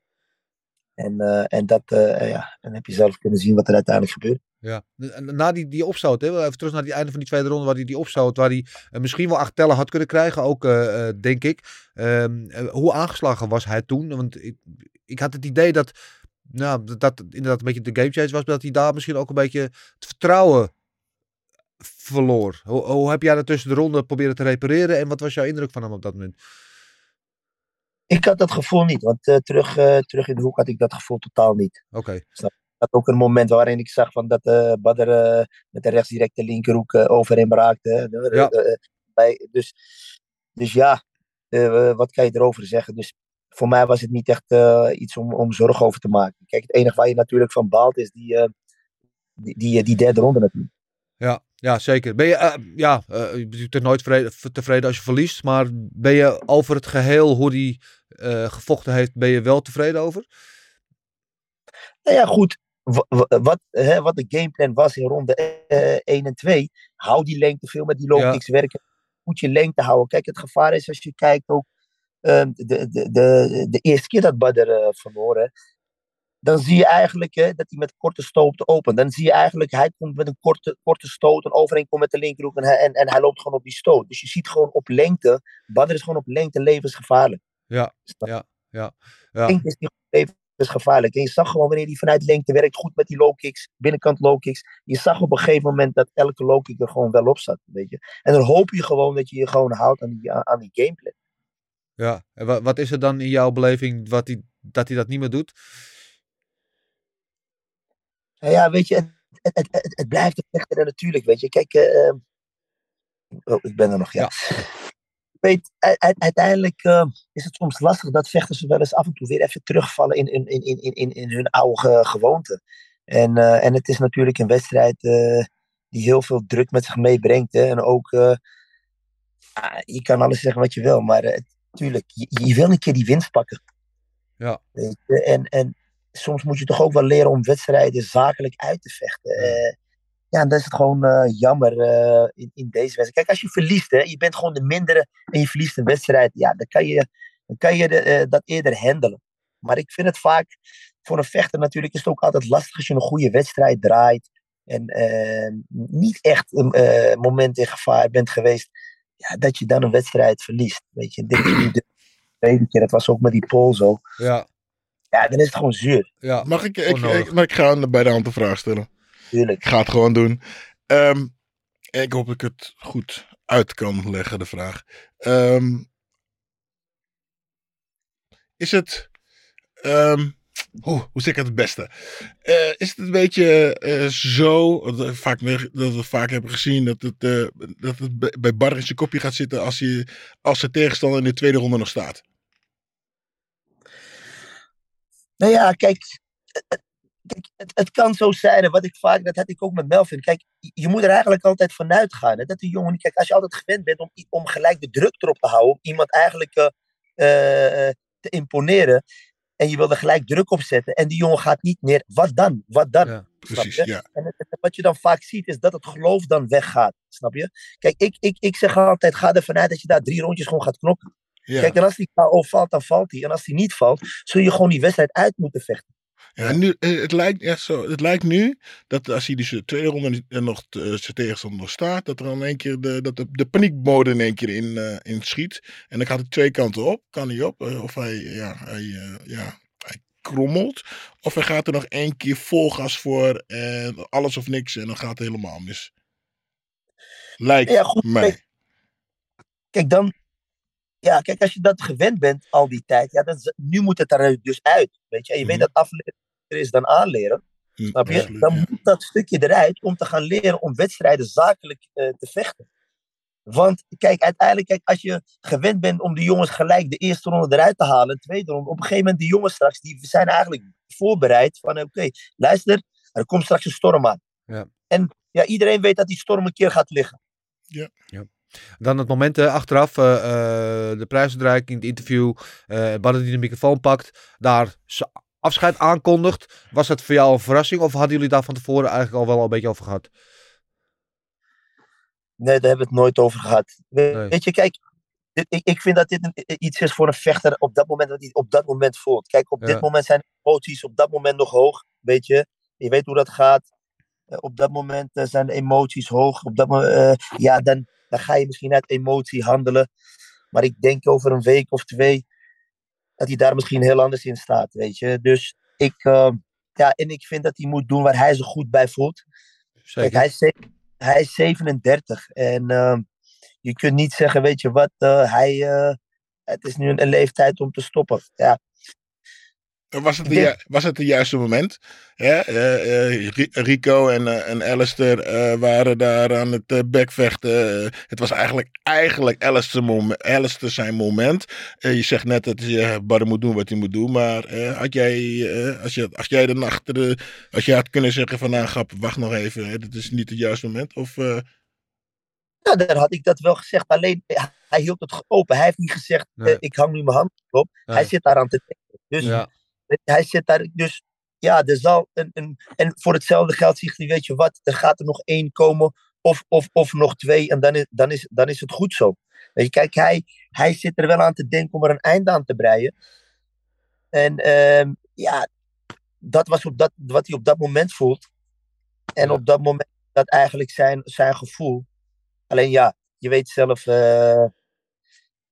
En, eh, en dat, ja, dan heb je zelf kunnen zien wat er uiteindelijk gebeurt. Ja, na die, die opstoot, hè, even terug naar die einde van die tweede ronde, waar hij die opstoot, waar hij eh, misschien wel acht tellen had kunnen krijgen, ook eh, eh, denk ik. Ehm, eh, hoe aangeslagen was hij toen? Want ik, ik had het idee dat, nou, dat, dat inderdaad een beetje de game change was, maar dat hij daar misschien ook een beetje het vertrouwen verloor. Hoe, hoe heb jij dat tussen de ronde proberen te repareren en wat was jouw indruk van hem op dat moment? Ik had dat gevoel niet, want terug, terug in de hoek had ik dat gevoel totaal niet. Oké. Had ook een moment waarin ik zag van dat eh Badr eh, met de rechtsdirecte linkerhoek eh, over hem raakte. Ja. bij, dus, dus ja, wat kan je erover zeggen? Dus voor mij was het niet echt iets om, om zorgen over te maken. Kijk, het enige waar je natuurlijk van baalt is die, die, die, die derde ronde natuurlijk. Ja, ja zeker. Ben je, eh, ja, eh, je bent nooit vrede- tevreden als je verliest, maar ben je over het geheel hoe die gevochten heeft, ben je wel tevreden over? Nou ja, goed. Wa- wa- Wat, hè, wat de gameplan was in ronde eh 1 en 2. Hou die lengte veel met die low Ja. werken. Moet je lengte houden. Kijk, het gevaar is als je kijkt ook. ehm, de, de, de, de eerste keer dat Badr eh verloor. hè, Dan zie je eigenlijk hè, dat hij met korte stoot opent. Dan zie je eigenlijk, hij komt met een korte, korte stoot. En overeen komt met de linkerhoek. En hij, en, en hij loopt gewoon op die stoot. Dus je ziet gewoon op lengte. Badr is gewoon op lengte levensgevaarlijk. Ja, ja, ja. ja. Lengte is die levensgevaarlijk. En je zag gewoon wanneer hij vanuit lengte werkt, goed met die low kicks, binnenkant low kicks. Je zag op een gegeven moment dat elke low kick er gewoon wel op zat. Weet je. En dan hoop je gewoon dat je je gewoon houdt aan die, aan, die gameplan. Ja, en wa- wat is er dan in jouw beleving wat hij, dat hij dat niet meer doet? Nou ja, weet je, het, het, het, het, het blijft een vechter en natuurlijk, weet je. Kijk, eh, eh, oh, ik ben er nog, ja. Weet, uiteindelijk eh, is het soms lastig dat vechters wel eens af en toe weer even terugvallen in, in, in, in, in, in, hun oude ge- gewoonte. En, eh, en het is natuurlijk een wedstrijd eh, die heel veel druk met zich meebrengt. Hè? En ook, eh, je kan alles zeggen wat je wil, maar eh, tuurlijk, je, je wil een keer die winst pakken. Ja. Weet je? En, en soms moet je toch ook wel leren om wedstrijden zakelijk uit te vechten. Eh, ja, en dan is het gewoon eh, jammer eh, in, in deze wedstrijd. Kijk, als je verliest, hè, je bent gewoon de mindere en je verliest een wedstrijd, ja, dan kan je, dan kan je de, eh, dat eerder handelen. Maar ik vind het vaak, voor een vechter natuurlijk, is het ook altijd lastig als je een goede wedstrijd draait. en niet echt een eh, moment in gevaar bent geweest, ja, dat je dan een wedstrijd verliest. Weet je, dit is nu de tweede keer, dat was ook met die Pool zo. Ja. Ja, dan is het gewoon zuur. Ja, Mag ik, ik, ik, maar ik ga aan- bij de hand een vraag stellen. Tuurlijk. Ik ga het gewoon doen. Ehm, ik hoop dat ik het goed uit kan leggen, de vraag. Ehm, is het. ehm, hoe, hoe zeg ik het het beste? Eh, is het een beetje eh, zo. Dat we, vaak, dat we vaak hebben gezien dat het, eh, dat het bij- bij Bar in zijn kopje gaat zitten als, hij, als zijn tegenstander in de tweede ronde nog staat? Nou ja, kijk, het, het, kan zo zijn. En wat ik vaak, dat had ik ook met Melvin. Kijk, je- moet er eigenlijk altijd vanuit gaan. Hè, dat die jongen, kijk, als je altijd gewend bent om, om gelijk de druk erop te houden, om iemand eigenlijk eh, eh, te imponeren. En je wil er gelijk druk op zetten. En die jongen gaat niet neer. Wat dan? Wat dan? Snap Precies, ja. En het- het- wat je dan vaak ziet, is dat het geloof dan weggaat. Snap je? Kijk, ik, ik, ik zeg altijd, ga ervan uit dat je daar drie rondjes gewoon gaat knokken. Ja. Kijk, en als die KO valt, dan valt hij. En als die niet valt, zul je gewoon die wedstrijd uit moeten vechten. Ja, nu, eh, het, lijkt, ja, zo, het lijkt nu dat als hij dus de tweede ronde en nog eh, zijn tegenstander nog staat, dat er dan één keer de, dat de, de paniekmode in één keer in, eh, in schiet. En dan gaat hij twee kanten op. Kan hij op? eh, of hij, ja, hij, eh, ja, hij krommelt. Of hij gaat er nog één keer vol gas voor en alles of niks en dan gaat het helemaal mis. Lijkt Ja, goed, mij. kijk, kijk, dan. Ja, kijk, als je dat gewend bent al die tijd, ja, dan, z- nu moet het er dus uit. Weet je, en je weet dat afleren is dan aanleren. Snap je? absoluut, Dan ja. moet dat stukje eruit om te gaan leren om wedstrijden zakelijk eh, te vechten. Want kijk, uiteindelijk, kijk, als je gewend bent om de jongens gelijk de eerste ronde eruit te halen, de tweede ronde, op een gegeven moment, die jongens straks, die zijn eigenlijk voorbereid van, oké, luister, er komt straks een storm aan. Ja. En ja, iedereen weet dat die storm een keer gaat liggen. Ja. Dan het moment eh, achteraf, eh, eh, de prijsuitreiking, het interview, eh Badden die de microfoon pakt, daar afscheid aankondigt. Was dat voor jou een verrassing of hadden jullie daar van tevoren eigenlijk al wel een beetje over gehad? Nee, daar hebben we het nooit over gehad. Nee. Weet je, kijk, dit, ik, ik vind dat dit een, iets is voor een vechter op dat moment wat hij op dat moment voelt. Kijk, op Ja. dit moment zijn de emoties op dat moment nog hoog, weet je. Je weet hoe dat gaat. Eh, op dat moment eh, zijn de emoties hoog. Op dat moment, eh, ja, dan, dan ga je misschien uit emotie handelen. Maar ik denk over een week of twee dat hij daar misschien heel anders in staat, weet je. Dus ik, eh, ja, en ik vind dat hij moet doen waar hij zich goed bij voelt. Kijk, hij is, hij is 37 en ehm, je kunt niet zeggen, weet je wat, eh, hij, eh, het is nu een leeftijd om te stoppen. Ja, Was het, de, was het het juiste moment? Ja, eh, eh, Ri- Rico en, eh, en Alistair eh, waren daar aan het eh, bekvechten. Het was eigenlijk, eigenlijk Alistair, zijn moment. Eh, je zegt net dat je Barry moet doen wat hij moet doen. Maar eh, had jij, eh, als, je, als jij de nacht, de, als jij had kunnen zeggen van nou grap, wacht nog even. Hè, dit is niet het juiste moment. Of, eh, nou, daar had ik dat wel gezegd. Alleen, hij hield het open. Hij heeft niet gezegd, Nee. ik hang nu mijn hand op. Nee. Hij zit daar aan te denken. Dus Ja. Hij zit daar, dus ja, er zal een, een, en voor hetzelfde geld zegt hij, weet je wat, er gaat er nog één komen of, of, of nog twee en dan is, dan, is, dan is het goed zo. Weet je, kijk, hij, hij zit er wel aan te denken om er een einde aan te breien. En ehm, ja, dat was op dat, wat hij op dat moment voelt. En op dat moment dat eigenlijk zijn, zijn gevoel. Alleen ja, je weet zelf, eh,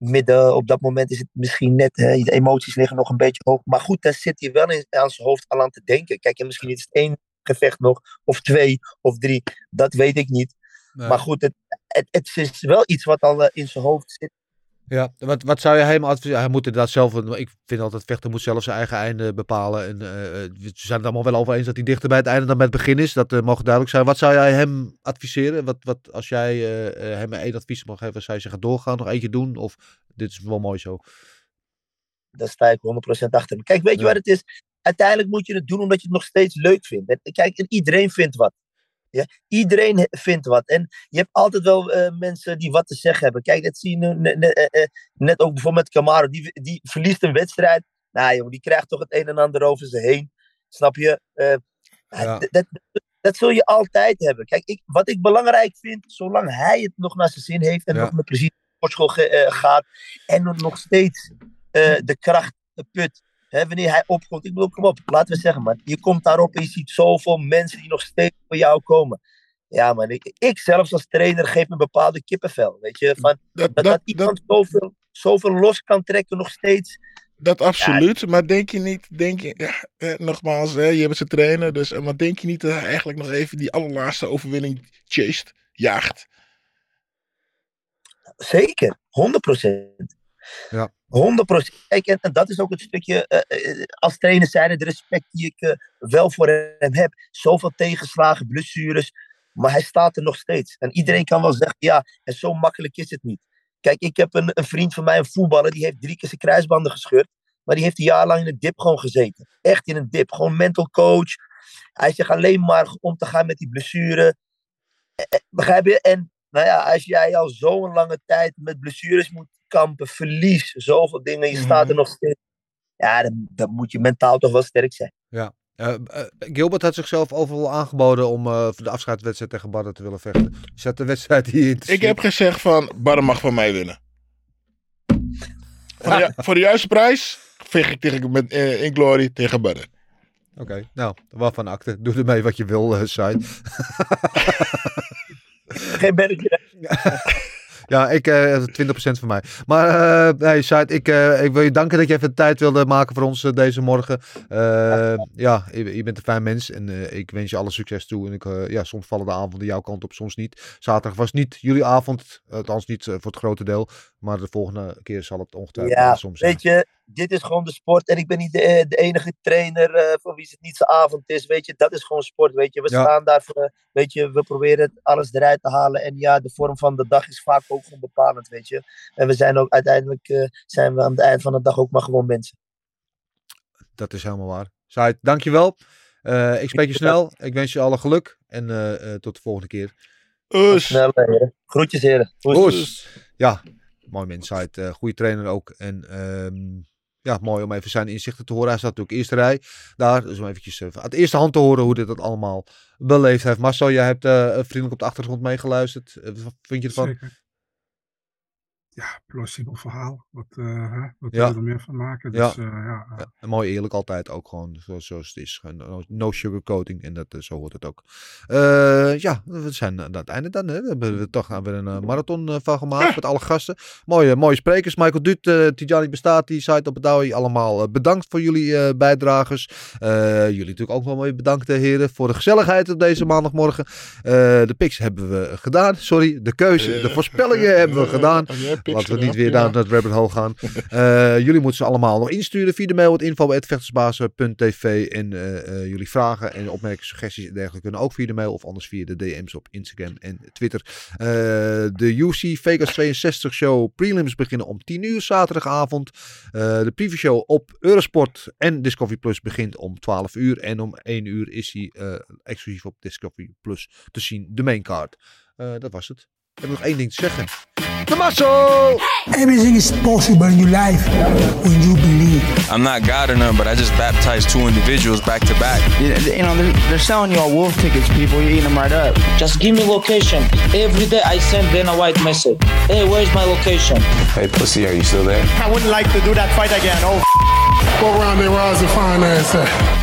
midden op dat moment is het misschien net, hè, de emoties liggen nog een beetje hoog. Maar goed, daar zit hij wel in, aan zijn hoofd al aan te denken. Kijk, en misschien is het één gevecht nog, of twee, of drie. Dat weet ik niet. Nee. Maar goed, het, het, het is wel iets wat al eh, in zijn hoofd zit. Ja, wat, wat zou je hem adviseren? Hij moet inderdaad zelf, ik vind altijd vechter moet zelf zijn eigen einde bepalen. En eh, we zijn het allemaal wel over eens dat hij dichter bij het einde dan bij het begin is. Dat eh, mogen duidelijk zijn. Wat zou jij hem adviseren? Wat, wat, als jij hem één advies mag geven, zou je zeggen doorgaan, nog eentje doen? Of dit is wel mooi zo? Daar sta ik 100% achter. Kijk, weet je wat het is? Uiteindelijk moet je het doen omdat je het nog steeds leuk vindt. Kijk, en iedereen vindt wat. Ja? Iedereen vindt wat. En je hebt altijd wel eh, mensen die wat te zeggen hebben. Kijk, dat zie je nu ne- ne- eh, eh, net ook bijvoorbeeld met Camaro. Die, die verliest een wedstrijd. Nou jongen, die krijgt toch het een en ander over ze heen. Snap je? Ja. dat, dat, dat zul je altijd hebben. Kijk, ik, wat ik belangrijk vind, zolang hij het nog naar zijn zin heeft en Ja. nog met plezier naar de sportschool gaat en nog steeds de kracht put. Hè, wanneer hij opkomt, ik bedoel, kom op, laten we zeggen, man. Je komt daarop en je ziet zoveel mensen die nog steeds bij jou komen. Ja, man, ik, ik zelfs als trainer geef me bepaalde kippenvel. Weet je, van, dat, dat, iemand Zoveel, zoveel los kan trekken nog steeds. Dat absoluut, maar denk je niet, denk je, ja, eh, nogmaals, hè, je bent zijn trainer, dus, eh, maar denk je niet dat hij eigenlijk nog even die allerlaatste overwinning chased, jaagt? Zeker, 100%. Ja. 100%. Kijk, en, dat is ook het stukje, eh, eh, als trainer zijnde, de respect die ik eh, wel voor hem heb. Zoveel tegenslagen, blessures, maar hij staat er nog steeds. En iedereen kan wel zeggen, ja, en zo makkelijk is het niet. Kijk, ik heb een, een vriend van mij, een voetballer, die heeft drie keer zijn kruisbanden gescheurd. Maar die heeft een jaar lang in een dip gewoon gezeten. Echt in een dip. Gewoon mental coach. Hij zegt alleen maar om te gaan met die blessure. Begrijp je? En nou ja, als jij al zo'n lange tijd met blessures moet kampen, verlies, zoveel dingen, je staat er nog steeds. Ja, dan, dan moet je mentaal toch wel sterk zijn. Ja. Eh, eh, Gilbert had zichzelf overal aangeboden om eh, voor de afscheidswedstrijd tegen Barden te willen vechten. Is dat de wedstrijd die je Ik heb gezegd van, Barre mag van mij winnen. Voor de, ju- voor de juiste prijs vecht ik tegen, met, eh, in Glory tegen Barre. Oké, nou, waarvan akte. Doe ermee wat je wil, uh. Geen bergje. Ja, ik, eh 20% van mij. Maar eh nee, Said, ik, eh, ik wil je danken dat je even tijd wilde maken voor ons deze morgen. Ja, je, bent een fijn mens en ik wens je alle succes toe. En ik, ja, soms vallen de avonden jouw kant op, soms niet. Zaterdag was niet jullie avond, althans niet voor het grote deel. Maar de volgende keer zal het ongetwijfeld Ja, soms zijn. weet je, dit is gewoon de sport. En ik ben niet de, eh, de enige trainer eh, voor wie het niet zijn avond is. Weet je, dat is gewoon sport. Weet je, we Ja. staan daar voor, weet je, we proberen het alles eruit te halen. En ja, de vorm van de dag is vaak ook gewoon bepalend, weet je. En we zijn ook uiteindelijk, eh, zijn we aan het eind van de dag ook maar gewoon mensen. Dat is helemaal waar. Said, dankjewel. Eh ik spreek je snel. Ik wens je alle geluk. En eh, eh, tot de volgende keer. Tot snel, eh, heren. Groetjes, heren. Oes. Oes. Ja, mooi mens. Said. Eh goede trainer ook. En ehm, ja, mooi om even zijn inzichten te horen. Hij staat natuurlijk eerste rij daar. Dus om eventjes uh, uit de eerste hand te horen hoe dit dat allemaal beleefd heeft. Marcel, jij hebt eh, vriendelijk op de achtergrond meegeluisterd. Eh, wat vind je ervan? Ja, plausibel verhaal. Wat, eh, wat Ja. je er meer van maken? Dus, Ja. eh, ja, Ja, en mooi eerlijk altijd ook gewoon zoals, zoals het is. Gewoon No, sugarcoating en dat, eh, zo hoort het ook. Eh, ja, we zijn aan het einde dan. Hè. We hebben er toch weer een eh, marathon eh, van gemaakt met alle gasten. Mooie, mooie sprekers. Michael Duut, eh Tijani Bestaat, die site op het Douwe. Allemaal eh, bedankt voor jullie eh bijdragers. Eh, jullie natuurlijk ook wel mooi bedankt eh, heren voor de gezelligheid op deze maandagmorgen. Eh, de picks hebben we gedaan. Sorry, de keuze, de voorspellingen hebben we gedaan. Laten we niet weer naar dat rabbit hole gaan. Eh, jullie moeten ze allemaal nog insturen via de mail. Het info.vechtersbazen.tv En eh, eh, jullie vragen en opmerkingen, suggesties en dergelijke kunnen ook via de mail. Of anders via de DM's op Instagram en Twitter. De UC Vegas 62 show prelims beginnen om 10 uur zaterdagavond. De preview show op Eurosport en Discovery Plus begint om 12 uur. En om 1 uur is hij exclusief op Discovery Plus te zien. De maincard. Eh dat was het. Ik heb nog één ding te zeggen. De Masso! Everything is possible in your life when you believe. I'm not God or none, but I just baptized two individuals back to back. You, you know, they're, they're selling you all wolf tickets, people. You're eating them right up. Just give me location. Every day I send Dana White message. Hey, where's my location? Hey, pussy, are you still there? I wouldn't like to do that fight again. Oh, What round they rise and finance at?